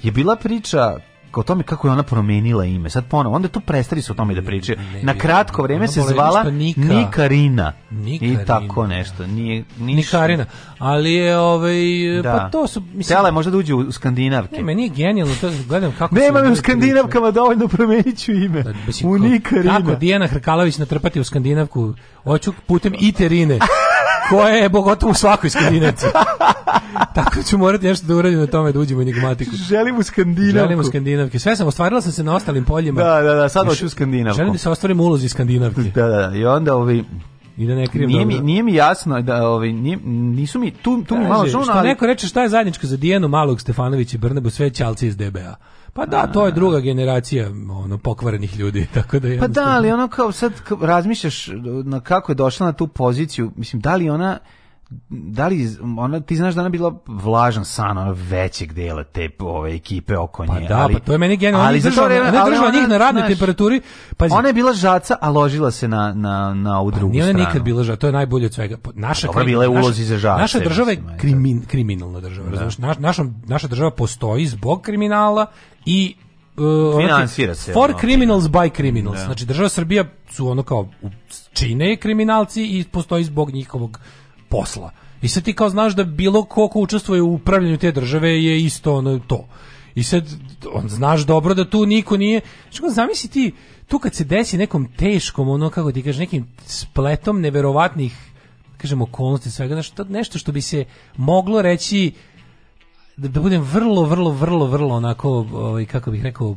je bila priča o tome kako je ona promenila ime. Sad ponovo, onda tu prestali su o tome da pričaju. Na kratko vreme se zvala Nika. Nikarina. Nikarina. I tako da. nešto. Nije, niš... Nikarina. Ali je, ovaj, da. pa to su... Mislim, Tela je možda da uđe u Skandinavke. Ne, meni je genijalno, to gledam kako Nema me u Skandinavkama dovoljno promenit ću ime. Da, mislim, u Nikarina. Kako Dijana Hrkalović natrpati u Skandinavku, hoću putem Iterine. koje je bogotovo u svakoj skandinavci. Tako ću morati nešto da uradim na tome da uđemo u enigmatiku. Želim u skandinavku. Želim u skandinavke. Sve sam ostvarila sam se na ostalim poljima. Da, da, da, sad hoću u skandinavku. Želim da se ostvarim ulozi skandinavke. Da, da, da. I onda ovi i da ne krijem nije, mi, nije mi jasno da ovi, nije, nisu mi tu tu Kaže, malo žao, ali neko reče šta je zajedničko za Dijenu Malog Stefanović i Brnabu sve ćalci iz DBA. Pa da, to je druga generacija ono pokvarenih ljudi, tako da Pa da, ali ono kao sad razmišljaš na kako je došla na tu poziciju, mislim da li ona da li ona ti znaš da ona bila vlažan san ona većeg dela te ove ekipe oko pa nje pa da ali, pa to je meni generalno ali držala, ona, držala njih na radnoj temperaturi pazi ona je bila žaca a ložila se na na na u pa drugu pa, nije stranu nije nikad bila žaca to je najbolje od svega naša Dobro, pa bila je ulozi za žace naša država je krimin, kriminalna država da. Znaš, naš, naša, naša država postoji zbog kriminala i uh, finansira se for ono, criminals by criminals da. znači država Srbija su ono kao čine kriminalci i postoji zbog njihovog posla. I sad ti kao znaš da bilo ko ko učestvuje u upravljanju te države je isto ono to. I sad on znaš dobro da tu niko nije. Što zamisli ti tu kad se desi nekom teškom ono kako ti kažeš nekim spletom neverovatnih kažemo okolnosti svega znači nešto što bi se moglo reći da, da budem vrlo vrlo vrlo vrlo onako ovaj kako bih rekao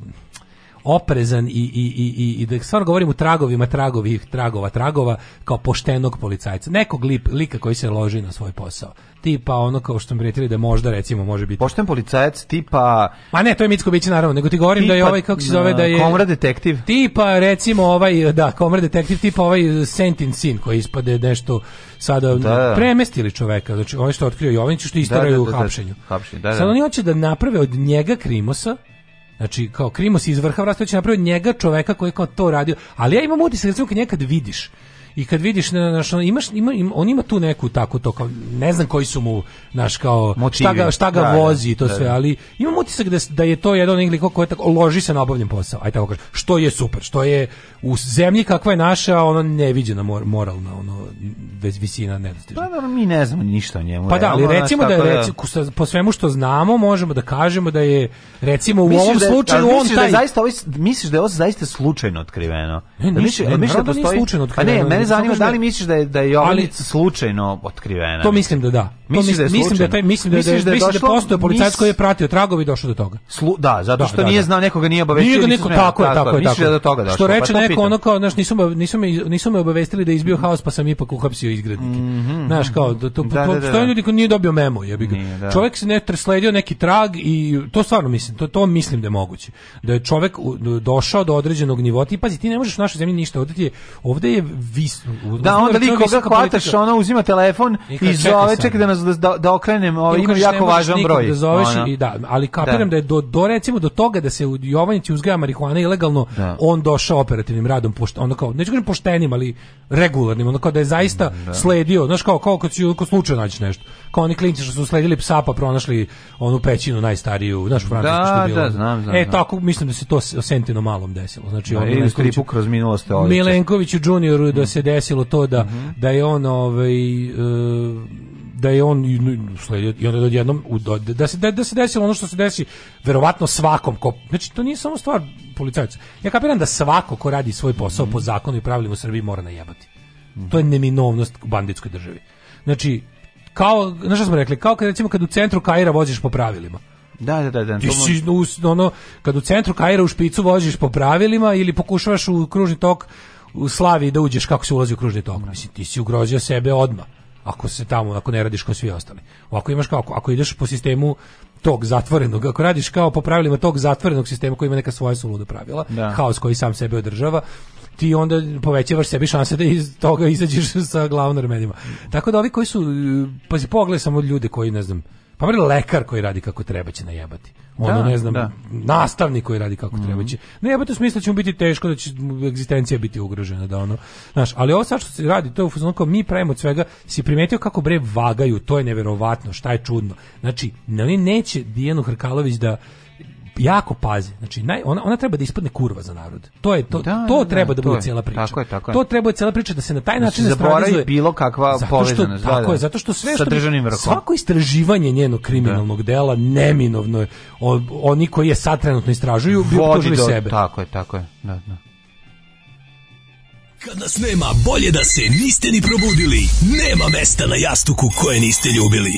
oprezan i, i, i, i i da stvarno govorim u tragovima tragovih tragova tragova kao poštenog policajca nekog lip, lika koji se loži na svoj posao tipa ono kao što smo prijetili da možda recimo može biti pošten policajac tipa ma ne to je Mitsko biće naravno nego ti govorim tipa, da je ovaj kako se zove da je komra detektiv tipa recimo ovaj da komra detektiv tipa ovaj Sentin sin koji ispade nešto sada da. da, da. premestili čoveka znači on što otkrio Jovanić što da, istoraju da, da, da, u hapšenju da, da, da. sad oni hoće da naprave od njega Krimosa Znači, kao Krimos iz vrha vrasta će napraviti njega čoveka koji je kao to radio. Ali ja imam utisak, recimo, da kad njega vidiš, i kad vidiš na, na, na imaš ima, ima, on ima tu neku tako to kao ne znam koji su mu naš kao Motivi. šta ga, da. šta ga da, da vozi to da, sve da. ali imam utisak da, da je to jedan igli koji tako loži se na obavljen posao aj tako kaže što je super što je u zemlji kakva je naša ono neviđena mor, moralna ono bez visina nedostižna pa da, mi ne znamo ništa o njemu pa da ali recimo da je recimo, po svemu što znamo možemo da kažemo da je recimo u misliš ovom slučaju on taj da je zaista ovaj misliš da je ovo zaista slučajno otkriveno ne, da misliš, ne, e, misliš da postoji slučajno otkriveno pa ne mene zanima da li misliš da je da je Jovanjica slučajno otkrivena? To mislim da da. Da mislim da taj mislim da, da je, mislim da, je došlo, postoje policajac koji je pratio tragovi došao do toga. da, zato da, što da, da, nije znao nekoga nije obavestio. Nije ga neko tako je, tako je, tako. da do toga došlo. Što pa reče neko ono kao, znači nisu nisu me nisu me obavestili da izbio mhm. haos, pa sam ipak uhapsio izgrednike. Mhm. Znaš, kao to to što ljudi koji nije dobio memo, jebi ga. Čovjek se ne sledio neki trag i to stvarno mislim, to to mislim da je moguće. Da je čovek došao do određenog nivota i pazi, ti ne možeš u našoj zemlji ništa odati. Ovde je vis. Da, onda vi koga hvataš, ona uzima telefon i zove čeka da da, da, da okrenem, ovaj ima jako važan broj. Da zoveš i da, ali da. kapiram da, da je do, do, recimo do toga da se u Jovanjici uzgaja marihuana ilegalno, da. on došao operativnim radom, pošto, ono kao, neću kažem poštenim, ali regularnim, ono kao da je zaista mm, da. sledio, znaš kao, kao kad si kao slučajno naći nešto. Kao oni klinci što su sledili psa pa pronašli onu pećinu najstariju, znaš, u Francusku da, što je bilo. Da, znam, znam, e, tako, mislim da se to Sentino malom desilo. Znači, da, ono, stripu kroz minulost Milenkoviću junioru da mm. se desilo to da, mm -hmm. da je on ovaj, uh, da je on sledio i onda da odjednom da, da se da, da se desilo ono što se desi verovatno svakom ko znači to nije samo stvar policajca. Ja kapiram da svako ko radi svoj posao mm -hmm. po zakonu i pravilima u Srbiji mora najebati. Mm -hmm. To je neminovnost u banditskoj državi. Znači kao, znaš što smo rekli, kao kad recimo kad u centru Kaira voziš po pravilima. Da, da, da, da. Ti si, ono, kad u centru Kaira u špicu voziš po pravilima ili pokušavaš u kružni tok u Slavi da uđeš kako se ulazi u kružni tok. Da. Mislim, ti si ugrozio sebe odmah ako se tamo ako ne radiš kao svi ostali. Ovako imaš kao ako ideš po sistemu tog zatvorenog, ako radiš kao po pravilima tog zatvorenog sistema koji ima neka svoja suluda pravila, da. haos koji sam sebe održava, ti onda povećavaš sebi šanse da iz toga izađeš sa glavnim ramenima. Tako da ovi koji su, pazi, pogledaj samo ljude koji, ne znam, pa mre lekar koji radi kako treba će najebati ono da, ne znam, da. nastavnik koji radi kako mm -hmm. treba će. Ne, jebote smisla da će mu biti teško da će egzistencija biti ugrožena da ono. Znaš, ali ovo sad što se radi, to je u fazonu mi pravimo od svega, si primetio kako bre vagaju, to je neverovatno, šta je čudno. Znači, oni neće Dijanu Hrkalović da jako pazi. Znači naj, ona, ona treba da ispadne kurva za narod. To je to, da, to da, treba da, da bude cela priča. Tako je, tako je. To treba je cela priča da se na taj da način zaboravi bilo kakva povezanost. zato što, Tako da, da. je, zato što sve što bi, svako istraživanje njenog kriminalnog dela neminovno je o, oni koji je sad trenutno istražuju bi optužili sebe. Tako je, tako je. Da, da. Kad nas nema, bolje da se niste ni probudili. Nema mesta na jastuku koje niste ljubili.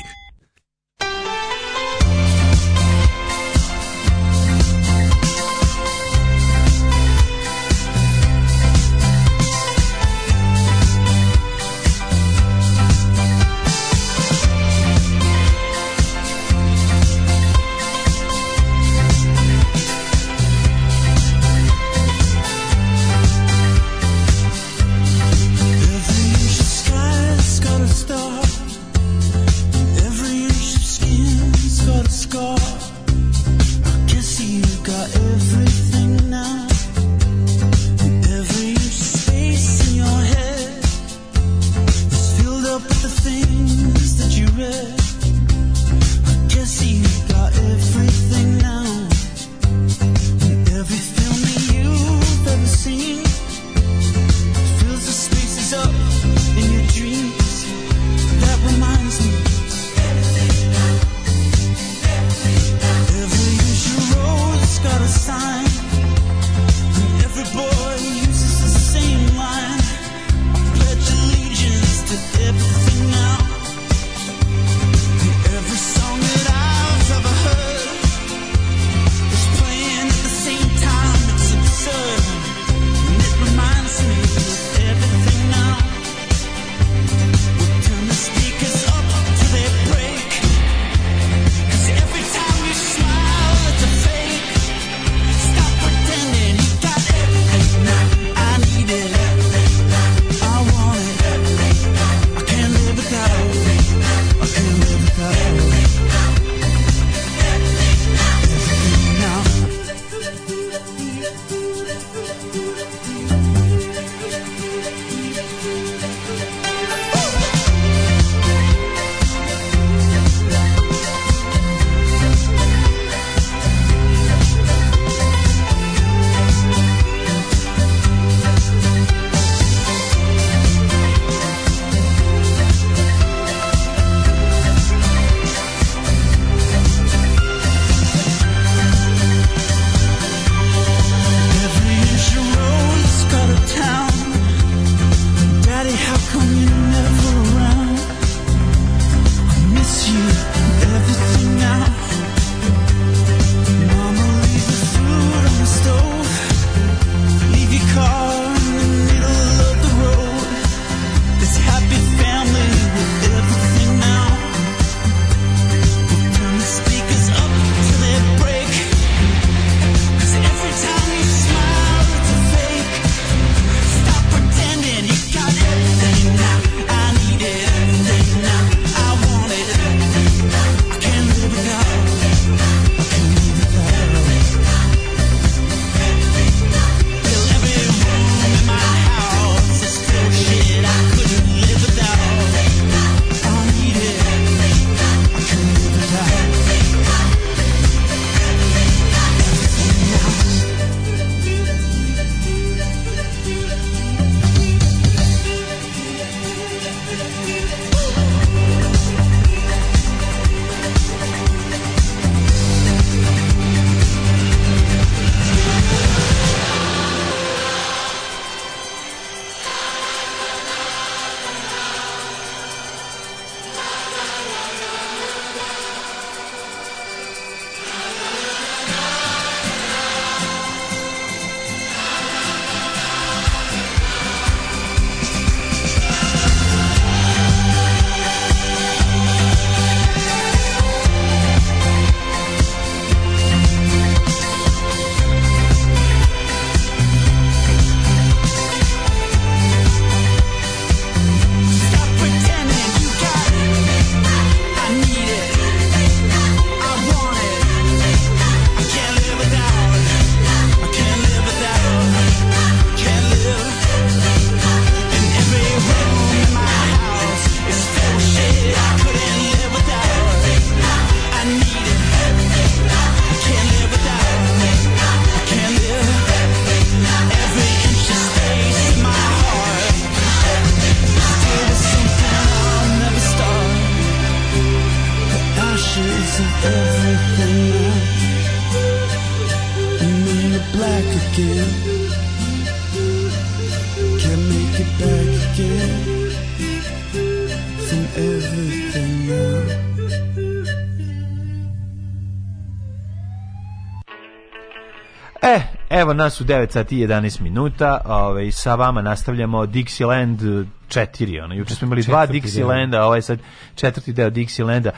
evo nas u 9 sati 11 minuta, ovaj, sa vama nastavljamo Dixieland 4. ono, juče smo imali dva Dixielanda, a ovaj sad četvrti deo Dixilenda,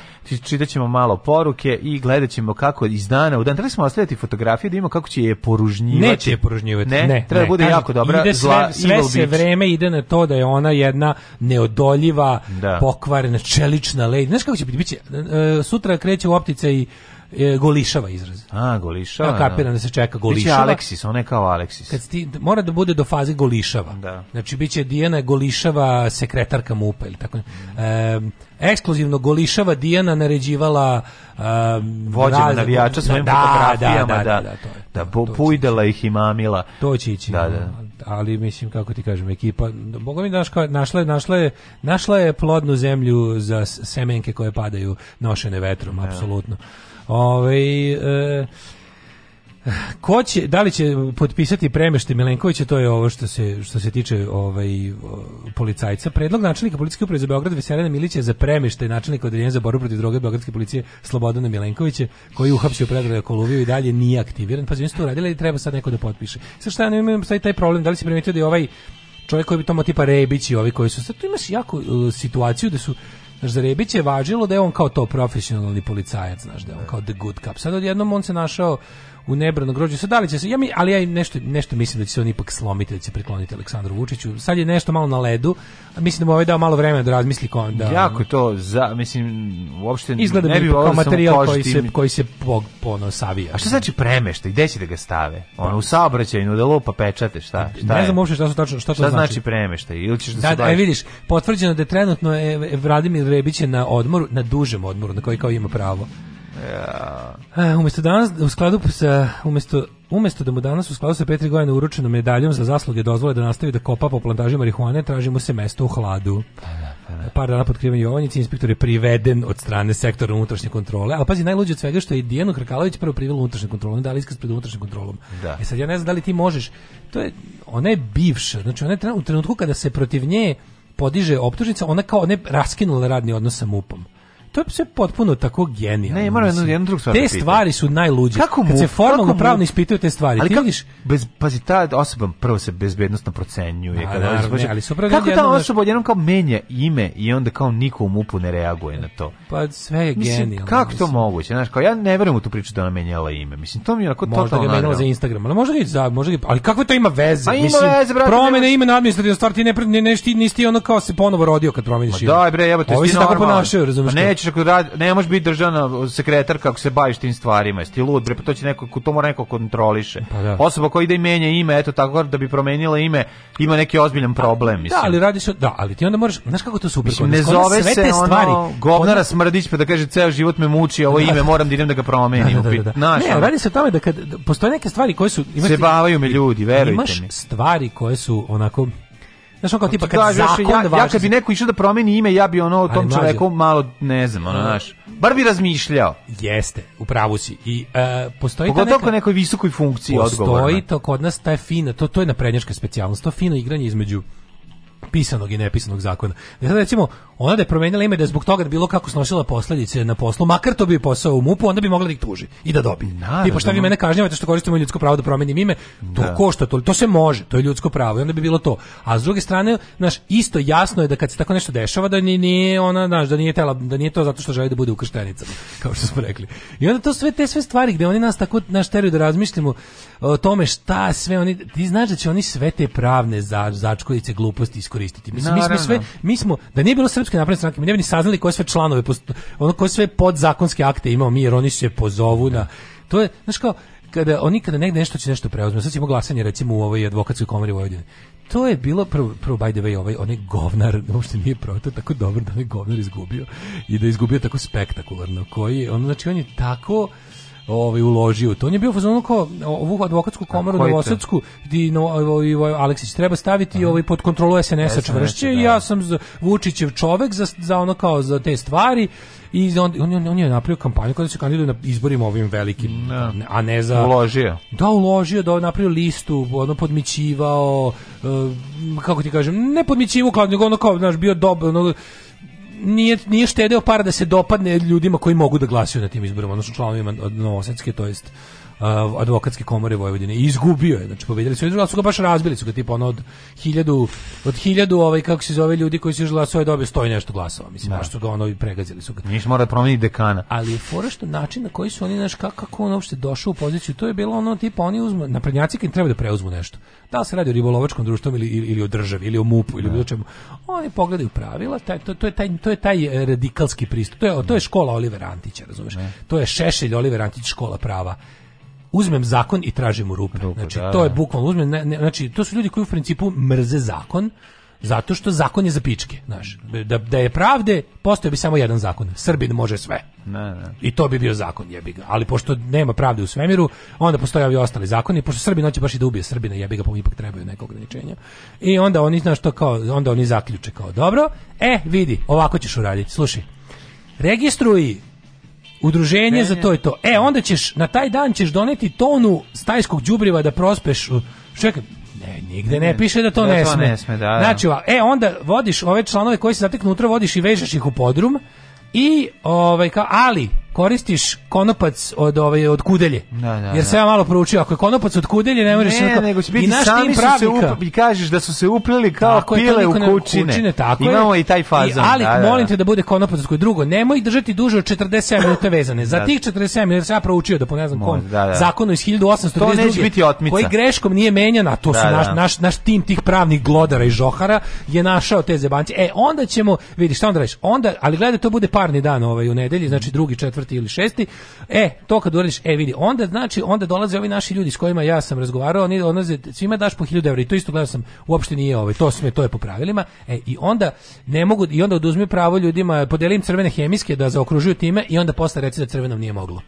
čitaćemo malo poruke i gledat ćemo kako iz dana u dan, treba smo ostaviti fotografije da imamo kako će je poružnjivati. Neće je poružnjivati. Ne, ne treba ne. bude Kažete, jako dobra, ide sve, zla, sve se vreme ide na to da je ona jedna neodoljiva, da. pokvarena, čelična lady. Znaš kako će biti? Biće, e, sutra kreće u optice i e, golišava izraz. A, golišava. Ja da. kapiram da se čeka golišava. Biće Aleksis, ona je kao Aleksis. Kad sti, mora da bude do faze golišava. Da. Znači, biće Dijana golišava sekretarka MUPA ili tako. Mm. E, ekskluzivno golišava Dijana naređivala um, vođena navijača da, svojim da, da, fotografijama da, da, da, da, da, da, da po, to pujdala ih i mamila. To će ići. Da, da. Ali mislim kako ti kažem ekipa Boga mi našla našla našla je našla je plodnu zemlju za semenke koje padaju nošene vetrom apsolutno. Ovaj e, ko će, da li će potpisati premešte Milenkovića, to je ovo što se, što se tiče ovaj, policajca. Predlog načelnika policijske uprave za Beograd Veselina Milića za premešte načelnika odeljenja za borbu protiv droge Beogradske policije Slobodana Milenkovića, koji je uhapsio Predraga Koluviju i dalje nije aktiviran. Pa znači to uradili i treba sad neko da potpiše. Sad šta ja ne imam sad taj problem, da li se primetio da je ovaj čovjek koji bi tomo tipa Rebić i ovi koji su sad tu imaš jako uh, situaciju da su Znaš, za Rebić je važilo da je on kao to profesionalni policajac, znaš, da je on kao the good cop. Sad odjednom on se našao u nebrano grođu. Sad da li će se, ja mi, ali ja nešto, nešto mislim da će se on ipak slomiti, da će prikloniti Aleksandru Vučiću. Sad je nešto malo na ledu, a mislim da mu ovaj dao malo vremena da razmisli ko da... Jako to, za, mislim, uopšte Izgleda ne bi da kao materijal koji se, koji se po, pono savija. A šta znači premešta? Gde će da ga stave? Ono, u pa- saobraćajnu, da lupa pečate, šta? šta ne znam uopšte šta, su tačno, šta, to šta znači. znači premeštaj? Ili ćeš da, da, se da e, vidiš, potvrđeno da je trenutno e, Vladimir Rebić je na odmoru, na dužem odmoru, na koji kao ima pravo. Ja. E, umesto danas u skladu sa umesto umesto da mu danas u skladu sa Petri Gojane uručenom medaljom za zasluge dozvole da nastavi da kopa po plantaži marihuane, tražimo se mesto u hladu. Pa da, pa da. Par dana pod krivom Jovanjici inspektor je priveden od strane sektora unutrašnje kontrole. Ali pazi, najluđe od svega što je Dijanu Hrkalović prvo privela unutrašnje kontrole, onda je iskaz pred unutrašnjom kontrolom. Da. E sad, ja ne znam da li ti možeš. To je, ona je bivša. Znači, ona je u trenutku kada se protiv nje podiže optužnica, ona kao ne raskinula radni odnos sa MUP-om to je sve potpuno tako genijalno. Ne, moram jedno, jednu drugu stvar. Te da stvari su najluđe. Kako mu, Kad se formalno pravno ispituju te stvari, ali ti kako, vidiš bez pazi ta osoba prvo se bezbednostno procenjuje, A, pa kada naravno, ne, ali su Kako ta da- osoba odjednom kao menja ime i onda kao niko u mup ne reaguje na to. Pa sve je genijalno. Kako mislim. to moguće? Znaš, kao ja ne verujem u tu priču da ona menjala ime. Mislim to mi je onako totalno. Možda ga menjala za Instagram, ali možda ga za, možda ga, ali kako to ima veze? Pa ima mislim, veze, brate. Promene ime na administrativno stvar ti ne ne, ne, ne, nisi ti ono kao se ponovo rodio kad promeniš ime. Da, bre, jebote, ti normalno. Ovo se tako ponašaju, razumeš? Pa neću hoćeš ako radi, ne možeš biti državna sekretar kako se baviš tim stvarima. Jesi lud, bre, pa to će neko to mora neko kontroliše. Pa da. Osoba koja ide i menja ime, eto tako da bi promenila ime, ima neki ozbiljan problem, da, mislim. Da, ali radi se, da, ali ti onda moraš, znaš kako to super mislim, ne zove se ono stvari, govnara onda... Smrdić pa da kaže ceo život me muči, ovo da, ime moram da idem da ga promenim. Da, da, da, da. Ne, radi se o tome da kad da postoje neke stvari koje su imaš se bavaju me ljudi, verujte imaš mi. Imaš stvari koje su onako Znaš, on kao znači, tipa, kad da, zakon ja, ja kad bi neko išao da promeni ime, ja bi ono tom čoveku malo, ne znam, ono, znaš, bar bi razmišljao. Jeste, upravo si. I, uh, postoji Pogotovo neka, nekoj visokoj funkciji odgovorna. Postoji to kod nas, ta je fina, to, to je naprednjačka specijalnost, to je fino igranje između pisanog i nepisanog zakona. Da sad recimo Ona da je promenila ime da je zbog toga da bilo kako snosila posledice na poslu, makar to bi posao u MUP-u, onda bi mogla da ih tuži i da dobi. I Tipo šta vi mene kažnjavate što koristimo ljudsko pravo da promenim ime, to da. košta, to, to se može, to je ljudsko pravo i onda bi bilo to. A s druge strane, naš isto jasno je da kad se tako nešto dešava da ni nije ona, znaš, da nije tela, da nije to zato što želi da bude u krštenicama, kao što smo rekli. I onda to sve te sve stvari gde oni nas tako naš teraju da razmišljamo o tome šta sve oni ti znaš da će oni sve te pravne za, začkoljice gluposti iskoristiti. Mislim, mi smo sve mi smo da nije bilo sve srpske napredne stranke, mi ne bi ni saznali koje sve članove, ono koje sve podzakonske akte imao mi, jer oni se pozovu na... To je, znaš kao, kada oni kada negde nešto će nešto preuzme, sad ćemo glasanje recimo u ovoj advokatskoj komori Vojvodine. To je bilo prvo, prvo by the way, ovaj onaj govnar, uopšte nije pravo, to je tako dobro da onaj govnar izgubio i da je izgubio tako spektakularno, koji, ono, znači on je tako, ovaj uložio to. On je bio fazon kao ovu advokatsku komoru Novosadsku gdje no, ovaj, ovaj, Aleksić treba staviti i ovaj pod kontrolu SNS-a čvršće i da. ja sam Vučićev čovek za, za ono kao za te stvari i on, on, on je napravio kampanju kada se kandiduje na izborima ovim velikim, no. Da. a ne za... Uložio. Da, uložio, da napravio listu, ono podmićivao, uh, kako ti kažem, ne podmićivao, kao, nego ono kao, znaš, bio dobro, ono, nije, nije štedeo par da se dopadne ljudima koji mogu da glasaju na tim izborima, odnosno članovima od Novosetske, to jest advokatske komore Vojvodine. izgubio je, znači pobedili su, ali su ga baš razbili, su ga tipa ono od hiljadu, od hiljadu ovaj, kako se zove ljudi koji su još glasao je dobio sto nešto glasova, mislim, da. baš su ga ono i pregazili su ga. Niš mora da promijeniti dekana. Ali je fora što način na koji su oni, znaš, kako, kako on uopšte došao u poziciju, to je bilo ono tipa, oni uzmu, naprednjaci kad treba da preuzmu nešto. Da li se radi o ribolovačkom društvu ili, ili, ili o državi, ili o MUP-u, ili bilo da. čemu. Oni pogledaju pravila, taj, to, to, je taj, to je taj e, radikalski pristup. To je, to je da. škola Olivera Antića, razumeš? Ne. Da. To je Šešelj Oliver Antić škola prava uzmem zakon i tražim u rupe. Ruku, znači, da, to je bukvalno, uzmem, ne, ne, znači, to su ljudi koji u principu mrze zakon, zato što zakon je za pičke, znaš. Da, da je pravde, postoje bi samo jedan zakon. Srbin može sve. Ne, ne. I to bi bio zakon, jebi ga. Ali pošto nema pravde u svemiru, onda postoje ovi ostali zakoni, pošto Srbin hoće baš i da ubije Srbina, jebi ga, pa mu ipak trebaju neko ograničenja. I onda oni, znaš, to kao, onda oni zaključe kao, dobro, e, vidi, ovako ćeš uraditi, slušaj, registruj Udruženje za to je to. E, onda ćeš, na taj dan ćeš doneti tonu stajskog đubriva da prospeš... Čekaj, ne, nigde ne, ne piše da to da ne sme. Ne sme da, da. Znači, e, onda vodiš ove članove koji se zateknu unutra, vodiš i vežeš ih u podrum i, ovaj, ka, ali, koristiš konopac od ove ovaj, od kudelje. Da, da, Jer se da. ja malo proučio, ako je konopac od kudelje ne možeš ne, nego će biti i sami pravnika, se up, i kažeš da su se upleli kao tako pile u kućine. kućine tako Imamo je. i taj fazon. I, ali da, da, da, molim te da bude konopac od kudelje. Drugo, nemoj držati duže od 47 minuta vezane. Za tih 47 minuta sam ja proučio da po ne znam kom zakonu iz 1832. To neće biti otmica. Koji greškom nije menjana, a to su naš, naš, naš tim tih pravnih glodara i žohara je našao te zebanci. E onda ćemo, vidi šta onda radiš? Onda, ali gledaj to bude parni dan ovaj u nedelji, znači drugi, četvrti četvrti ili šesti. E, to kad uradiš, e vidi, onda znači onda dolaze ovi naši ljudi s kojima ja sam razgovarao, oni odlaze, svima daš po 1000 evra i to isto gledao sam, uopšte nije ovaj, to sve to je po pravilima. E i onda ne mogu i onda oduzmi pravo ljudima, podelim crvene hemijske da zaokružuju time i onda posle reci da crvenom nije moglo.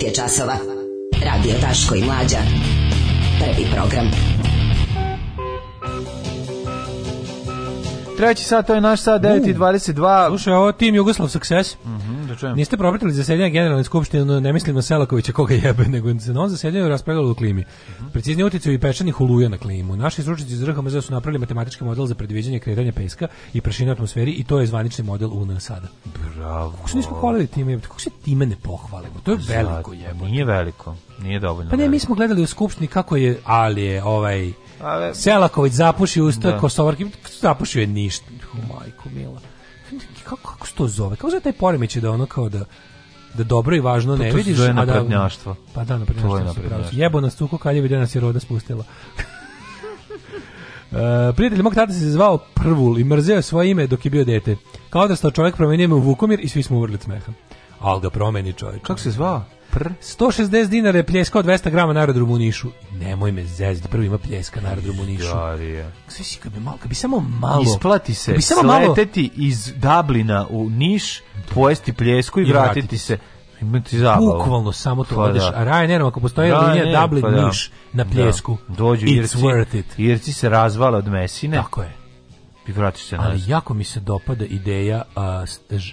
9 je časova. Radio Taško i Mlađa. Prvi program. Treći sat, to je naš sat, 9.22. Slušaj, ovo Tim Jugoslav Success. Mm -hmm, da čujem. Niste propratili zasedanje generalne skupštine, ne mislim na Selakovića koga jebe, nego se na on zasedanje raspravljalo o klimi. Mm -hmm. Preciznije utjecaju i pečanih uluja na klimu. Naši stručnjaci iz RHMZ su napravili matematički model za predviđanje kretanja peska i prašine u atmosferi i to je zvanični model UN sada. Bravo. Kako se nismo hvalili time? Kako se time ne pohvali? to je veliko jebote. Nije veliko, nije dovoljno. Pa ne, mi smo gledali u skupštini kako je Alije ovaj Ali... Selaković zapušio usta da. Kosovarki, zapušio je ništa. Oh, majko mila. Kako, kako se to zove? Kako zove taj poremećaj da ono kao da da dobro i važno pa ne to, to vidiš, a da... Pa da, naprednjaštvo. Jebo nas cuko kaljevi da nas je roda spustila. Uh, prijatelj mog tata se zvao Prvul i mrzeo svoje ime dok je bio dete. Kao da odrastao čovjek promenio ime u Vukomir i svi smo umrli od smeha ali ga promeni čovjek. Kako se zvao? Pr? 160 dinara je pljeskao 200 grama na aerodromu u Nišu. Nemoj me zezati, prvi ima pljeska na aerodromu u Nišu. Darije. Sve kad bi, malo, kad bi samo malo... Isplati se, bi samo sleteti malo... iz Dublina u Niš, pojesti pljesku i, I vratiti, vratiti se. Imati zabavu. Bukvalno samo to pa da. odeš. Da. A Ryanairom, ako postoji da, linija ne, Dublin, pa da. Niš, na da. pljesku, da. Dođu It's Irci, worth it. Irci se razvala od mesine. Tako je i vratiš se na Ali jako mi se dopada ideja a,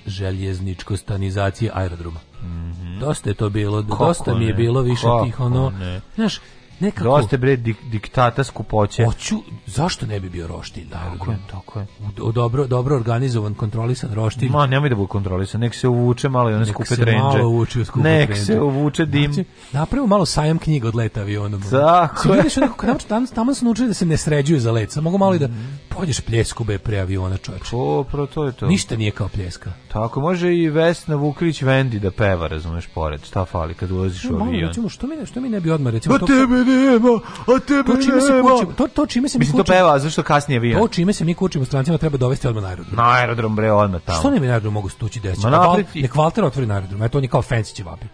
željezničko stanizacije aerodroma. Mm -hmm. Dosta je to bilo, Kako dosta mi je bilo više Kako tih ono, ne? znaš, nekako... Dosta bre dik, diktata skupoće. Hoću, zašto ne bi bio roštilj? Da, tako da, je, tako je. U, dobro, dobro organizovan, kontrolisan roštilj. Ma, nemoj da bude kontrolisan, nek se uvuče malo i one skupe trenđe. Nek se malo uvuče skupe Nek se uvuče dim. Znači, napravimo malo sajam knjiga od leta avionom. Tako je. Nekako, tamo, tamo su naučili da se ne sređuju za let, samo mogu malo i da mhm. pođeš pljesku be pre aviona, čoveče. O, pro, to je to. Ništa nije kao pljeska. Tako, može i Vesna Vuklić Vendi da peva, razumeš, pored. Šta fali kad ulaziš u avion? Recimo, što mi, ne, što mi ne bi odmah, recimo, pa to, nema, a tebe to čime se nema. to, to čime se mi kurčimo. to peva, zašto kasnije vi? To čime se mi kurčimo strancima treba dovesti odmah na aerodrom. Na aerodrom bre odmah tamo. Što ne mi na aerodrom mogu stući desiti? Ma, val, pa nek Valter otvori na aerodrom, eto on je kao fancy će vapi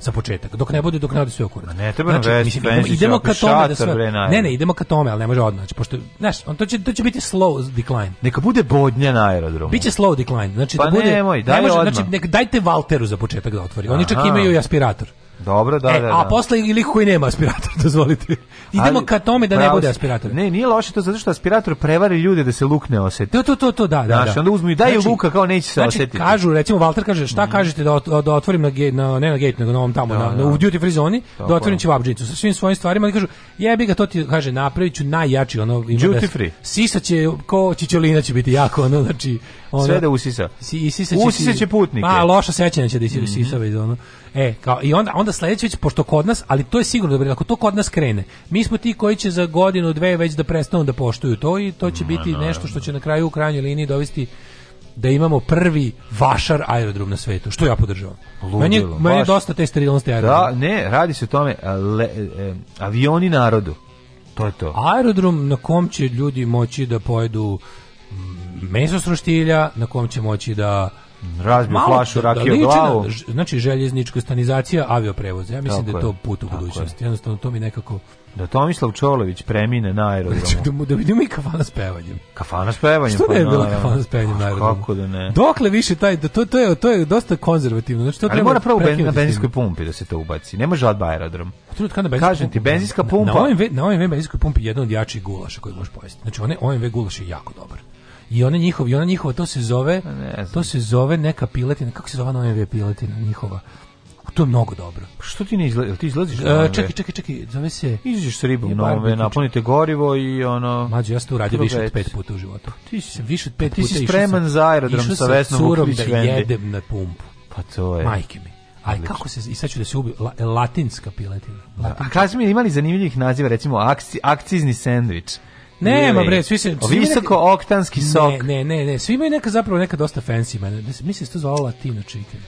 za početak. Dok ne bude, dok ne ode sve u Ne treba znači, već, mislim, idemo, idemo ka tome da sve. Ne, ne, idemo ka tome, al ne može odmah. Znači, pošto, znaš, on to će to će biti slow decline. Neka bude bodnje na aerodromu. Biće slow decline. Znači da pa da bude. Nemoj, daj ne može, odmah. znači nek dajte Valteru za početak da otvori. Oni Aha. čak imaju i aspirator. Dobro, da, e, da, da. A posle i lik koji nema aspirator, dozvolite. Idemo Ali, ka tome da ne bude aspirator. Ne, nije loše to zato što aspirator prevari ljude da se luk ne oseti. To, to, to, to da, da. Znaš, da. onda uzmu i daju znači, luka kao neće se znači, osjetiti. kažu, recimo, Walter kaže, šta mm. kažete da, da otvorim na, na, ne na gate, nego na ovom tamo, da, na, da. u duty free zoni, da otvorim čevapdžinicu sa svim svojim stvarima. Ali kažu, jebi ga, to ti, kaže, napravit ću najjači, ono, ima duty da, free. Sisa će, ko čičolina će biti jako, ono, znači... Ono, Sve da usisa. Si, sisa će, usisa će putnike. Pa, loša sećanja će da isisa mhm. mm -hmm. iz ono. E, kao, i onda, onda sledeće već, pošto kod nas, ali to je sigurno dobro, ako to kod nas krene, mi smo ti koji će za godinu, dve već da prestanu da poštuju to i to će biti nešto što će na kraju u krajnjoj liniji dovesti da imamo prvi vašar aerodrom na svetu, što ja podržavam. meni, meni je dosta te sterilnosti da, aerodroma. Da, ne, radi se o tome, e, le, e, e, avioni narodu, to je to. Aerodrom na kom će ljudi moći da pojedu meso sroštilja, na kom će moći da Razbio flašu, rakije da, da glavu. znači, željeznička stanizacija avioprevoza. Ja mislim da tako da je to put u budućnosti. Je. Jednostavno, to mi nekako... Da Tomislav Čolović premine na aerodromu. Znači, da da vidimo i kafana s pevanjem. Kafana s pevanjem? Što pa ne je bila kafana s pevanjem na aerodromu? Kako da ne? Dokle više taj, da to, to, je, to je dosta konzervativno. Znači, to Ali mora prvo ben, na benzinskoj pumpi da se to ubaci. Ne može odba aerodrom. Pa Kažem ti, benzinska pumpa... Na, na OMV, na OMV benzinskoj pumpi je jedan od jačih gulaša koji možeš pojesti. Znači, one, OMV gulaš je jako dobar i ona njihova, i ona njihova to se zove, to se zove neka piletina, kako se zove ona MV piletina njihova? to je mnogo dobro. Pa što ti ne izlaziš? Ti izlaziš? E, čekaj, čekaj, čekaj, zove se... Iziš s ribom nove, napunite gorivo i ono... Mađo, ja sam to uradio više od pet puta u životu. Pa ti si, više od pet pa puta ti si spreman za aerodrom sa Vesnom Vuklić Vendi. Išao sam curom da jedem na pumpu. Pa to je. Majke mi. Aj, kako se, i sad ću da se ubiju, la, latinska piletina. Latinska. Da. A kada smo imali zanimljivih naziva, recimo akci, akcizni sandvič. Nema bre, svi se visoko oktanski sok. Ne, ne, ne, ne, svi imaju neka zapravo neka dosta fancy mene. Mislim da se to zvalo latino chicken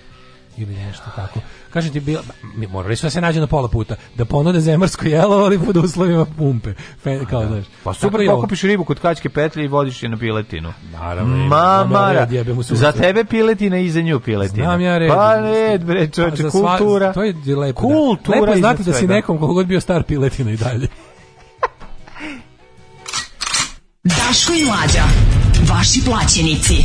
ili nešto tako. Kažem ti, bila, mi morali su da se nađe na pola puta, da ponude zemarsko jelo, ali pod uslovima pumpe. Fe, kao, da. znaš. Pa super je pokupiš ribu kod kačke petlje i vodiš je na piletinu. Naravno. Mamara, da za tebe piletina i za nju piletina. Znam ja red. Pa ne, bre, pa čoveče, kultura. Sva, to je lepo. Da. Kultura da. Lepo znati da si nekom kogod bio star piletina i dalje. Daško i Mlađa, vaši plaćenici.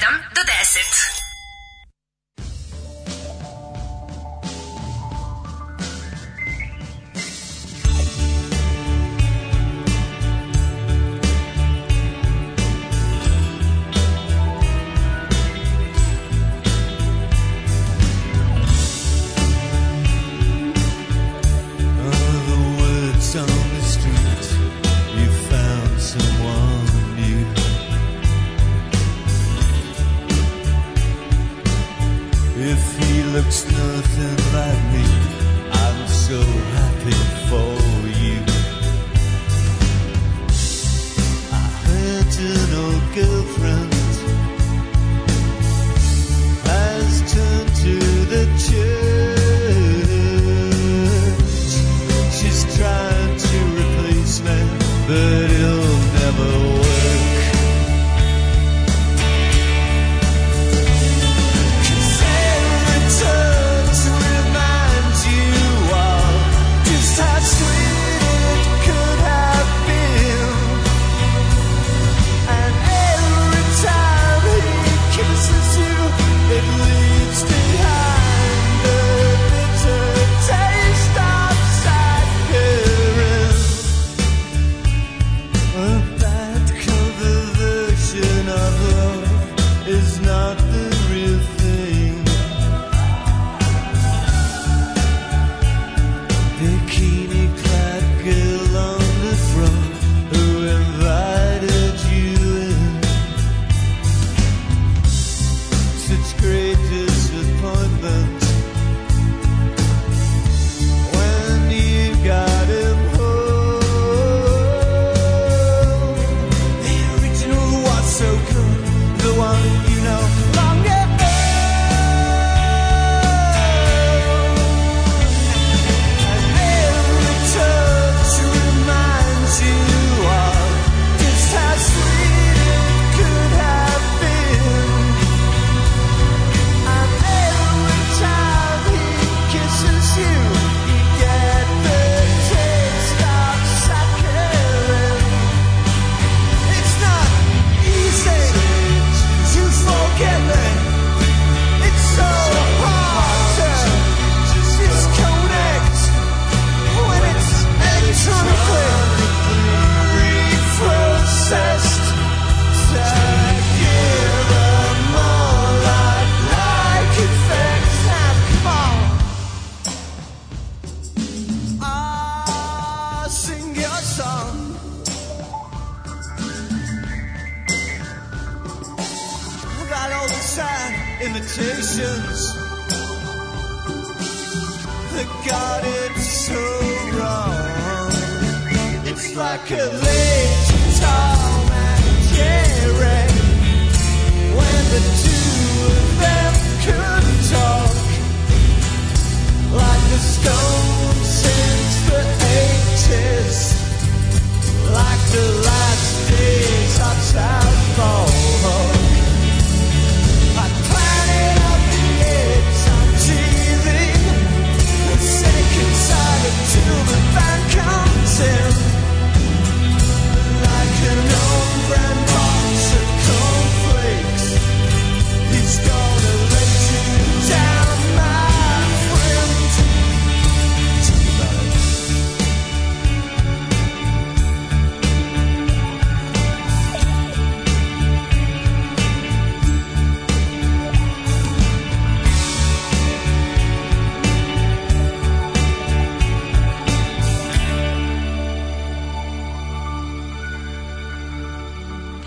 7.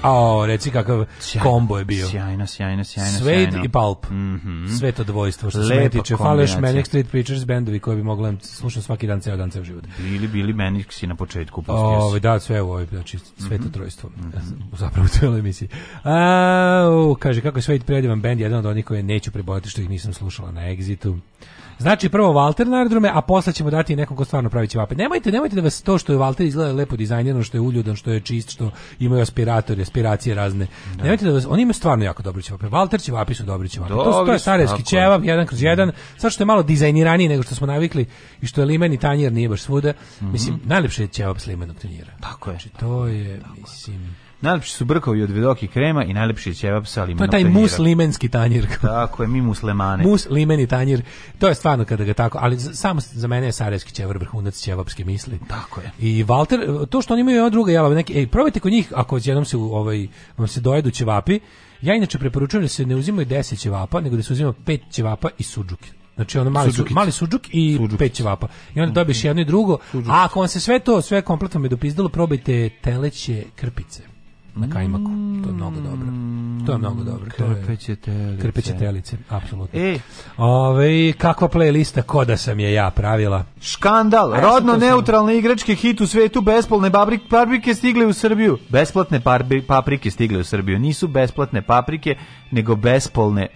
A, reci kakav Sjaj, kombo je bio. Sjajno, sjajno, sjajno. Svade sjajno. i Pulp. Mm -hmm. Sve to dvojstvo što se mene tiče. Fale Manic Street Preachers bendovi koje bi mogla slušam svaki dan, ceo dan, ceo život. Bili, bili Manic si na početku. Ovo, da, sve ovo, znači sve to mhm. trojstvo. Mm -hmm. Zapravo u cijeloj emisiji. A, u, kaže, kako je Svade predivan bend, jedan od onih koje neću prebojati što ih nisam slušala na Exitu. Znači prvo Walter na aerodrome, a posle ćemo dati nekom ko stvarno pravi ćevape. Nemojte, nemojte da vas to što je Walter izgleda lepo dizajnirano, što je uljudan, što je čist, što imaju aspiratori, aspiracije razne. Da. Nemojte da vas, oni imaju stvarno jako dobri ćevape. Walter ćevapi su dobri ćevapi. to, su, to je sarajevski ćevap, jedan kroz mm. jedan, sad što je malo dizajniraniji nego što smo navikli i što je limen i tanjer nije baš svuda. Mm -hmm. Mislim, mhm. najlepše je ćevap s limenom tanjera. Tako je. Znači, to je, tako. mislim... Najlepši su brkovi od vidoki krema i najlepši je ćevap sa limenom To je taj mus limenski tanjir. Tako je, mi muslemane. Mus limeni tanjir. To je stvarno kada ga tako, ali samo za mene je sarajevski ćevap vrhunac ćevapske misli. Tako je. I Walter, to što oni imaju jedna druga jela, neki, ej, probajte kod njih ako jednom se u ovaj vam se dojedu ćevapi. Ja inače preporučujem da se ne uzimaju 10 ćevapa, nego da se uzima 5 ćevapa i suđuki. Znači ono mali, su, mali suđuk i suđukic. pet ćevapa. I onda dobiješ mm. jedno i drugo. Suđukic. A ako vam se sve to, sve kompletno me dopizdalo, probajte teleće krpice na kajmaku. To je mnogo dobro. To je mnogo dobro. Krpeće telice. Krpeće telice, apsolutno. E. Ove, kakva playlista koda sam je ja pravila? Škandal, rodno neutralne sam... igračke hit u svetu, besplatne paprike stigle u Srbiju. Besplatne paprike stigle u Srbiju. Nisu besplatne paprike, nego bespolne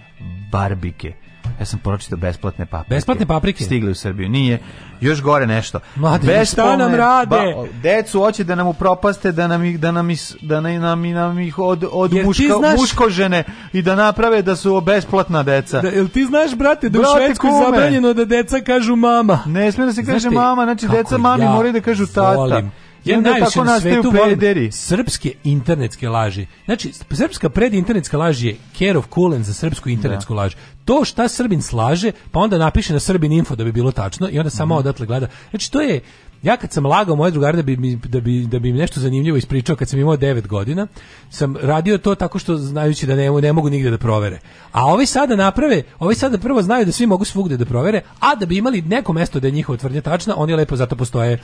barbike. Ja sam pročitao besplatne paprike. Besplatne paprike? Stigli u Srbiju, nije. Još gore nešto. Mlade, šta nam rade? Ba, decu hoće da nam upropaste, da nam, da nam, da nam, nam ih od, od muška, znaš, muškožene i da naprave da su besplatna deca. Da, jel ti znaš, brate, da brate, u Švedskoj kume. zabranjeno da deca kažu mama? Ne smije da se kaže mama, znači deca mami ja moraju da kažu tata. Volim Ja najviše na svetu volim srpske internetske laži. Znači, srpska predinternetska laž je care of coolen za srpsku internetsku da. laž. To šta Srbin slaže, pa onda napiše na Srbin info da bi bilo tačno i onda samo mm -hmm. odatle gleda. Znači, to je Ja kad sam lagao moje drugare da bi, mi da, bi, da bi mi nešto zanimljivo ispričao kad sam imao 9 godina, sam radio to tako što znajući da ne, ne mogu nigde da provere. A ovi sada naprave, ovi sada prvo znaju da svi mogu svugde da provere, a da bi imali neko mesto da je njihova tvrdnja tačna, oni lepo zato postoje,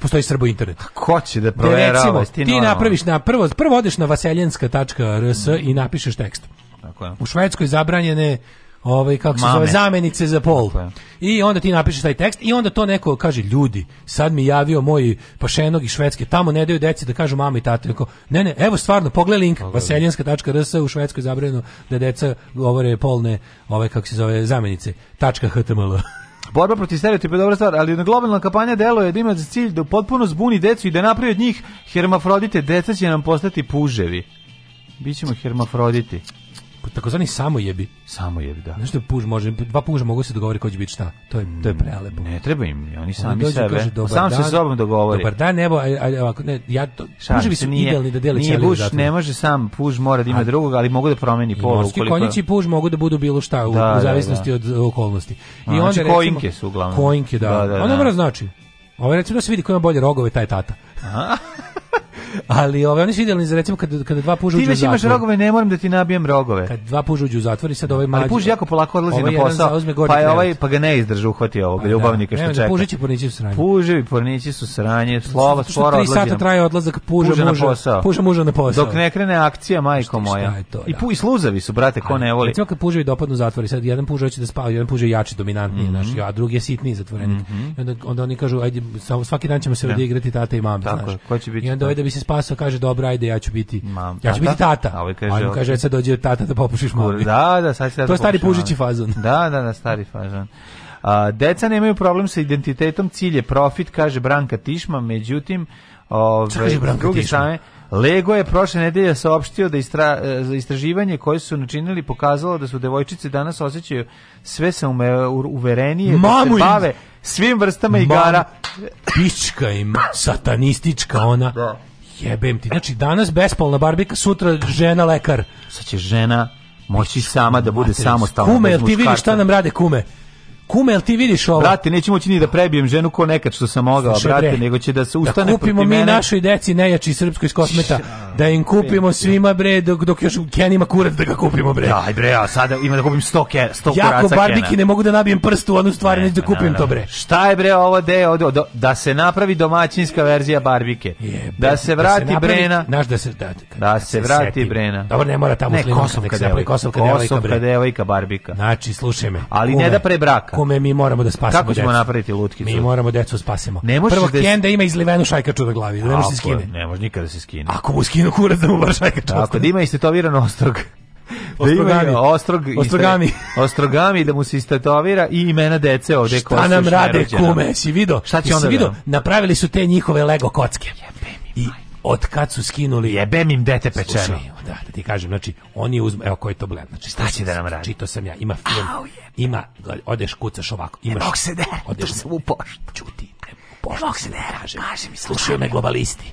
postoji srbo internet. A ko će da proverava? Recimo, ti napraviš na prvo, prvo odeš na vaseljenska.rs i napišeš tekst. Tako je. U Švedskoj zabranjene ovaj kako se zove zamenice za pol. Tako I onda ti napišeš taj tekst i onda to neko kaže ljudi, sad mi javio moj pašenog i švedske, tamo ne daju deci da kažu mama i tata. Rekao, ne, ne, evo stvarno, pogledaj link vaseljanska.rs u Švedskoj zabranjeno da deca govore polne, ove ovaj, kako se zove zamenice .html. Borba protiv stereotipa je dobra stvar, ali globalna kampanja deluje da ima za cilj da potpuno zbuni decu i da napravi od njih hermafrodite, deca će nam postati puževi. Bićemo hermafroditi takozvani samo jebi, da. Znaš što puž može, dva puža mogu da se dogovoriti ko će biti šta. To je, to je mm, prelepo. Ne treba im, oni sami sebe. Kaže, sam se sobom dogovori. Dobar dan, evo, ovako, ne, ja to, puževi su nije, idealni da dele Nije puž, ne može sam, puž mora da ima drugog, ali mogu da promeni polu. Morski ukoliko... konjići puž mogu da budu bilo šta, u, da, u da, zavisnosti da, da. od e, okolnosti. I A, znači, onda, znači, recimo, su uglavnom. Kojinke, da. da, da, da. Ono mora znači. Ovo recimo da se vidi ko ima bolje rogove, taj tata ali ove, oni su idealni za recimo kada, kada dva puža uđu u zatvor. Ti imaš rogove, ne moram da ti nabijem rogove. Kad dva puža uđu u zatvor i sad ovaj mlađi... puž jako polako odlazi ovaj na posao, pa je ovaj, pa ga ne izdrži, uhvati ovog pa da. ljubavnika što čeka. Pužići pornići su sranje. Puževi pornići su sranje, slova sporo odlazi. 3 sata traje odlazak puža, puža muža, na posao. Puža muža na posao. Dok ne krene akcija, majko moja. I da. pu i sluzavi su, brate, ko ne voli. Recimo kad puževi dopadnu zatvor i sad jedan puža hoće da spava, jedan puž je jači, dominantniji, mhm. naš, a drugi je sitniji zatvorenik. Mhm. Onda, onda oni kažu, ajde, svaki dan ćemo se da. ovdje igrati tata i mame, znaš. I onda ovaj da bi se spaso, kaže dobro, ajde, ja ću biti, Mam, ja ću da, biti da. tata. A ovaj kaže, a on kaže, sad dođe tata da popušiš malu. Da, da, sad da To je da stari pužići fazon. Da, da, da, stari fazon. A, deca nemaju problem sa identitetom, cilj je profit, kaže Branka Tišma, međutim, ovaj drugi Tišma? Same, Lego je prošle nedelje saopštio da istra, e, istraživanje koje su načinili pokazalo da su devojčice danas osjećaju sve se uverenije Mamu da se bave svim vrstama igara. Mam, pička im, satanistička ona. Da. Jebem ti. Znači, danas bespolna barbika, sutra žena lekar. Sad će žena moći sama da bude samostalna. Da kume, jel ti vidiš šta nam rade kume? Kume, jel ti vidiš ovo? Brate, nećemo moći ni da prebijem ženu ko nekad što sam mogao, Slušaj, brate, bre, nego će da se ustane da kupimo mi mene. našoj deci nejači srpskoj kosmeta, da im kupimo svima bre, dok, dok još Ken ima kurac da ga kupimo bre. Aj bre, a sada ima da kupim 100 ke, 100 kuraca Jako barbiki ne mogu da nabijem prst u onu stvar, da kupim ne, to bre. Šta je bre ovo de, od, da, se napravi domaćinska verzija barbike. Je, da, da se vrati da se napravi, Brena. Naš da se da, kad, da se, se vrati setim. Brena. Dobro, ne mora tamo ne, Kosovka devojka, Kosovka devojka barbika. Znači, slušaj me. Ali ne da pre brak kome mi moramo da spasimo Kako ćemo decu. napraviti lutkicu? Mi moramo decu da spasimo. Ne Prvo, da... Kenda ima izlivenu šajkaču na glavi, da ne može da se skine. Ne može nikada da se skine. Ako mu skinu kurac da mu bar šajkaču. Ako da ima istetoviran ostrog. Ostrogami. ima ostrog, ostrogami. ostrogami da mu se istetovira i imena dece ovde koja Šta nam rade nerođena. kume, si vidio? Šta će onda? Si vidio? Napravili su te njihove Lego kocke. Jebe mi I od kad su skinuli jebem im dete pečeno. Da, da ti kažem, znači oni uzme, evo koji to blend, znači šta će da nam radi? Čito sam ja, ima film, Au, ima odeš kucaš ovako, ima se da, odeš sam u poštu. ćuti ne mogu poštu. Ne se da, kaže mi, slušaju me globalisti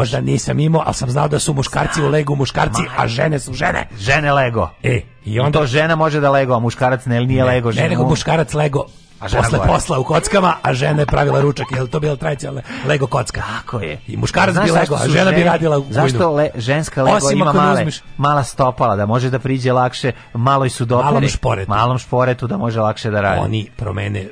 možda nisam imao, ali sam znao da su muškarci u legu muškarci, a žene su žene. Žene lego. E, i onda... To žena može da lego, a muškarac ne, nije ne, lego. Žena ne, nego muškarac lego a žena posle gore. posla u kockama, a žena je pravila ručak, jel to bila tradicija Lego kocka. Tako je. I muškarac bi Lego, a žena bi radila u Zašto le, ženska Lego Osim ima male, uzmiš, mala stopala, da može da priđe lakše, maloj i su dopere. Malom šporetu. Malom šporetu da može lakše da radi. Oni promene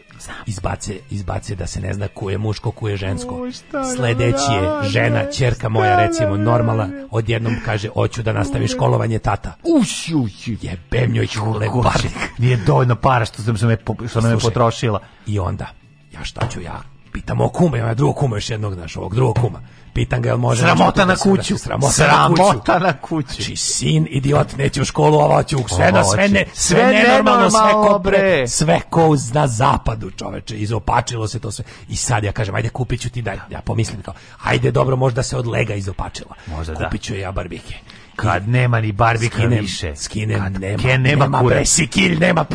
izbace, izbace da se ne zna ko je muško, ko je žensko. Da Sledeći je žena, čerka moja da recimo, normala, odjednom kaže, hoću da nastavi školovanje tata. Uš, uš, jebem njoj lebarnik. Nije dovoljno para što, sam me, što nam je potrošila. I onda, ja šta ću ja? Pitam o kuma, ja drugog kuma još jednog, znaš, ovog drugog kuma pitan ga jel može sramota da na kuću sramota, sramota na kuću znači sin idiot neće u školu ova će u sve na sve ne sve nenormalno sve ko pre sve ko na zapadu čoveče izopačilo se to sve i sad ja kažem ajde kupiću ti da, ja pomislim kao ajde dobro možda se odlega izopačilo. možda kupiću da. ja barbike Kad nema ni barbika više. Skinem, Kad nema, ken, nema, nema nema,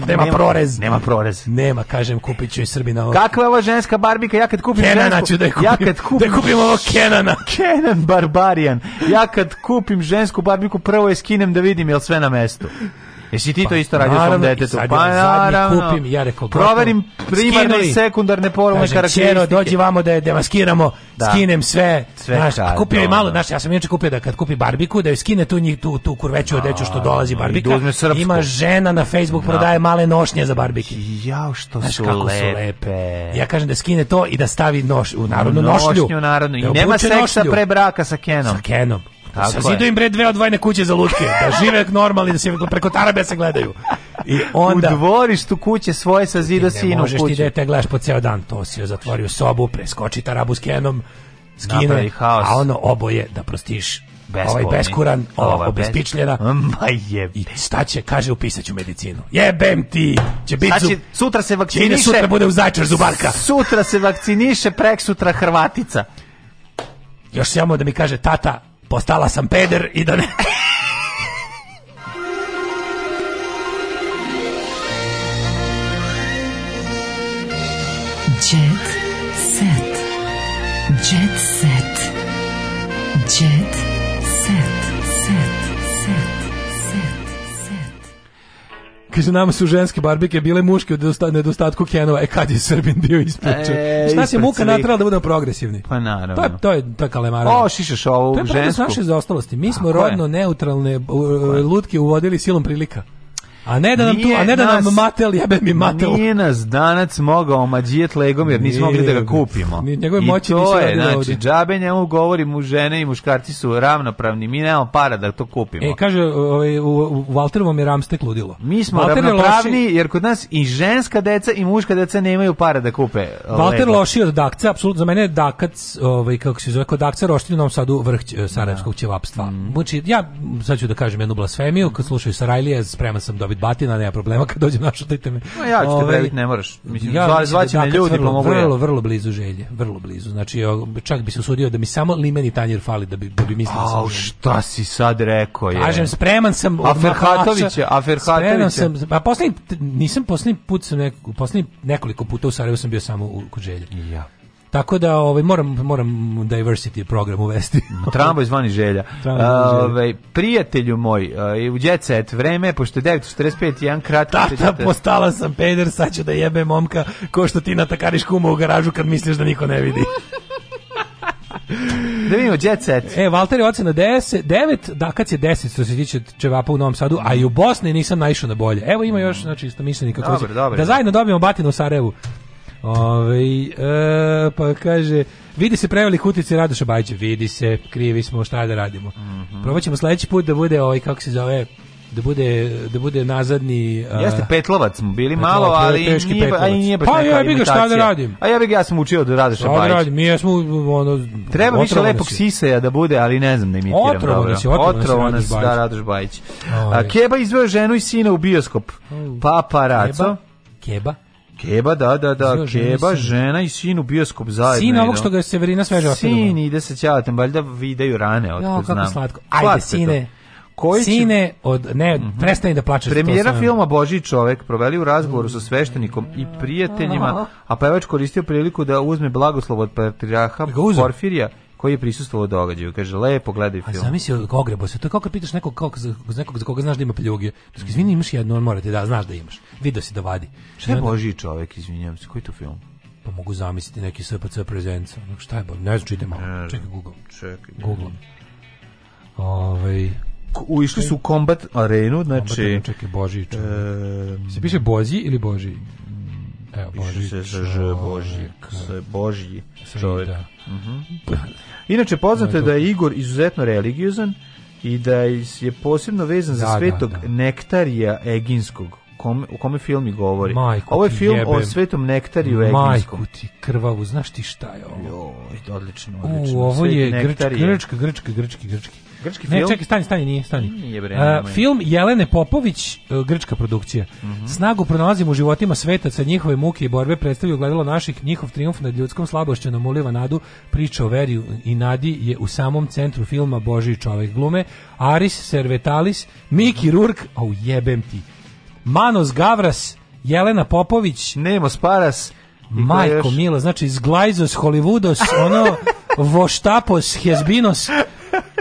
nema, prorez. Nema prorez. Nema, kažem, kupiću i Srbina ovo. Kakva je ova ženska barbika? Ja kad kupim Kenana žensku, ću da kupim. Ja kad da kupim, da kupim ovo Kenana. Kenan Barbarian. Ja kad kupim žensku barbiku, prvo je skinem da vidim jel sve na mestu. Jesi ti pa, to isto radio svom detetu? Pa naravno. kupim, ja rekao, proverim primarne i sekundarne polovne karakteristike. Čero, dođi vamo da je demaskiramo, da. skinem sve. sve znaš, kad, kupio je da, malo, da. znaš, ja sam inače kupio da kad kupi barbiku, da joj skine tu, njih, tu, tu kurveću odeću što dolazi barbika. Da Ima žena na Facebook prodaje male nošnje za barbike. Jao, što znaš, su, kako lepe. su lepe. Ja kažem da skine to i da stavi noš, u narodnu nošnju. Nošnju, narodnu. I nema seksa pre braka sa Kenom. Sa Kenom. Zidu im bre dve odvojene kuće za lutke, da žive normalni, da se preko tarabe se gledaju. I onda u dvorištu kuće svoje sa zida sinu kuće. Ne možeš ti dete gledaš po ceo dan, to si joj zatvori sobu, preskoči tarabu s kenom, skine, a ono oboje da prostiš Beskolni. Ovaj beskuran, ova obezpičljena. Ma jebe. I šta će, kaže, upisaću medicinu. Jebem ti! Će biti znači, sutra se vakciniše. Će sutra bude u zajčar zubarka. Sutra se vakciniše, prek sutra Hrvatica. Još samo da mi kaže, tata, postala sam peder i da ne... Jet set. Jet set. Kaže, nama su ženske barbike bile muške u nedostatku kenova. E, kad je Srbin bio ispričan? E, Šta se muka natrala da budemo progresivni? Pa naravno. To je, to je, to je kalemarano. O, šišaš ovu žensku. To je žensku. naše zaostalosti. Mi smo Tako rodno je. neutralne lutke uvodili silom prilika. A ne da nam tu, a ne da nas, nam matel, jebe mi matel. Nije nas danac mogao mađijet legom jer nismo mogli da ga kupimo. Nije, njegove moći I to je, znači, ovdje. džabe njemu govori mu žene i muškarci su ravnopravni, mi nemamo para da to kupimo. E, kaže, ovaj, u, u Walterovom je Ramstek ludilo. Mi smo Walter ravnopravni loši, jer kod nas i ženska deca i muška deca nemaju para da kupe ovaj, Walter lego. loši od Dakca, apsolutno, za mene je Dakac, ovaj, kako se zove, kod Dakca roštilj u Novom Sadu vrh eh, sarajevskog ćevapstva. Mm. Znači, ja sad ću da kažem jednu blasfemiju, kad slušaju Sarajlije, spreman sam dobiti da David Batina, nema problema kad dođe naš dajte me. No, pa ja ću te ovaj, previti, ne moraš. Mislim, ja, zva, da zvaće me ljudi, vrlo, pa mogu Vrlo, vrlo blizu želje, vrlo blizu. Znači, čak bi se usudio da mi samo limeni tanjir fali da bi, da bi mislio... Da Au, šta si sad rekao je? Kažem, spreman sam... Aferhatović je, Spreman sam, a pa posljednji, nisam poslednji put sam, nek, poslednji nekoliko puta u Sarajevu sam bio samo u, kod želje. Ja Tako da ovaj moram moram diversity program uvesti. Ovaj, Tramvaj zvani želja. Ovaj prijatelju moj, i eh, u đecet set vreme pošto je 9:45 jedan kratki Tata, postala sam peder, sad ću da jebe momka ko što ti natakariš kuma u garažu kad misliš da niko ne vidi. da vidimo jet E, Valter je ocena 10, 9, da kad je 10 što se tiče čevapa u Novom Sadu, a i u Bosni nisam naišao na bolje. Evo ima još mm. znači isto mislenika kako da zajedno dobijemo batinu u Sarajevu. Ove, e, pa kaže, vidi se prevelik kutice Radoša Bajića, vidi se, krivi smo, šta da radimo. Mm -hmm. Probat ćemo sledeći put da bude ovaj, kako se zove, da bude da bude nazadni a, jeste petlovac smo bili malo ali teški nije, petlovac. nije baš pa ja bih šta da radim a ja bih ja sam učio da radiš šta da radim mi ja smo ono treba više lepog siseja da bude ali ne znam da imitiram otrovo nas otrovo nas da Radoš bajić ovaj. keba izveo ženu i sina u bioskop pa paraco keba Keba, da, da, da, Zio, Keba, žena i sin u bioskop zajedno. Sin ovog što ga je Severina sveže ostavila. Sin ide se ćalatem, valjda videju rane, otkud no, znam. kako slatko. Ajde, Slatko sine. Koji Sine, od, ne, mm -hmm. prestani da plačeš. Premijera filma Boži čovek proveli u razgovoru sa sveštenikom i prijateljima, a pevač koristio priliku da uzme blagoslov od patrijarha da Porfirija koji je prisustvovao događaju. Kaže, lepo gledaj film. A zamislio ogrebo se, to je kako pitaš nekog, kako, nekog za koga znaš da ima pljuge. Znači, izvini, imaš jedno, on morate da znaš da imaš. Video si da Šta je Boži čovjek, izvinjavam se, koji to film? Pa mogu zamisliti neki SPC prezenca. Ono, šta je, bo? ne znači čitaj malo. Čekaj, Google. Čekaj. Google. Ovaj ušli su u Combat Arenu, znači... Combat Arenu, čekaj, Boži čovjek. E... Se piše Bozi ili Boži? Evo, Božić, se ž, Božijek, ovaj, Božji da. čovjek. Da. Inače, poznate ovaj da je Igor izuzetno religiozan i da je posebno vezan da, za da, svetog da, da. nektarija Eginskog, kom, o kome film i govori. Majku ovo je film jebem. o svetom nektariju Eginskom. Majku ti krvavu, znaš ti šta je ovo? Jo, odlično, odlično. U, ovo je grčki, grčki, grčki, grčki, grčki. Grčki film? Ne, čekaj, stani, stani, nije, stani. Nije bre, uh, film Jelene Popović, uh, grčka produkcija. Uh mhm. -huh. Snagu pronalazimo u životima svetaca, njihove muke i borbe predstavio gledalo naših, njihov triumf nad ljudskom slabošću nam uliva nadu, priča o veri i nadi je u samom centru filma Boži čovek glume, Aris Servetalis, Miki mhm. Rurk, au oh, jebem ti, Manos Gavras, Jelena Popović, Nemo Sparas, Majko još... Mila, znači iz zglajzos, hollywoodos, ono voštapos, hezbinos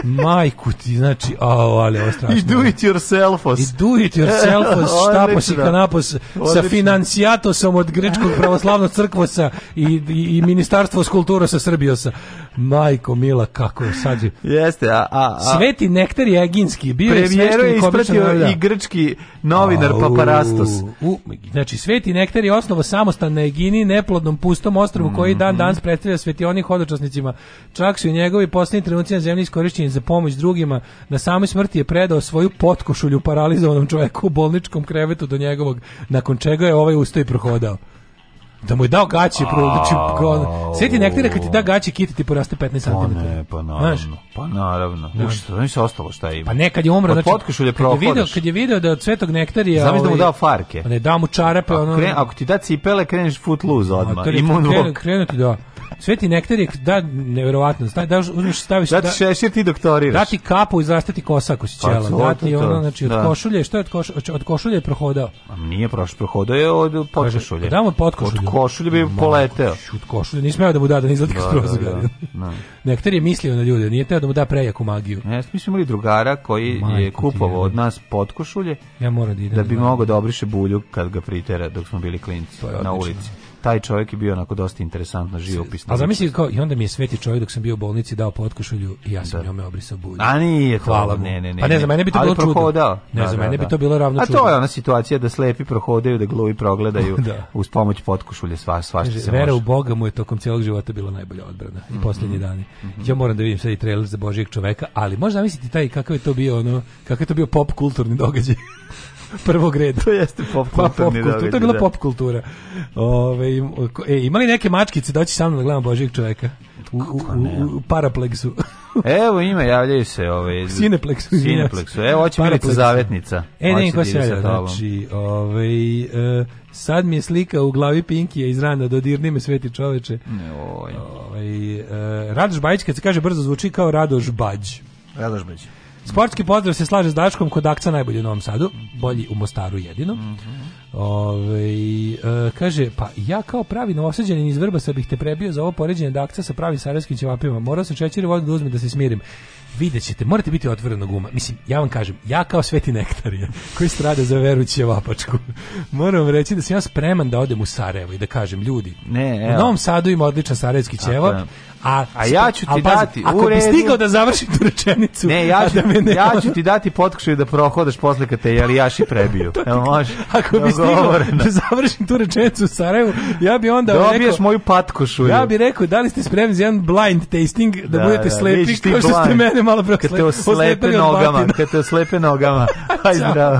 Majku ti, znači, ao, ali ovo strašno. I do it yourselfos. I do it yourselfos, štapos i kanapos, sa financiatosom od grečkog pravoslavnog crkvosa i, i, i ministarstvo kultura sa Srbiosa. Majko Mila, kako je sad... Jeste, a, a, a... Sveti nektar je eginski, bio je Premijeru je ispratio da, da. i grčki novinar a, u, Paparastos. U, znači, Sveti nektar je osnova samostan na Egini, neplodnom pustom ostrovu koji mhm. dan mm. danas predstavlja svetionih hodočasnicima. Čak su i njegovi posljednji trenuci na zemlji iskorišćeni za pomoć drugima. Na samoj smrti je predao svoju potkošulju paralizovanom čoveku u bolničkom krevetu do njegovog, nakon čega je ovaj ustoj prohodao da mu je dao gaće prvo znači kao seti ti kad ti da gaće kiti ti poraste 15 cm. Pa ne, pa naravno. Znaš? Pa naravno. Da. Ušto, znači ostalo šta ima. Pa nekad je umro znači potkušulje prohodaš. Kad je video kad je video da od cvetog nektarija Znaš da mu ovaj, dao farke. Pa ne da mu čarape ono. Kren, ako ti da cipele kreneš foot loose odmah. Imun krenu, krenu da. Sveti nektar je, da, nevjerovatno, da, da uzmeš, staviš... Da ti da- šešir ti doktoriraš. Da ti kapu i zrastati kosa ako si pa ćela. Da ti ono, znači, od da. košulje, što je od košulje? Od košulje je prohodao. A nije prošao, prohodao je od košulje. Da mu košulje. Od košulje bi poleteo. Od košulje, nisam smeo da mu da, da ne izlati da, kroz prozor. Da, da, da, da. Nektar je mislio na ljude, nije teo da mu da prejaku magiju. Ja, mi smo imali drugara koji Majko je kupovao od nas potkošulje ja moram da, idem, da bi mogao da obriše bulju kad ga pritera dok smo bili klinci na ulici taj čovjek je bio onako dosta interesantno živopisno. A pa zamisli kao i onda mi je sveti čovjek dok sam bio u bolnici dao potkošulju i ja sam da. njome obrisao bulju. A nije to, Hvala mu. ne, ne, ne. Pa ne, za mene bi to bilo čudo. Ne, da, za da, mene da, bi to bilo ravno čudo. A to je ona situacija da slepi prohodaju, da gluvi progledaju da. uz pomoć potkošulje sva sva što se Vera može. u Boga mu je tokom celog života bila najbolja odbrana i mm -hmm. dani. Mm -hmm. Ja moram da vidim sad i trailer za Božijeg čoveka, ali možda misliti taj kakav je to bio ono, kakav je to bio pop kulturni događaj. prvog reda. To jeste pop kulturni pa, pop To je bila da. pop kultura. Ove, e, imali neke mačkice doći da sa mnom da gledam Božijeg čoveka? U, u, u, u parapleksu. Evo ima, javljaju se ove... Sineplexu. Sineplexu. Evo, hoće Milica Zavetnica. E, ne, ko se javlja. Znači, ovaj, e, sad mi je slika u glavi Pinkija iz rana, dodirni me sveti čoveče. Oj. Ovaj, e, Radoš Bajić, kad se kaže brzo, zvuči kao Radoš Bađ. Radoš Bađ. Sportski pozdrav se slaže s Daškom kod akca najbolji u Novom Sadu, bolji u Mostaru jedino. Mm -hmm. Ove, e, kaže, pa ja kao pravi novosađanin iz Vrbasa bih te prebio za ovo poređenje da akca sa pravi sarajevskim ćevapima. Morao sam čećer vodu da uzmem da se smirim. Vidjet ćete, morate biti otvorenog uma. Mislim, ja vam kažem, ja kao sveti nektarija koji strada za veru ćevapačku, moram vam reći da sam ja spreman da odem u Sarajevo i da kažem, ljudi, ne, u Novom Sadu ima odličan sarajski ćevap, A, a ja ću ti pazi, dati ako u redu. bi stigao da završim tu rečenicu. Ne, ja ću, da me ne... ja ću ti dati potkušaj da prohodaš posle kad te jelijaši prebiju. ti, Evo može. Ako bi stigao da završim tu rečenicu u Sarajevu, ja bi onda Dobiješ rekao... Dobiješ moju patkušu Ja bi rekao, da li ste spremni za jedan blind tasting, da, da, da budete da, slepi, kao što ste mene malo proslepi. Kad te oslepe nogama. Kad te oslepe nogama. Aj zdravo.